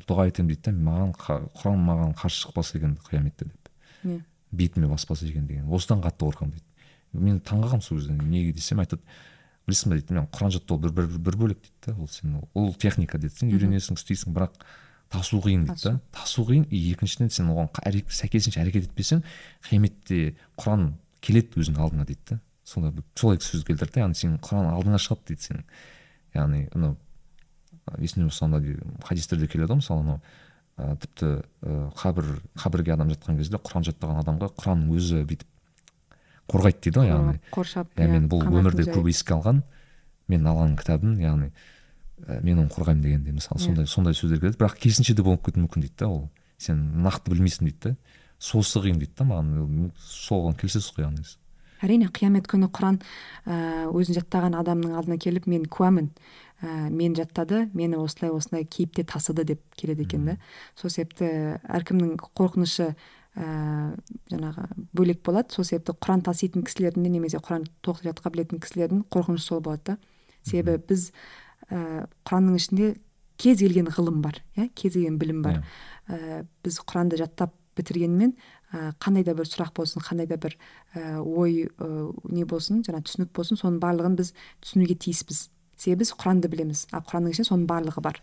Дұға етемін дейді да маған құран маған қарсы шықпаса екен қияметте деп. Иә. Бетіме баспаса екен деген. Осыдан қатты қорқамын дейді. Мен таңғалғанмын сол кезде неге? десем айтады білесің ба дейді. Мен құран жаттау бір, бір, бір бөлек дейді да ол сен ол техника дейді сен үйренесің істейсің. Бірақ тасу қиын дейді да тасу. Қиын и екіншіден сен оған сәйкесінше әрекет етпесең қияметте құран келеді өзіңнің алдыңа дейді да сондай бір- солай сөз келтірді яғни сенің құран алдыңа шығады дейді сенің яғни анау есімде болса андай хадистерде келеді ғой мысалы анау ә, тіпті ә, қабір қабірге адам жатқан кезде құран жаттаған адамға құранның өзі бүйтіп қорғайды дейді ғой яғни. қоршап иә мен бұл өмірде көп еске алған мен алланың кітабын яғни мен оны қорғаймын дегендей мысалы Иә. сондай сондай сөздер келеді. Бірақ керісінше де болып кетуі мүмкін дейді да ол. Сен нақты білмейсің дейді да. Сосы қиын дейді да маған. Соған келісесіз ғой яғни әрине қиямет күні құран ә, өзін жаттаған адамның алдына келіп мен куәмін. Ә, мен жаттады мені осылай осылай кейіпте тасыды деп келеді екен да. Сол себепті әркімнің қорқынышы ә, жаңағы бөлек болады. Сол себепті құран таситын кісілердің де немесе құран тоқи жатқа білетін кісілердің қорқынышы сол болады да. Себебі біз ә, құранның ішінде кез келген ғылым бар иә кез келген білім бар. Ә, біз құранды жаттап бітіргенмен ә, қандай да бір сұрақ болсын қандай да бір ә, ой ә, не болсын жаңа түсінік болсын соның барлығын біз түсінуге тиіспіз. Себебі біз құранды білеміз ал құранның ішінде соның барлығы бар.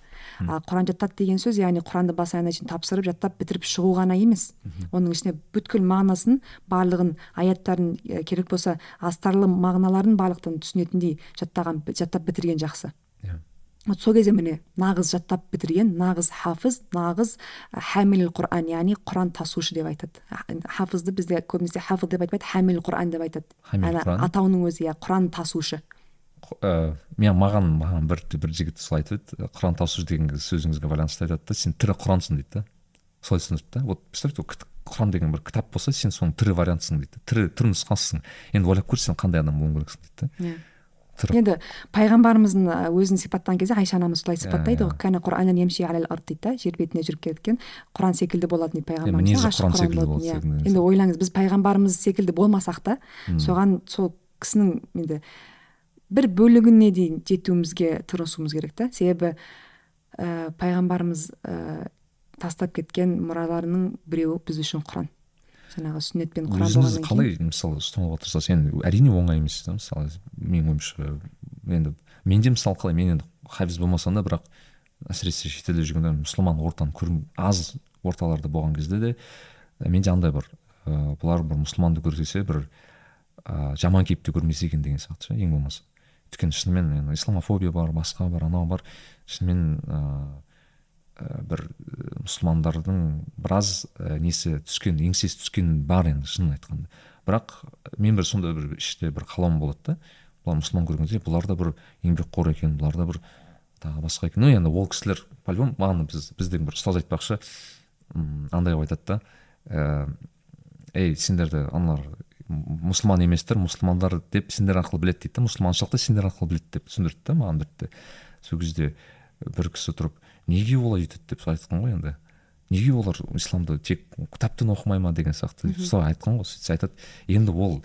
Ал құран жаттады деген сөз яғни құранды бас аяғына шейін тапсырып жаттап бітіріп шығу ғана емес. Оның ішіне бүткіл мағынасын барлығын аяттарын керек болса астарлы мағыналарын барлықтан түсінетіндей жаттаған жаттап бітірген жақсы. Вот сол кезде міне нағыз жаттап бітірген нағыз хафыз нағыз хәмил құран яғни құран тасушы деп айтады. Хафызды бізде көбінесе хафыз деп айтпайды хәмил құран деп айтады. Хамил Ана атауының өзі иә құран тасушы. Ә, мен маған маған бір бір жігіт солай айтып еді құран тасушы деген сөзіңізге байланысты айтады да сен тірі құрансың дейді да. Солай түсіндірді да. Вот представьте құран деген бір кітап болса сен соның тірі вариантысың дейді тірі тірі нұсқасысың. Енді ойлап көр сен қандай адам болуың керексің дейді да. Иә енді пайғамбарымыздың ә, өзін сипаттаған кезде айша анамыз солай сипаттайды иә. ғой кәне құранан емши алал ард дейді да жер бетіне жүріп кеткен. Құран секілді болатын дейді пайғамбарымыз. иә. енді ойлаңыз біз пайғамбарымыз секілді болмасақ та соған сол кісінің енді бір бөлігіне дейін жетуімізге тырысуымыз керек та. Себебі ә, пайғамбарымыз ә, тастап кеткен мұраларының біреуі біз үшін құран. Жаңағы сүннет пен құран өзіңіз қалай мысалы ұстануға тырысасыз енді әрине оңай емес та мысалы менің ойымша енді менде мысалы қалай мен енді хафиз болмасам да бірақ әсіресе шетелде жүргенде мұсылман ортаны көрм аз орталарда болған кезде де менде андай бар ә, бұлар бір мұсылманды көрсесе бір ә, жаман кейіпте көрмесе екен деген сияқты ше ең болмаса. Өйткені шынымен енді исламофобия бар басқа бар анау бар. Шынымен ә, бір ә, мұсылмандардың біраз ә, несі түскен еңсесі түскен бар енді шынын айтқанда. Бірақ мен бір сондай бір іште бір қалауым болады да. Бұлар мұсылман көрген кезде бұлар да бір еңбекқор екен бұлар да бір тағы басқа екен. Ну енді ол кісілер по любому маған біз біздің бір ұстаз айтпақшы. Андай қылып айтады да. Ей сендерді аналар мұсылман еместер мұсылмандар деп сендер арқылы біледі дейді да. Мұсылманшылықты сендер арқылы біледі деп түсіндірді да маған бірді сол кезде бір кісі тұрып неге олай өйтеді деп айтқан ғой енді. Неге олар исламды тек кітаптан оқымай ма деген сияқты. Солай айтқан ғой сөйтсе айтады. Енді ол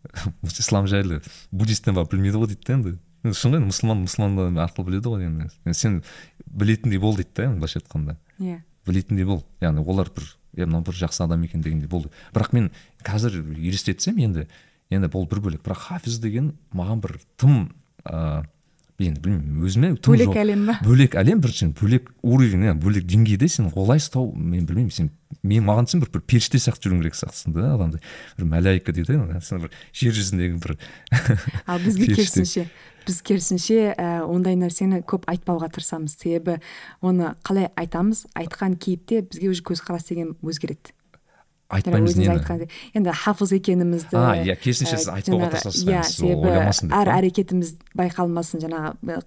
ислам жайлы буддисттен барып білмейді ғой дейді да енді. Шын ғой енді мұсылман мұсылман арқылы біледі ғой Енді. Сен білетіндей бол дейді да енді былайша айтқанда. Иә. Білетіндей бол. Яғни олар бір е мынау бір жақсы адам екен дегендей болды бірақ мен қазір елестетсем енді енді бұл бір бөлек. Бірақ хафиз деген маған бір тым ыыы енді білмеймін өзіме тым бөлек әлем ба бөлек әлем біріншіден бөлек уровень иә бөлек деңгейде сен олай ұстау мен білмеймін сен мен маған десең бір, бір періште сияқты жүруің керек сияқтысың да адамдай. Бір мәләйка дейді ғой сен бір жер жүзіндегі бір ал бізге керісінше біз керісінше ә, ондай нәрсені көп айтпауға тырысамыз. Себебі оны қалай айтамыз? Айтқан кейіпте бізге уже көзқарас деген өзгереді. Айтпаймыз нені? енді хафыз екенімізді а иә керісінше сіз айтпауға тырысасыз иә себебі әр әрекетіміз байқалмасын жаңағы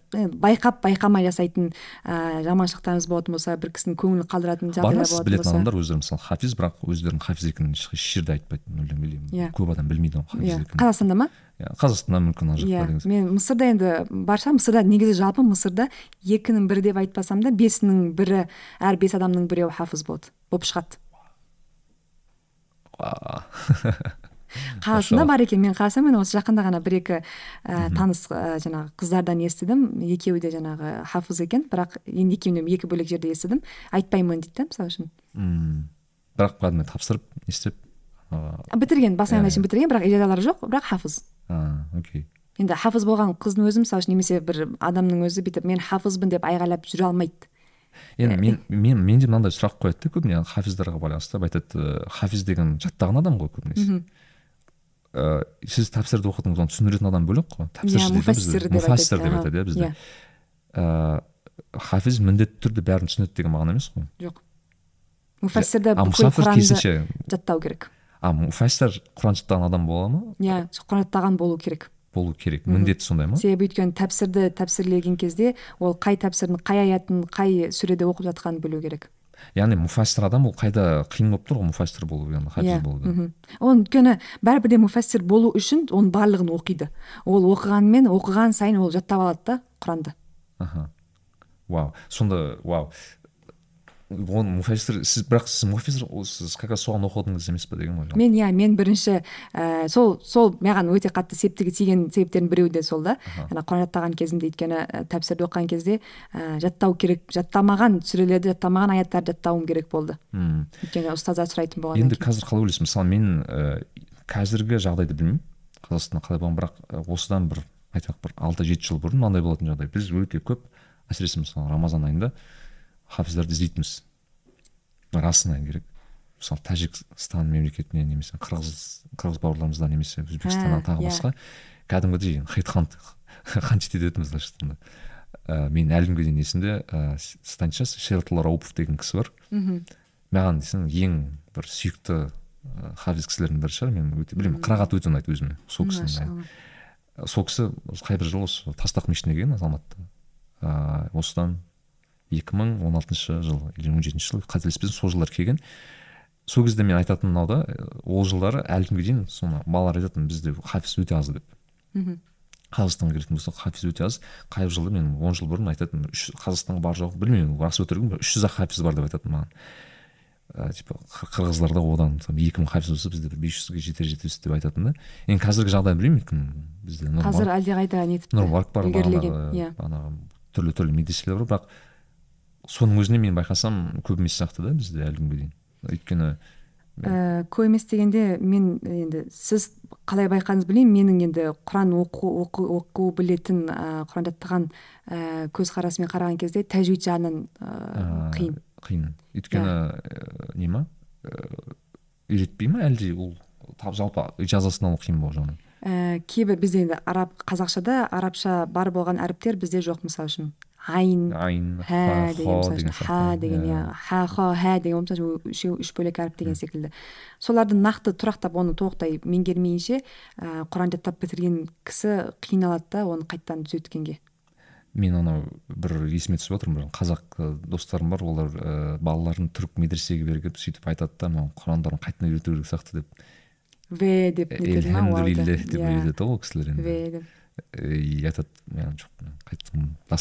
байқап байқамай жасайтын ә, жаманшылықтарымыз болатын болса бір кісінің көңілін қалдыратын жағдайлар болатын білетін болса. адамдар өздері мысалы хафиз бірақ өздерінің хафиз екенін еш жерде айтпайды мүлдем білемін Иә. көп адам білмейді ғой хафиз иә. екенін. Қазақстанда ма? Иә қазақстанда мүмкін ана жақта иә деген сияқты. мен мысырда енді бар шығар мысырда негізі жалпы мысырда екінің бірі деп айтпасам да бесінің бірі әр бес адамның біреуі хафыз болады болып шығады. Қазақстанда бар екен мен қарасам мен осы жақында ғана бір екі ә, таныс ә, жаңағы қыздардан естідім. екеуі де жаңағы хафыз екен. бірақ енді екеуінен екі бөлек жерде естідім. Айтпаймын дейді да мысалы үшін. М. бірақ кәдімгі тапсырып не істеп? Бітірген бас аяғына Иә, шейін бітірген бірақ ижазалары жоқ бірақ хафыз. А окей. Енді хафыз болған қыздың өзі мысалы үшін немесе бір адамның өзі бүйтіп мен хафызбын деп айғайлап жүре алмайды. Енді мен мен менде мынандай сұрақ қояды да көбіне хафиздарға байланысты. Айтады хафиз деген жаттаған адам ғой көбінесе ә, сіз тәпсірді оқыдыңыз оны түсіндіретін адам бөлек қой. Тәпсірші дейді бізде деп муфассир деп айтады. иә бізде Иә. ә, хафиз міндетті түрде бәрін түсінеді деген мағына емес қой. Жоқ. Муфассирді а бүкіл құранды жаттау керек. А муфассир құран жаттаған адам бола ма? Иә құран жаттаған болу керек. Болу керек. Міндеті сондай ма? Себебі өйткені тәпсірді тәпсірлеген кезде ол қай тәпсірдің қай аятын қай сүреде оқып жатқанын білу керек. Яғни муфассир адам ол қайда қиын болып тұр ғой муфассир болу яғни хафиз иә. болу ол өйткені бәрібір де муфассир болу үшін оның барлығын оқиды. Ол оқығанмен оқыған сайын ол жаттап алады да құранды аха. Вау. Сонда вау. Оны муфассир сіз бірақ сіз муфассир сіз как раз соған оқыдыңыз емес па деген ғой жалпы. мен иә мен бірінші ә, сол сол маған өте қатты септігі тиген себептердің біреуі де сол да. Ана құран жаттаған кезімде өйткені ә, тәпсірді оқыған кезде ә, жаттау керек жаттамаған сүрелерді жаттамаған аяттарды жаттауым керек болды. Мм. өйткені ұстаздар сұрайтын болғаннан енді қазір қалай ойлайсыз? Мысалы мен ә, қазіргі жағдайды білмеймін. Қазақстанда қалай болған бірақ ә, осыдан бір айтайық бір алты жеті жыл бұрын мынандай болатын жағдай. Біз өте көп әсіресе мысалы рамазан айында хафиздарды іздейтінбіз. Расын керек. Мысалы тәжікстан мемлекетінен немесе қырғыз қырғыз бауырларымыздан немесе өзбекстаннан тағы иә. басқа. Кәдімгідей хитхан ханчит ететінбіз былайша айтқанда. Ә, мен әлі күнге дейін есімде ә, станичас шератулла раупов деген кісі бар. Мхм. маған десең ең бір сүйікті ә, хафиз кісілердің бірі шығар. Мен өте білемін. Қырағат өте ұнайды өзіме сол кісінің сол кісі қай бір жылы осы тастақ мешітіне келген алматыда ыыы осыдан екі мың он алтыншы жыл или он жетінші жыл қателеспесем сол жылдары келген. Сол кезде мен айтатын мынау да ол жылдары әлі күнге дейін соны балалар айтатын бізде хафиз өте аз деп. Мхм. қазақстанға келетін болсақ хафиз өте аз. Қай жылы мен он жыл бұрын айтатын үш қазақстанға бар жоқ білмеймін рас өтірік бір үш жүз ақ хафиз бар деп айтатын маған. Ә, типа қыр- қырғыздарда одан екі мың хафиз болса бізде бір бес жүзге жетер жетпес деп айтатын да. Енді қазіргі жағдайды білмеймін өйткені бізде қазір әлдеқайда нетіпті нұрмарк бар бағанағы иә. түрлі түрлі медреселер бар бірақ соның өзіне мен байқасам көп емес сияқты да бізде әлі күнге дейін. Өйткені ә, көп емес дегенде мен енді сіз қалай байқадыңыз білмеймін. Менің енді құран оқу оқу, оқу білетін ә, құран жаттаған ә, көзқарасымен қараған кезде тәжуид жағынан ә, ә, қиын. қиын. Өйткені ә, не ма? Ә, үйретпей ма әлде ол жалпы ижазасын алу қиын ба ол жағынан? Ә, кейбір бізде енді араб қазақшада арабша бар болған әріптер бізде жоқ мысалы үшін. Айн айн хә деген ха деген иә ха хо хә деген үшеу үш бөлек әріп деген секілді соларды нақты тұрақтап оны толықтай меңгермейінше ә, құран жаттап бітірген кісі қиналады да оны қайтадан түзеткенге мен анау бір есіме түсіп отырмын бір қазақ ы, достарым бар олар ә, балаларын түрік медресеге бергіп сөйтіп айтады да мынау құрандарын қайтадан үйрету керек сияқты деп. Ве деп нетеді ильхамдулиллах деп Иә, үйретеді ғой ол кісілер енді. Деп. И айтады мен жоқ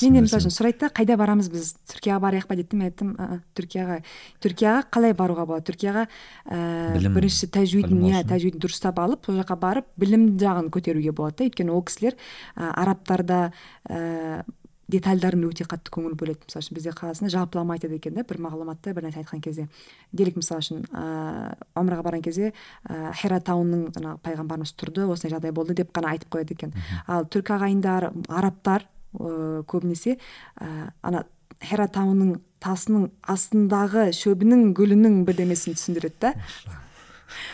мен мысалы үшін сұрайды да қайда барамыз біз? Түркияға барайық па дейді мен айттым «А, а, түркияға түркияға қалай баруға болады? Түркияға ә, Білім- бірінші тәжуидін иә тәжуидін дұрыстап алып сол жаққа барып білім жағын көтеруге болады да. Өйткені ол кісілер ә, арабтарда ә, детальдарын өте қатты көңіл бөледі. Мысалы үшін бізде қазақстанда жалпылама айтады екен да бір мағлұматты бір нәрсе айтқан кезде. Делік мысалы үшін ыыы омраға барған кезде ә, хира тауының жаңағы пайғамбарымыз тұрды осындай жағдай болды деп қана айтып қояды екен. Ал түркі ағайындар арабтар ыыы көбінесе ә, ана хера тауының тасының астындағы шөбінің гүлінің бірдемесін түсіндіреді да.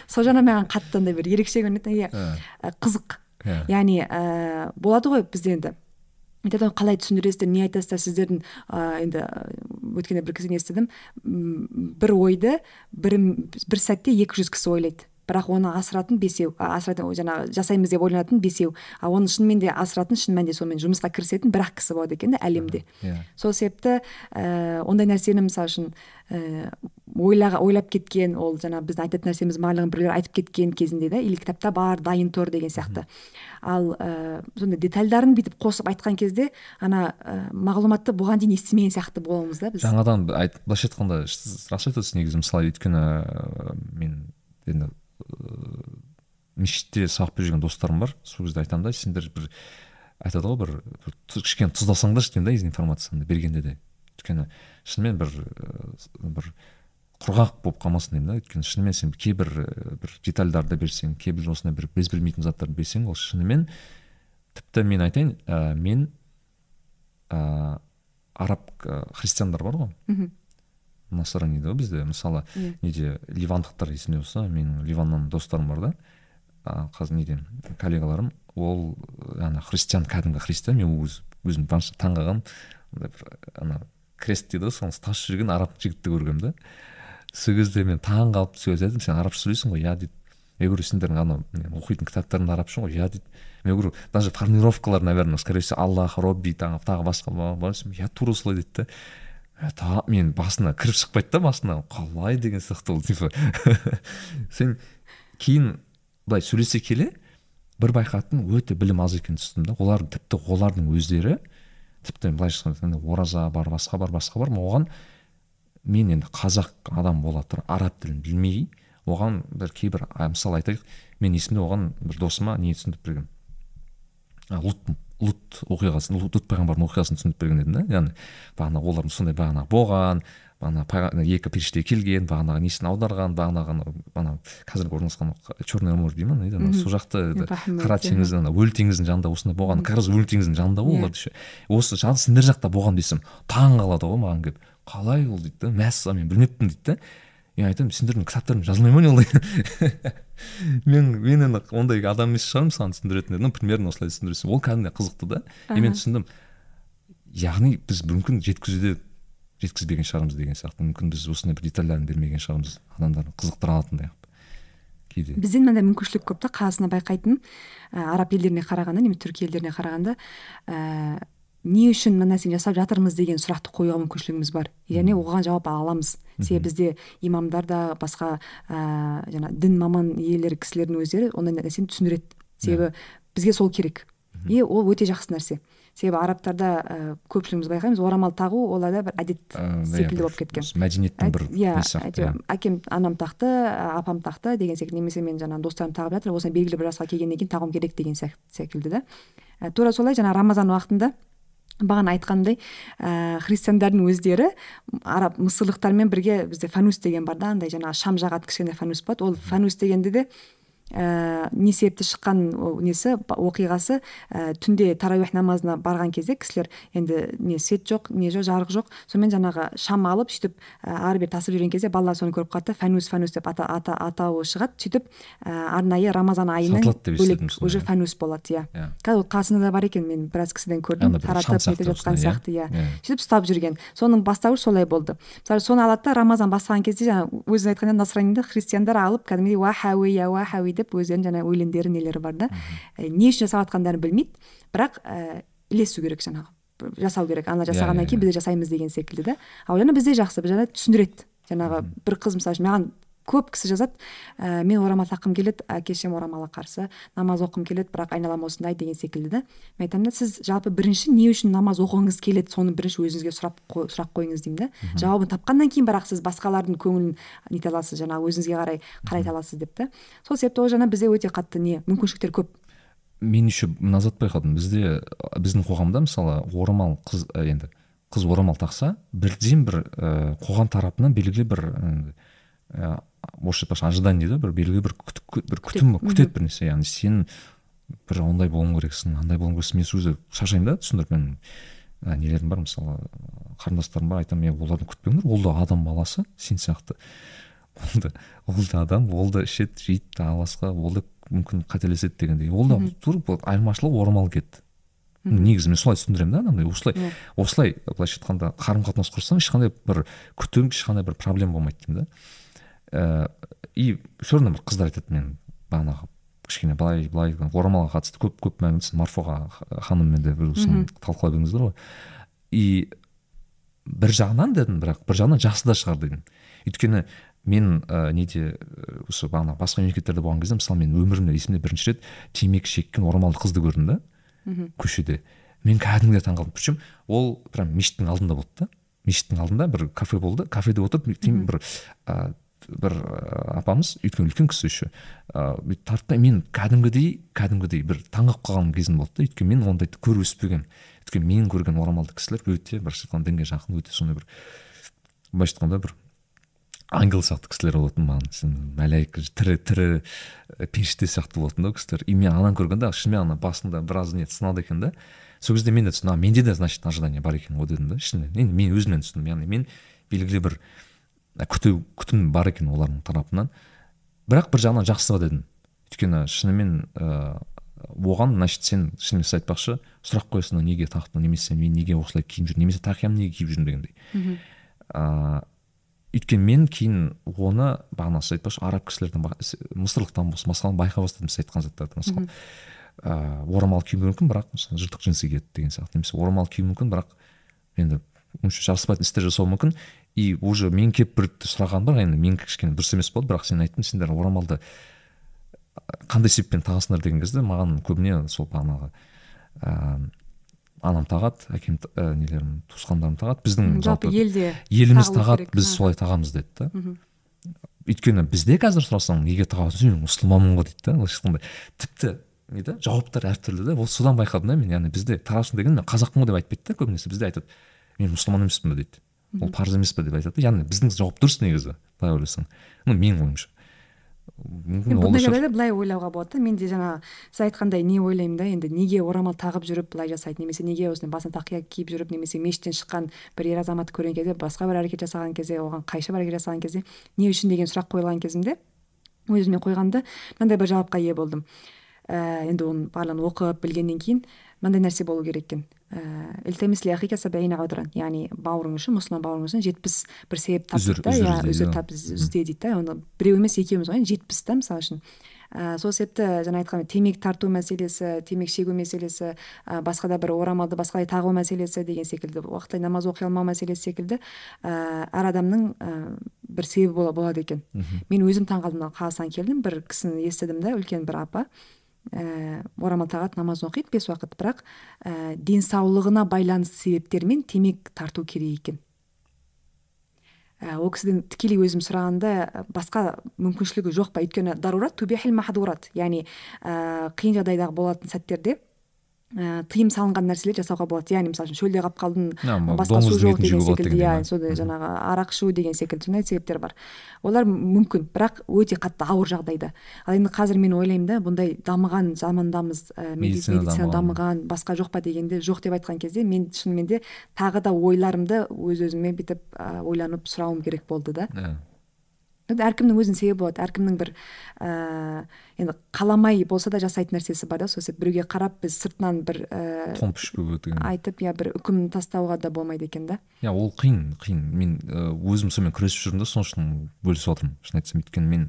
Сол жағынан маған қатты андай бір ерекше көрінеді. Иә ә, қызық. Иә яғни ә, болады ғой бізде енді. Айтады ғой қалай түсіндіресіздер не айтасыздар сіздердің ә, енді өткенде бір кісіден естідім. Бір ойды бір, бір сәтте екі жүз кісі ойлайды. Бірақ оны асыратын бесеу а, асыратын жаңағы жасаймыз деп ойланатын бесеу. Ал оны шынымен де асыратын шын мәнінде сонымен жұмысқа кірісетін бір ақ кісі болады екен да әлемде. Иә. Сол себепті ә, ондай нәрсені мысалы үшін ә, ойлаға, ойлап кеткен ол жаңа біздің айтатын нәрсеміз барлығын біреулер айтып кеткен кезінде да или кітапта бар дайын тұр деген сияқты. Ал ә, сондай детальдарын бүйтіп қосып айтқан кезде ана ә, мағлұматты бұған дейін естімеген сияқты боламыз да біз. Жаңадан айт былайша айтқанда рас айтасыз негізі мысалы өйткені ә, мен енді ыыы мешітте сабақ беріп жүрген достарым бар. Сол кезде айтамын да сендер бір айтады ғой бір, бір кішкене тұздасаңдаршы деймін да информацияны бергенде де. Өйткені шынымен бір бір құрғақ болып қалмасын деймін да. Өйткені шынымен сен кейбір і, бір детальдарды берсең кейбір осындай бір біз білмейтін заттарды берсең ол шынымен тіпті мен айтайын ә, мен ә, араб ә, христиандар бар ғой. Мхм. насрани дейді ғой бізде. Мысалы Иә. неде ливандықтар есімде болса менің ливаннан достарым бар да. Қазір неден коллегаларым ол ана христиан кәдімгі христиан. Мен өз, өзім таңғалғанмын андай бір ана крест дейді ғой соны тасып жүрген араб жігітті көргенмін да. Сол кезде мен таң қалып кезде айттым сен арабша сөйлейсің ғой иә дейді. Мен говорю сендердің ана мен оқитын кітаптарыңда арабша ғой иә дейді. Мен говорю даже формировкалар наверное скорее всего аллах робби тағы тағы басқа иә тура солай дейді да. Та мен басына кіріп шықпайды да басына. Қалай деген сияқты ол типа. Сен кейін былай сөйлесе келе бір байқадым өте білім аз екенін түстім да. Олар тіпті олардың өздері тіпті былайша айтқанда ораза бар басқа бар басқа бар оған мен енді қазақ адам бола тұра араб тілін білмей оған бір кейбір а, мысалы айтайық мен есімде оған бір досыма не түсіндіріп бергенмін а, лут лут оқиғасын лут пайғамбардың оқиғасын түсіндіріп берген едім да яғни бағана олардың сондай бағана болған бағана екі періште келген бағанағы несін аударған бағанағы ана- қазіргі орналасқан черное море дей ма дейді? Сол жақты қара иә. теңіз ана өлі теңіздің жанында осындай болған раз өлі теңіздің жанында ғой Иә. олар еще осы жан сендер жақта болған десем таң қалады ғой маған келіп қалай ол дейді да? Мәссаған мен білмеппін дейді да. Мен айтамын сендердің кітаптарың жазылмай ма не ондай мен мен енді ондай адам емес шығармын саған түсіндіретін едім ну примерно осылай түсіндірсем ол кәдімгідей қызықты да. И мен түсіндім. Яғни біз мүмкін жеткізуде жеткізбеген шығармыз деген сияқты. Мүмкін біз осындай бір детальдарын бермеген шығармыз адамдарды қызықтыра алатындай қылып кейде. Бізде мынандай мүмкіншілік көп та қазақстанда байқайтын ә, араб елдеріне қарағанда немесе түркі елдеріне қарағанда ә, не үшін мына нәрсені жасап жатырмыз деген сұрақты қоюға мүмкіншілігіміз бар. Және оған жауап ала аламыз. Себебі бізде имамдар да басқа ә, жаңа дін маман иелері кісілердің өздері ондай нәрсені түсіндіреді. Себебі бізге сол керек. И ол өте жақсы нәрсе. Себебі арабтарда ә, көпшілігіміз байқаймыз орамал тағу оларда бір әдет иә, секілді болып кеткен. мәдениеттің бір иә иә. әкем анам тақты апам тақты деген секілді. Немесе мен жаңағы достарым тағып жатыр осындай белгілі бір жасқа келгеннен кейін тағуым керек деген сек- секілді да. Ә, тура солай жаңа рамазан уақытында бағана айтқандай ә, христиандардың өздері араб мысырлықтармен бірге бізде фанус деген бар да андай жаңағы шам жағатын кішкене фанус болады. Ол фанус дегенде де ә, не себепті шыққан несі оқиғасы ә, түнде тарауих намазына барған кезде кісілер енді не свет жоқ не жоқ жарық жоқ. Сонымен жаңағы шам алып сөйтіп ә, ары бері тасып жүрген кезде балалар соны көріп қалады да фанус фанус деп ата, ата, атауы шығады. Сөйтіп ә, арнайы рамазан айының бөлек уже иә. фанус болады иә. Иә. қазір ол қазақстанда да бар екен мен біраз кісіден көрдім. Таратып нетіп жатқан иә? сияқты иә. Сөйтіп ұстап жүрген. Соның бастауы солай болды. Мысалы соны алады да рамазан бастаған кезде жаңағы өзің айтқандай насраниді христиандар алып кәдімгідей уахауи уахауи деп өздерінің жаңағы өлеңдері нелері бар да. Ә, не үшін жасап жатқандарын білмейді бірақ ә, ілесу керек жаңағы. Жасау керек. Ана жасағаннан иә, кейін иә. біз де жасаймыз деген секілді да. Ал жаңа бізде жақсы жаңа түсіндіреді. Жаңағы бір қыз мысалы үшін маған көп кісі жазады. Ә, мен орамал таққым келеді әке шешем орамалға қарсы намаз оқығым келеді бірақ айналам осындай деген секілді да. Мен айтамын да сіз жалпы бірінші не үшін намаз оқығыңыз келеді соны бірінші өзіңізге сұрап қой- сұрақ қойыңыз деймін да. Жауабын тапқаннан кейін бірақ сіз басқалардың көңілін нете аласыз жаңағы өзіңізге қарай қарайта аласыз деп та. Сол себепті ол жаңа бізде өте қатты не мүмкіншіліктер көп. Мен еще мына затты байқадым. Бізде біздің қоғамда мысалы орамал қыз енді қыз орамал тақса бірден бір ә, қоғам тарапынан белгілі бір ә, орысша айтпақшы ожидание дейді бір белгілі бір күтіп бір күтім Күтеді, бір нәрсе яғни сен бір ондай болуың керексің андай болуың керексің. Мен сол кезде шаршаймын да түсіндіріп. Мен ә, нелерім бар? Мысалы қарындастарым бар. Айтамын мен олардан күтпеңдер ол да адам баласы сен сияқты. Ол да ол да адам ол да ішеді жейді аласқа. Ол да мүмкін қателеседі дегендей. Ол да тура айырмашылығы орамал кетті. Негізі мен солай түсіндіремін да адамдай осылай осылай былайша айтқанда қарым қатынас құрсаң ешқандай бір күтім ешқандай бір проблема болмайды деймін да. Ііі и все равно бір қыздар айтады мен бағанағы кішкене былай былай орамалға қатысты көп көп сіз марфуға ханыммен де бір соны талқылап едіңіздер ғой. И бір жағынан дедім бірақ бір жағынан жақсы да шығар дедім. Өйткені мен ә, неде ә, осы бағана басқа мемлекеттерде болған кезде мысалы мен өмірімде есімде бірінші рет темекі шеккен орамалды қызды көрдім да көшеде. Мен кәдімгідей таңқалдым причем ол прям мешіттің алдында болды да. Мешіттің алдында бір кафе болды. Кафеде отырып бір ә, бір ә, апамыз өйткені үлкен кісі еще. Ыыы бүйтіп тартты мен кәдімгідей кәдімгідей бір таңқалып қалған кезім болды да. Өйткені мен ондайды көріп өспегенмін. Өйткені мен көрген орамалды кісілер өте былайша айтқанда дінге жақын өте сондай бір былайша айтқанда бір ангел сияқты кісілер болатын маған. Сен тірі тірі і періште сияқты болатын да кісілер. И мен ананы көргенде шынымен ана басында біраз не сыналды екен да. Сол кезде мен де түсіндім менде де значит ожидание бар екен ғой дедім да. Ішімнен енді мен өзімнен түсіндім. Яғни мен белгілі бір күту күтім бар екен олардың тарапынан. Бірақ бір жағынан жақсы дедім. Өйткені шынымен ыыы оған значит сен шынымен сіз айтпақшы сұрақ қоясың неге тақтың немесе мен неге осылай киіп жүрмін немесе тақиямын неге киіп жүрмін дегендей. Ыыы өйткені мен кейін оны бағана сіз айтпақшы араб кісілерден мысырлықтан болсын басқа байқай бастадым сіз айтқан заттарды мысалы ыыы орамал киюі мүмкін бірақ мысалы жыртық джинсы киеді деген сияқты немесе орамал киюі мүмкін бірақ енді онша жараспайтын істер жасауы мүмкін. И уже мен келіп бір сұраған бар енді мен кішкене дұрыс емес болды бірақ сен айттың сендер орамалды қандай себеппен тағасыңдар деген кезде маған көбіне сол бағанағы ыыы анам тағады әкем ә, нелерім туысқандарым тағады. Біздің жалпы елде еліміз тағады біз солай тағамыз деді да. Өйткені бізде қазір сұрасаң неге тағасың мен мұсылманмын ғой дейді да былайша айтқанда. Тіпті не да жауаптар әртүрлі да ол содан байқадым да мен яғни бізде тағасың деген мен қазақпын ғой деп айтпайды да көбінесе. Бізде айтады мен мұсылман емеспін бе дейді. Ол парыз емес пе деп айтады яғни біздің жауап дұрыс негізі былай ойласаң ну менің ойымша. Мүмкін мен бұндай жағдайда былай ойлауға болады да. Менде жаңа сіз айтқандай не ойлаймын да енді неге орамал тағып жүріп былай жасайды немесе неге осындай басына тақия киіп жүріп немесе мешіттен шыққан бір ер азаматты көрген кезде басқа бір әрекет жасаған кезде оған қайшы бір әрекет жасаған кезде не үшін деген сұрақ қойылған кезімде өзіме қойғанда мынандай бір жауапқа ие болдым. Ә, енді оның барлығын оқып білгеннен кейін мынандай нәрсе болу керек екен. Ііі яғни бауырың үшін мұсылман бауырың үшін жетпіс бір себеп тап Үзір- дейді да иә үзір тап дейді да оны біреу емес екеуміз ғой жетпіс та мысалы үшін. Ә, сол себепті жаңа айтқан темекі тарту мәселесі темекі шегу мәселесі ә, басқа да бір орамалды басқалай тағу мәселесі деген секілді уақытылы намаз оқи алмау мәселесі секілді ә, әр адамның ә, бір себебі бола- болады екен. Мен өзім таңқалдым қазақстанға келдім бір кісіні естідім да үлкен бір апа. Ііі орамал тағады намаз оқиды бес уақыт. Бірақ ііі денсаулығына байланысты себептермен темекі тарту керек екен. І ол кісіден тікелей өзім сұрағанда басқа мүмкіншілігі жоқ па? Өйткені дарурат махдурат яғни ііі қиын жағдайдағы болатын сәттерде ііі тыйым салынған нәрселер жасауға болады. Яғни мысалы үшін шөлде қалып қалдың басқа су жоқ деген секілді. иә сондай жаңағы арақ ішу деген секілді. Сондай себептер бар. Олар мүмкін бірақ өте қатты ауыр жағдайда. Ал енді қазір мен ойлаймын да бұндай дамыған замандамыз ә, Медицина медицина дамыған. басқа жоқ па дегенде жоқ деп айтқан кезде мен шынымен де тағы да ойларымды өз өзіме бүйтіп ә, ойланып сұрауым керек болды да. Енді әркімнің өзінің себебі болады. Әркімнің бір ііі енді қаламай болса да жасайтын нәрсесі бар да. Сол себепті біреуге қарап біз сыртынан бір ііі томп ішпеу деген айтып иә бір үкім тастауға да болмайды екен да. Иә ол қиын қиын. Мен өзім сонымен күресіп жүрмін да сол үшін бөлісіп отырмын. Шын айтсам өйткені мен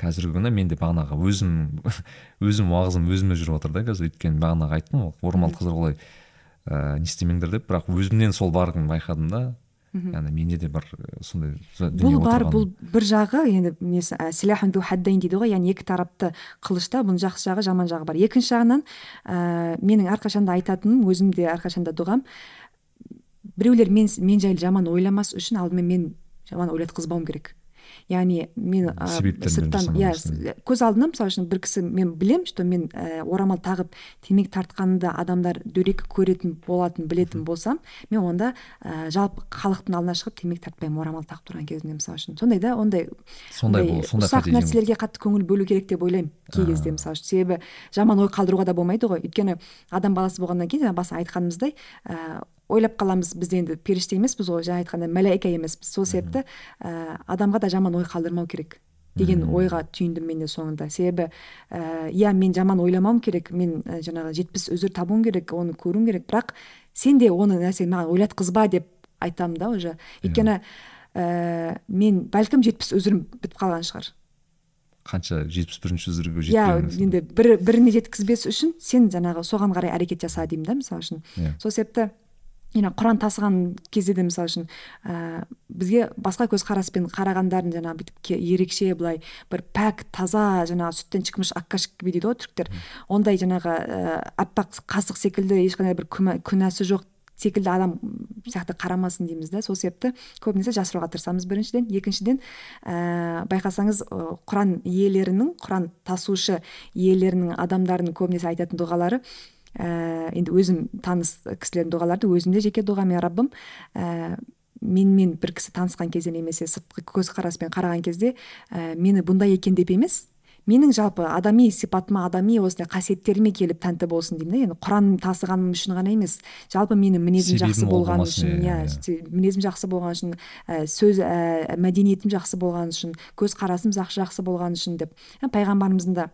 қазіргі күні менде бағанағы өзім өзім уағызым өзіме жүріп жатыр да қазір. Өйткені бағанағы айттым ғой орамал қыздар олай ыыы не істемеңдер деп. Бірақ өзімнен сол барын байқадым да яғни менде де бар сондай бұл бар бұл бір жағы енді несі ә, дейді ғой яғни екі тарапты қылышта бұның жақсы жағы жаман жағы бар. Екінші жағынан ә, менің әрқашанда айтатыным өзім де әрқашанда дұғам біреулер мен мен жайлы жаман ойламас үшін алдымен мен жаман ойлатқызбауым керек. Яғни мен сырттан иә көз алдына мысалы үшін бір кісі мен білем что мен ә, орамал тағып темекі тартқанды адамдар дөрекі көретін болатын білетін болсам мен онда ә, жалпы халықтың алдына шығып темекі тартпаймын орамал тағып тұрған кезімде мысалы үшін. Сондай да ондай сондай ұсақ нәрселерге қатты көңіл бөлу керек деп ойлаймын кей кезде мысалы үшін. Себебі жаман ой қалдыруға да болмайды ғой. Өйткені адам баласы болғаннан кейін жаңа басында айтқанымыздай ә, ойлап қаламыз біз енді періште емеспіз ғой жаңа айтқандай мәләйка емеспіз сол себепті ә, адамға да жаман ой қалдырмау керек деген ойға түйіндім мен де соңында себебі ә, иә мен жаман ойламауым керек мен ә, жаңағы жетпіс өзір табуым керек оны көруім керек бірақ сен де оны нәрсені маған ойлатқызба деп айтамын да уже. Өйткені ә, мен бәлкім жетпіс өзірім бітіп қалған шығар қанша жетпіс бірінші үзірге иә енді бір біріне жеткізбес үшін сен жаңағы соған қарай әрекет жаса деймін да мысалы үшін иә сол себепті жаңағы құран тасыған кезде де мысалы үшін ә, бізге басқа көзқараспен қарағандарын жаңағы бүйтіп ерекше былай бір пәк таза жаңағы сүттен шықмыш аккашик gibi дейді ғой түріктер. Ондай жаңағы ә, аппақ қасық секілді ешқандай бір күнәсі жоқ секілді адам сияқты қарамасын дейміз да сол себепті көбінесе жасыруға тырысамыз біріншіден. Екіншіден ә, байқасаңыз құран иелерінің құран тасушы иелерінің адамдарының көбінесе айтатын дұғалары ә, енді өзім таныс кісілердің дұғаларды өзім де жеке дұғам я раббым ә, менімен бір кісі танысқан кезде немесе сыртқы көзқараспен қараған кезде ә, мені бұндай екен деп емес менің жалпы адами сипатыма адами осындай қасиеттеріме келіп тәнті болсын деймін да енді құран тасығаным үшін ғана емес жалпы менің мінезім жақсы болғаны болмасын, үшін иә, иә. мінезім жақсы болғаны үшін ә, сөз ә, мәдениетім жақсы болғаны үшін көзқарасым жақсы жақсы болғаны үшін деп. Ә, пайғамбарымыздың да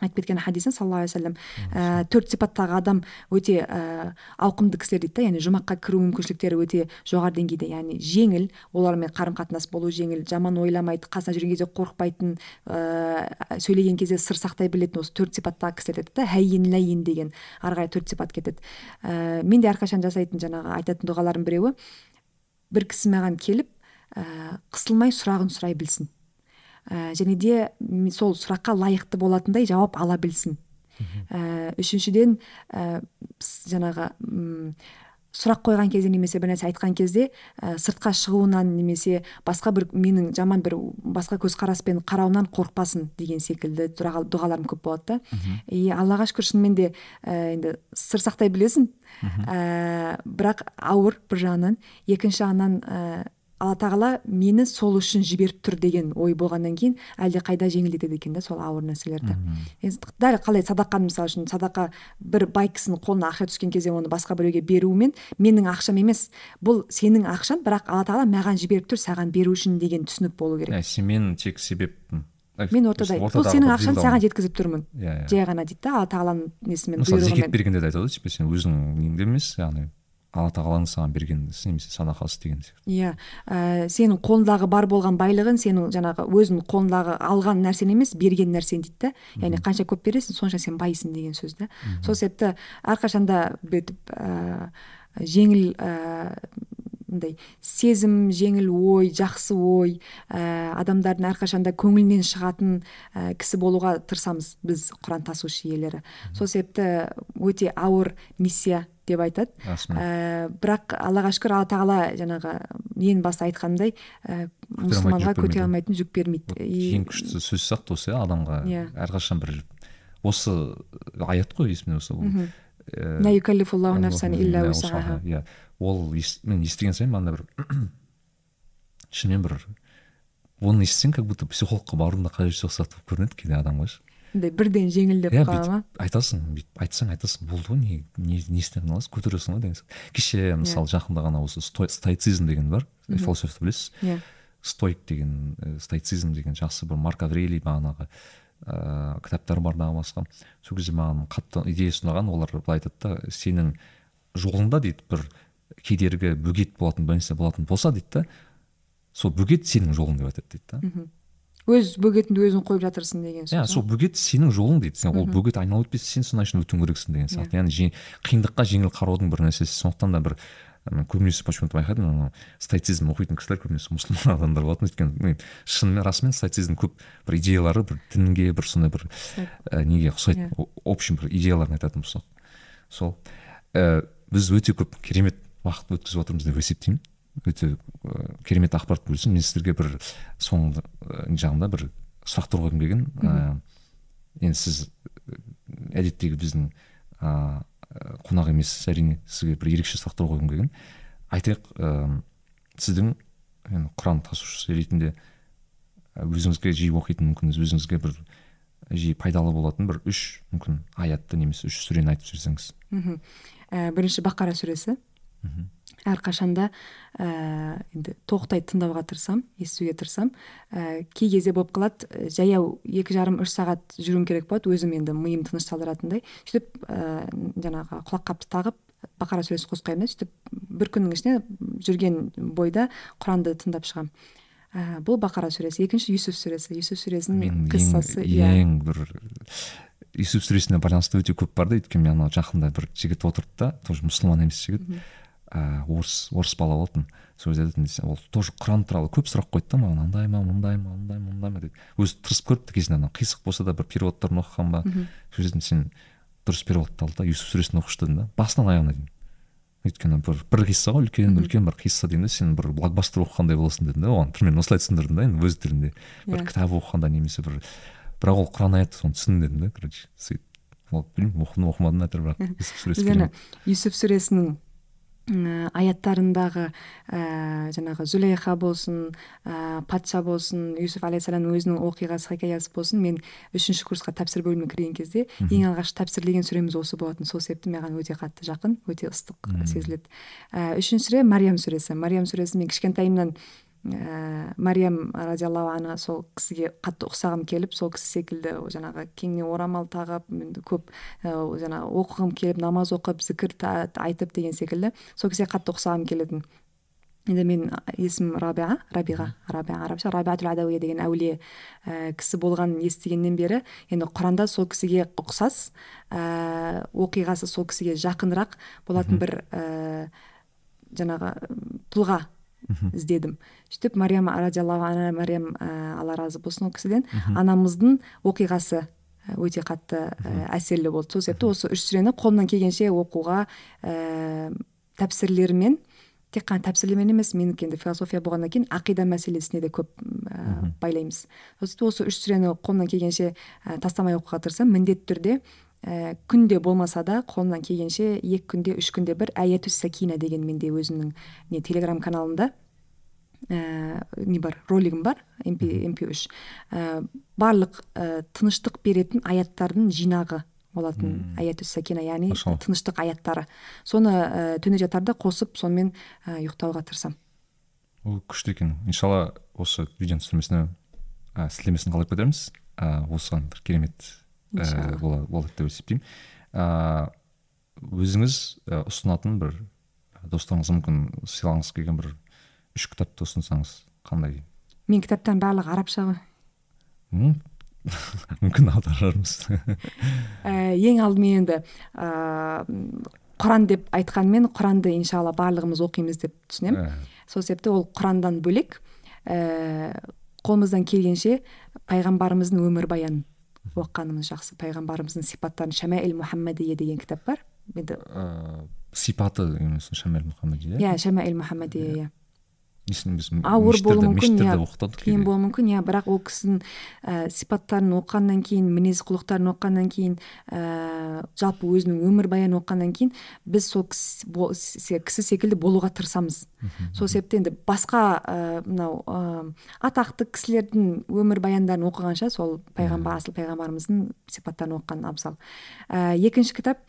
айтып кеткен хадисі саллаллаху алейхи вассалам ә, төрт сипаттағы адам өте ә, ауқымды кісілер дейді да яғни жұмаққа кіру мүмкіншіліктері өте жоғары деңгейде. Яғни жеңіл олармен қарым қатынас болу жеңіл жаман ойламайды қасына жүрген кезде қорықпайтын ә, сөйлеген кезде сыр сақтай білетін осы төрт сипаттағы кісілер деді да хәйин ләйин деген ары қарай төрт сипат кетеді. Ә, мен де әрқашан жасайтын жаңағы айтатын дұғалардың біреуі бір кісі маған келіп ә, қысылмай сұрағын сұрай білсін ә, және де сол сұраққа лайықты болатындай жауап ала білсін. Ә, үшіншіден ә, жаңағы м, сұрақ қойған кезде немесе бір нәрсе айтқан кезде ә, сыртқа шығуынан немесе басқа бір менің жаман бір басқа көзқараспен қарауынан қорықпасын деген секілді дұға- дұғаларым көп болады да. И аллаға шүкір шынымен де ә, енді сыр сақтай білесің. Ә, бірақ ауыр бір жағынан екінші жағынан ә, алла тағала мені сол үшін жіберіп тұр деген ой болғаннан кейін әлде қайда жеңілдетеді екен да сол ауыр нәрселерді. Дәл қалай садақаны мысалы үшін садақа бір бай кісінің қолына ақша түскен кезде оны басқа біреуге беруімен менің ақшам емес бұл сенің ақшаң бірақ алла тағала маған жіберіп тұр саған беру үшін деген түсінік болу керек. Сен мен тек себеппін мен ортада бұл сенің ақшаң саған жеткізіп тұрмын иә иә. жай ғана дейді да алла тағаланың несімен мысалы зекет бергенде де айтады ғой типа сен өзіңнің неңде емес яғни алла тағаланың саған берген ісі немесе садақасы деген сияқты. Иә ә, сенің қолыңдағы бар болған байлығын сенің жаңағы өзің қолыңдағы алған нәрсең емес берген нәрсең дейді да. Яғни қанша көп бересің сонша сен байсың деген сөз да. Сол себепті әрқашанда бүйтіп ә, жеңіл ә, мындай сезім жеңіл ой жақсы ой ә, адамдардың әрқашанда көңілінен шығатын ә, кісі болуға тырысамыз біз құран тасушы иелері сол себепті өте ауыр миссия деп айтады. Ә, бірақ аллаға шүкір алла тағала жаңағы ең баста айтқанымдай ә, мұсылманға көтере алмайтын жүк бермейді. Ең күшті сөз сияқты осы иә адамға Иә. әрқашан бір осы аят қой есімде вусаха. иә. Ол ес- мен естіген сайын мында бір шынымен бір оны естісең как будто психологқа барудың да қажеті жоқ сияқты болып көрінеді кейде адамға ше андай бірден жеңілдеп иә қала ма? айтасың бүйтіп айтсаң айтасың. Болды ғой не не не істедің аласың көтересің ғой деген сияқты кеше мысалы жақында ғана осы сто- стоицизм деген бар. Философты білесіз? Иә. Стоик деген ә, стоицизм деген жақсы бір марк аврелий бағанағы ыыы кітаптар бар тағы басқа. Сол кезде маған қатты идея ұсынған олар былай айтады да сенің жолыңда дейді бір кедергі бөгет болатын бір нәрсе болатын болса дейді да сол бөгет сенің жолың деп айтады дейді да. Өз бөгетіңді өзің қойып жатырсың деген иә сөз сол бөгет сенің жолың дейді. Сен ол бөгет айналып өтпесе сен соның ішін өтуің керексің деген сияқты. Яғни қиындыққа жеңіл қараудың бір нәрсесі. Сондықтан да бір көбінесе почему то байқадым ана стоицизм оқитын кісілер көбінесе мұсылман адамдар болатын. Өйткені мен шынымен расымен стоицизм көп бір идеялары бір дінге бір сондай бір ә, неге ұқсайды Иә. Общем бір идеяларын айтатын болсақ. Сол ә, біз өте көп керемет уақыт өткізіп отырмыз деп есептеймін. Өте ә, керемет ақпарат бөлісін мен сіздерге бір соңғы ә, жағында бір сұрақтар қойғым келген. Ә, енді сіз әдеттегі біздің ә, қонақ емессіз әрине сізге бір ерекше сұрақтар қойғым келген. Айтайық ә, сіздің енді құран тасушысы ретінде өзіңізге жиі оқитын мүмкін өзіңізге бір жиі пайдалы болатын бір үш мүмкін аятты немесе үш сүрені айтып жіберсеңіз. Мхм. Ә, бірінші бақара сүресі. Әрқашанда ә, енді тоқтай тыңдауға тырысамын естуге тырысамын ә, кей кезде болып қалады ә, жаяу екі жарым үш сағат жүруім керек болады өзім енді миым тынышталдыратындай сөйтіп ә, жаңағы құлаққапты тағып бақара сүресін қосып қоямын да сөйтіп бір күннің ішінде жүрген бойда құранды тыңдап шығамын ә, бұл бақара сүресі екінші юсуф сүресі юсуф сүресінің қиссасы иә. ең бір юсуф сүресіне байланысты өте көп бар да. Өйткені мен анау жақында бір жігіт отырды да тоже мұсылман емес жігіт. Ә, орыс орыс бала болатын. Сол кезде айтатын ол тоже құран туралы көп сұрақ қойды да маған. Андай ма мындай ма мындай ма мындай ма? деп. Өзі тырысып көріпті кезінде ана қисық болса да бір переводтарын оқыған ба? Сол жерден сен дұрыс переводты ал да юсуф сүресін оқышы дедім да. Басынан аяғына дейін өйткені бір бір қисса ғой үлкен үлкен бір қисса деймін да. Сен бір блокбастер оқығандай боласың дедім да. Оған примерно осылай түсіндірдім да енді өз тілінде бір кітап оқығанда немесе бір бірақ ол құран аяты соны түсіндім дедім да. Короче сөйтіп. Ол білмеймін оқыдым оқымадым әйтеуір бірақ юсуф сүресі юсуф сүресінің аяттарындағы ә, жаңағы зүлейха болсын ә, патша болсын юсуф алейхисаламның өзінің оқиғасы хикаясы болсын мен үшінші курсқа тәпсір бөліміне кірген кезде ең алғаш тәпсірлеген сүреміз осы болатын. Сол себепті маған өте қатты жақын өте ыстық сезіледі. Ә, үшінші сүре мариям сүресі. Мариям сүресін мен кішкентайымнан ә, мариям радиаллаху анха сол кісіге қатты ұқсағым келіп сол кісі секілді жаңағы кеңінен орамал тағып енді көп ә, жаңағы оқығым келіп намаз оқып зікір айтып деген секілді сол кісіге қатты ұқсағым келетін. Енді мен есімім рабиға рабиға рабиға арабша рабиатул адауия деген әулие ә, кісі болғанын естігеннен бері енді құранда сол кісіге ұқсас ә, оқиғасы сол кісіге жақынырақ болатын бір ә, жаңағы тұлға. Іздедім. Сөйтіп мариям радиаллаху анха мариям ә, алла разы болсын ол кісіден анамыздың оқиғасы өте қатты ә, әсерлі болды. Сол себепті осы үш сүрені қолымнан келгенше оқуға ә, тәпсірлермен тек қана тәпсірлермен емес менікі енді философия болғаннан кейін ақида мәселесіне де көп ә, байлаймыз. Осы үш сүрені қолымнан келгенше ә, тастамай оқуға тырысамын. Міндетті түрде ә, күнде болмаса да қолымнан келгенше екі күнде үш күнде бір аятус сакина деген менде өзімнің не телеграм каналымда ә, не бар ролигім бар мп мп үш. Ә, барлық ә, тыныштық беретін аяттардың жинағы болатын hmm. аятус сакина яғни тыныштық аяттары. Соны ә, түні жатарда қосып сонымен ә, ұйықтауға тырысамын. Ол күшті екен. Иншалла осы видеоның түсірмесіне ә, сілтемесін қалап кетерміз. Ә, осыған бір керемет ә, болады деп есептеймін ә, өзіңіз ә, ұсынатын бір достарыңыз мүмкін сыйлағыңыз келген бір үш кітапты ұсынсаңыз қандай? Мен кітаптардың барлығы арабша ғой. Мүмкін аударармыз. Ә, ең алдымен енді ыыы құран деп айтқанмен құранды иншалла барлығымыз оқимыз деп түсінемін. Ә. сол себепті ол құрандан бөлек ііі қолымыздан келгенше пайғамбарымыздың өмірбаянын оқығанымыз жақсы пайғамбарымыздың сипаттарын шамаил мұхаммадия деген кітап бар енді ыыы сипаты шамаил мұхаммадия иә шамаил мұхаммадия иә ауыр болуы мүмкін иә. қиын болуы мүмкін иә. Бірақ ол кісінің ә, сипаттарын оқығаннан кейін мінез құлықтарын оқығаннан кейін ә, жалпы өзінің өмірбаянын оқығаннан кейін біз сол кісі, кісі секілді болуға тырысамыз. Сол себепті енді басқа ә, мынау ә, атақты кісілердің өмірбаяндарын оқығанша сол пайғамбар асыл пайғамбарымыздың сипаттарын оқыған абзал. Ә, екінші кітап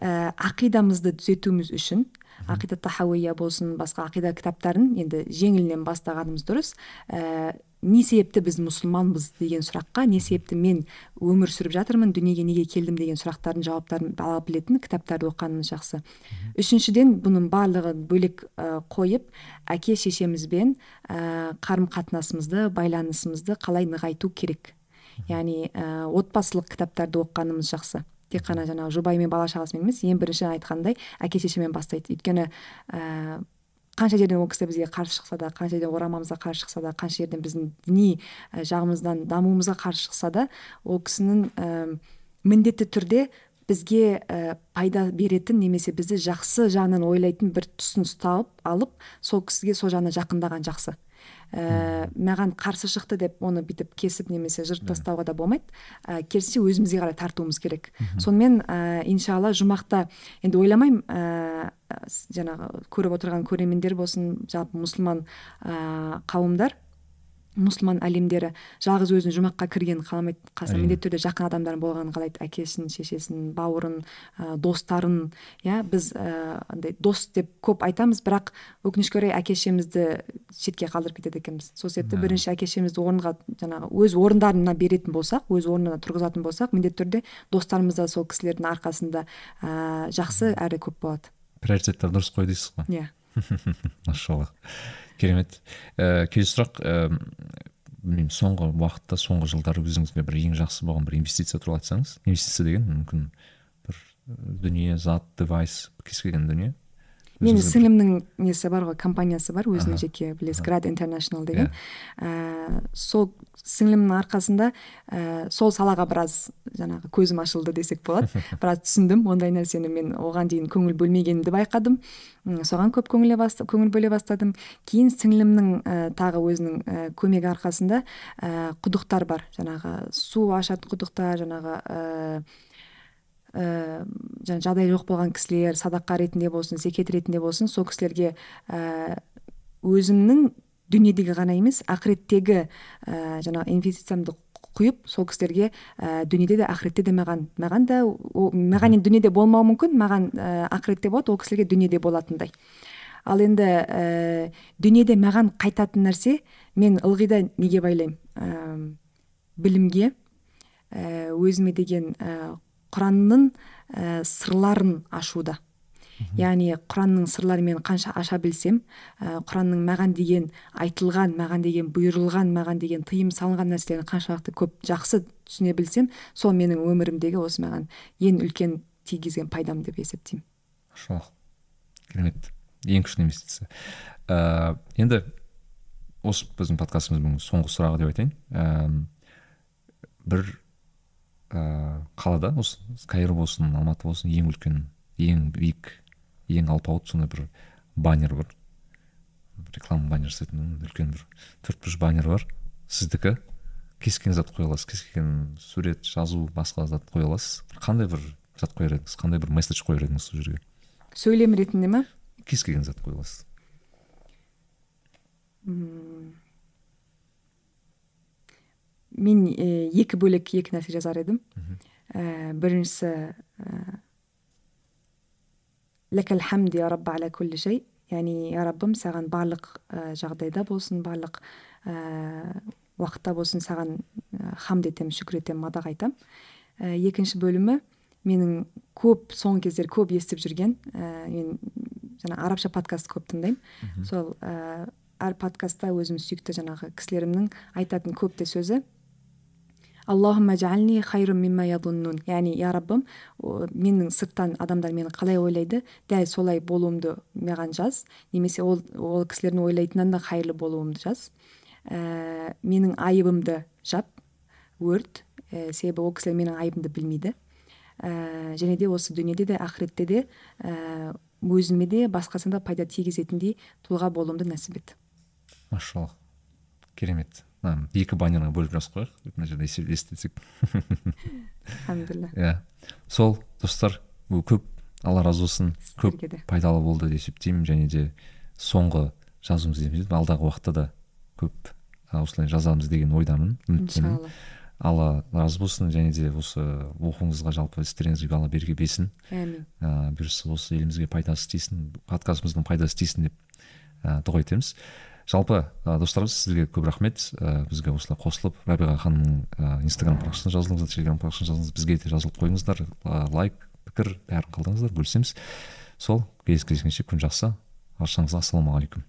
ә, ақидамызды түзетуіміз үшін ақида тахауия болсын басқа ақида кітаптарын енді жеңілінен бастағанымыз дұрыс. Ә, не себепті біз мұсылманбыз деген сұраққа не себепті мен өмір сүріп жатырмын дүниеге неге келдім деген сұрақтардың жауаптарын ала білетін кітаптарды оқығанымыз жақсы. Үшіншіден бұның барлығын бөлек ә, қойып әке шешемізбен ә, қарым қатынасымызды байланысымызды қалай нығайту керек? Яғни ә, отбасылық кітаптарды оқығанымыз жақсы. Тек қана жаңағы жұбайымен бала шағасымен емес ең бірінші айтқандай әке шешемен бастайды. Өйткені ә, қанша жерден ол кісі бізге қарсы шықса да қанша жерден орамамызға қарсы шықса да қанша жерден біздің діни жағымыздан дамуымызға қарсы шықса да ол кісінің ә, міндетті түрде бізге ә, пайда беретін немесе бізді жақсы жағынан ойлайтын бір тұсын ұстап алып сол кісіге сол жағына жақындаған жақсы. Ә, маған қарсы шықты деп оны бүйтіп кесіп немесе жырып тастауға да болмайды. Ә, керісінше өзімізге қарай тартуымыз керек. Сонымен ә, иншалла жұмақта енді ойламаймын ә, жаңағы көріп отырған көрермендер болсын жалпы мұсылман ә, қауымдар мұсылман әлемдері жалғыз өзін жұмаққа кіргенін қаламайды Әрине. міндетті түрде жақын адамдары болғанын қалайды. Әкесін шешесін бауырын ә, достарын иә біз ә, андай дос деп көп айтамыз бірақ өкінішке орай әке шешемізді шетке қалдырып кетеді екенбіз. Сол себепті бірінші әке шешемізді орынға жаңағы өз орындарына беретін болсақ өз орнына тұрғызатын болсақ міндетті түрде достарымыз да сол кісілердің арқасында ә, жақсы әрі көп болады. Приоритеттер дұрыс қой дейсіз ғой. Иә. Машаллах керемет. Ііі келесі сұрақ ііі білмеймін соңғы уақытта соңғы жылдары өзіңізге бір ең жақсы болған бір инвестиция туралы айтсаңыз инвестиция деген мүмкін бір і, дүние зат девайс кез келген дүние. Менің сіңлімнің несі бар ғой компаниясы бар өзінің жеке білесіз град интернешнл деген. Ә, сол сіңлімнің арқасында ә, сол салаға біраз жаңағы көзім ашылды десек болады. Біраз түсіндім ондай нәрсені мен оған дейін көңіл бөлмегенімді байқадым. Соған көп баста, көңіл бөле бастадым. Кейін сіңлімнің ә, тағы өзінің ә, көмегі арқасында ә, құдықтар бар. Жаңағы су ашатын құдықтар жаңағы ә, ііі жаңа жағдайы жоқ болған кісілер садақа ретінде болсын зекет ретінде болсын сол кісілерге ііі өзімнің дүниедегі ғана емес ақыреттегі ііі жаңағы инвестициямды құйып сол кісілерге ііі дүниеде де ақыретте де маған маған да о- маған енді дүниеде болмауы мүмкін маған ііі ақыретте болады ол кісілерге дүниеде болатындай. Ал енді ііі дүниеде маған қайтатын нәрсе мен ылғи да неге байлаймын? Ііі білімге ііі өзіме деген ііі құранның ііі сырларын ашуда. Яғни құранның сырларын мен қанша аша білсем ііі құранның маған деген айтылған маған деген бұйырылған маған деген тыйым салынған нәрселерін қаншалықты көп жақсы түсіне білсем сол менің өмірімдегі осы маған ең үлкен тигізген пайдам деп есептеймін. Машаллах керемет. Ең күшті инвестиция. Ііі енді осы біздің подкастымыздың соңғы сұрағы деп айтайын. Ііі бір ііі қалада осы каир болсын алматы болсын ең үлкен ең биік ең алпауыт сондай бір баннер бар. Реклама баннер жасайтын үлкен бір төрт бұрыш баннер бар. Сіздікі? Кез келген зат қоя аласыз кез келген сурет жазу басқа зат қоя аласыз. Қандай бір зат қояр едіңіз? Қандай бір месседж қояр едіңіз сол жерге? Сөйлем ретінде ма кез келген зат қоя аласыз. Мен екі бөлек екі нәрсе жазар едім ә, біріншісі ә, ләкәл хамд я күллі шей яғни я раббым саған барлық ә, жағдайда болсын барлық ә, уақытта болсын саған ә, хамд етемін шүкір етемін мадақ айтамын ә, екінші бөлімі менің көп соңғы кездері көп естіп жүрген ә, мен жаңа арабша подкаст көп тыңдаймын сол ә, әр подкастта өзім сүйікті жаңағы кісілерімнің айтатын көп те сөзі аллахумма жаални хайрун мимма ядуннун. Яғни я раббым менің сырттан адамдар мені қалай ойлайды дәл солай болуымды маған жаз. Немесе ол ол кісілердің ойлайтынынан да хайырлы болуымды жаз. Ә, менің айыбымды жап өрт ә, себебі ол кісілер менің айыбымды білмейді. Ә, және де осы дүниеде де ақыретте де ә, өзіме де басқасына да пайда тигізетіндей тұлға болуымды нәсіп ет. Керемет. Екі баннерға бөліп жазып қояйық. Мына жерде алхамдулилля. Иә. Сол достар көп алла разы болсын көп пайдалы болды деп есептеймін және де соңғы жазуымыз деп алдағы уақытта да көп осылай жазамыз деген ойдамын үміттемін. Алла разы болсын және де осы оқуыңызға жалпы істеріңізге алла береке берсін әмин. Ыыы бұйырса осы елімізге пайдасы тисін подкастымыздың пайдасы тисін деп ә, дұға етеміз. Жалпы ә, достар сізге көп рахмет. Ә, бізге осылай қосылып рабиға ханымның ә, инстаграм парақшасына жазылыңыздар телеграм парақшасына жазылыңыз бізге де жазылып қойыңыздар. Ә, лайк пікір бәрін қалдырыңыздар бөлісеміз. Сол келесі кездескенше күн жақсы. Баршаңызға ассалаумағалейкум.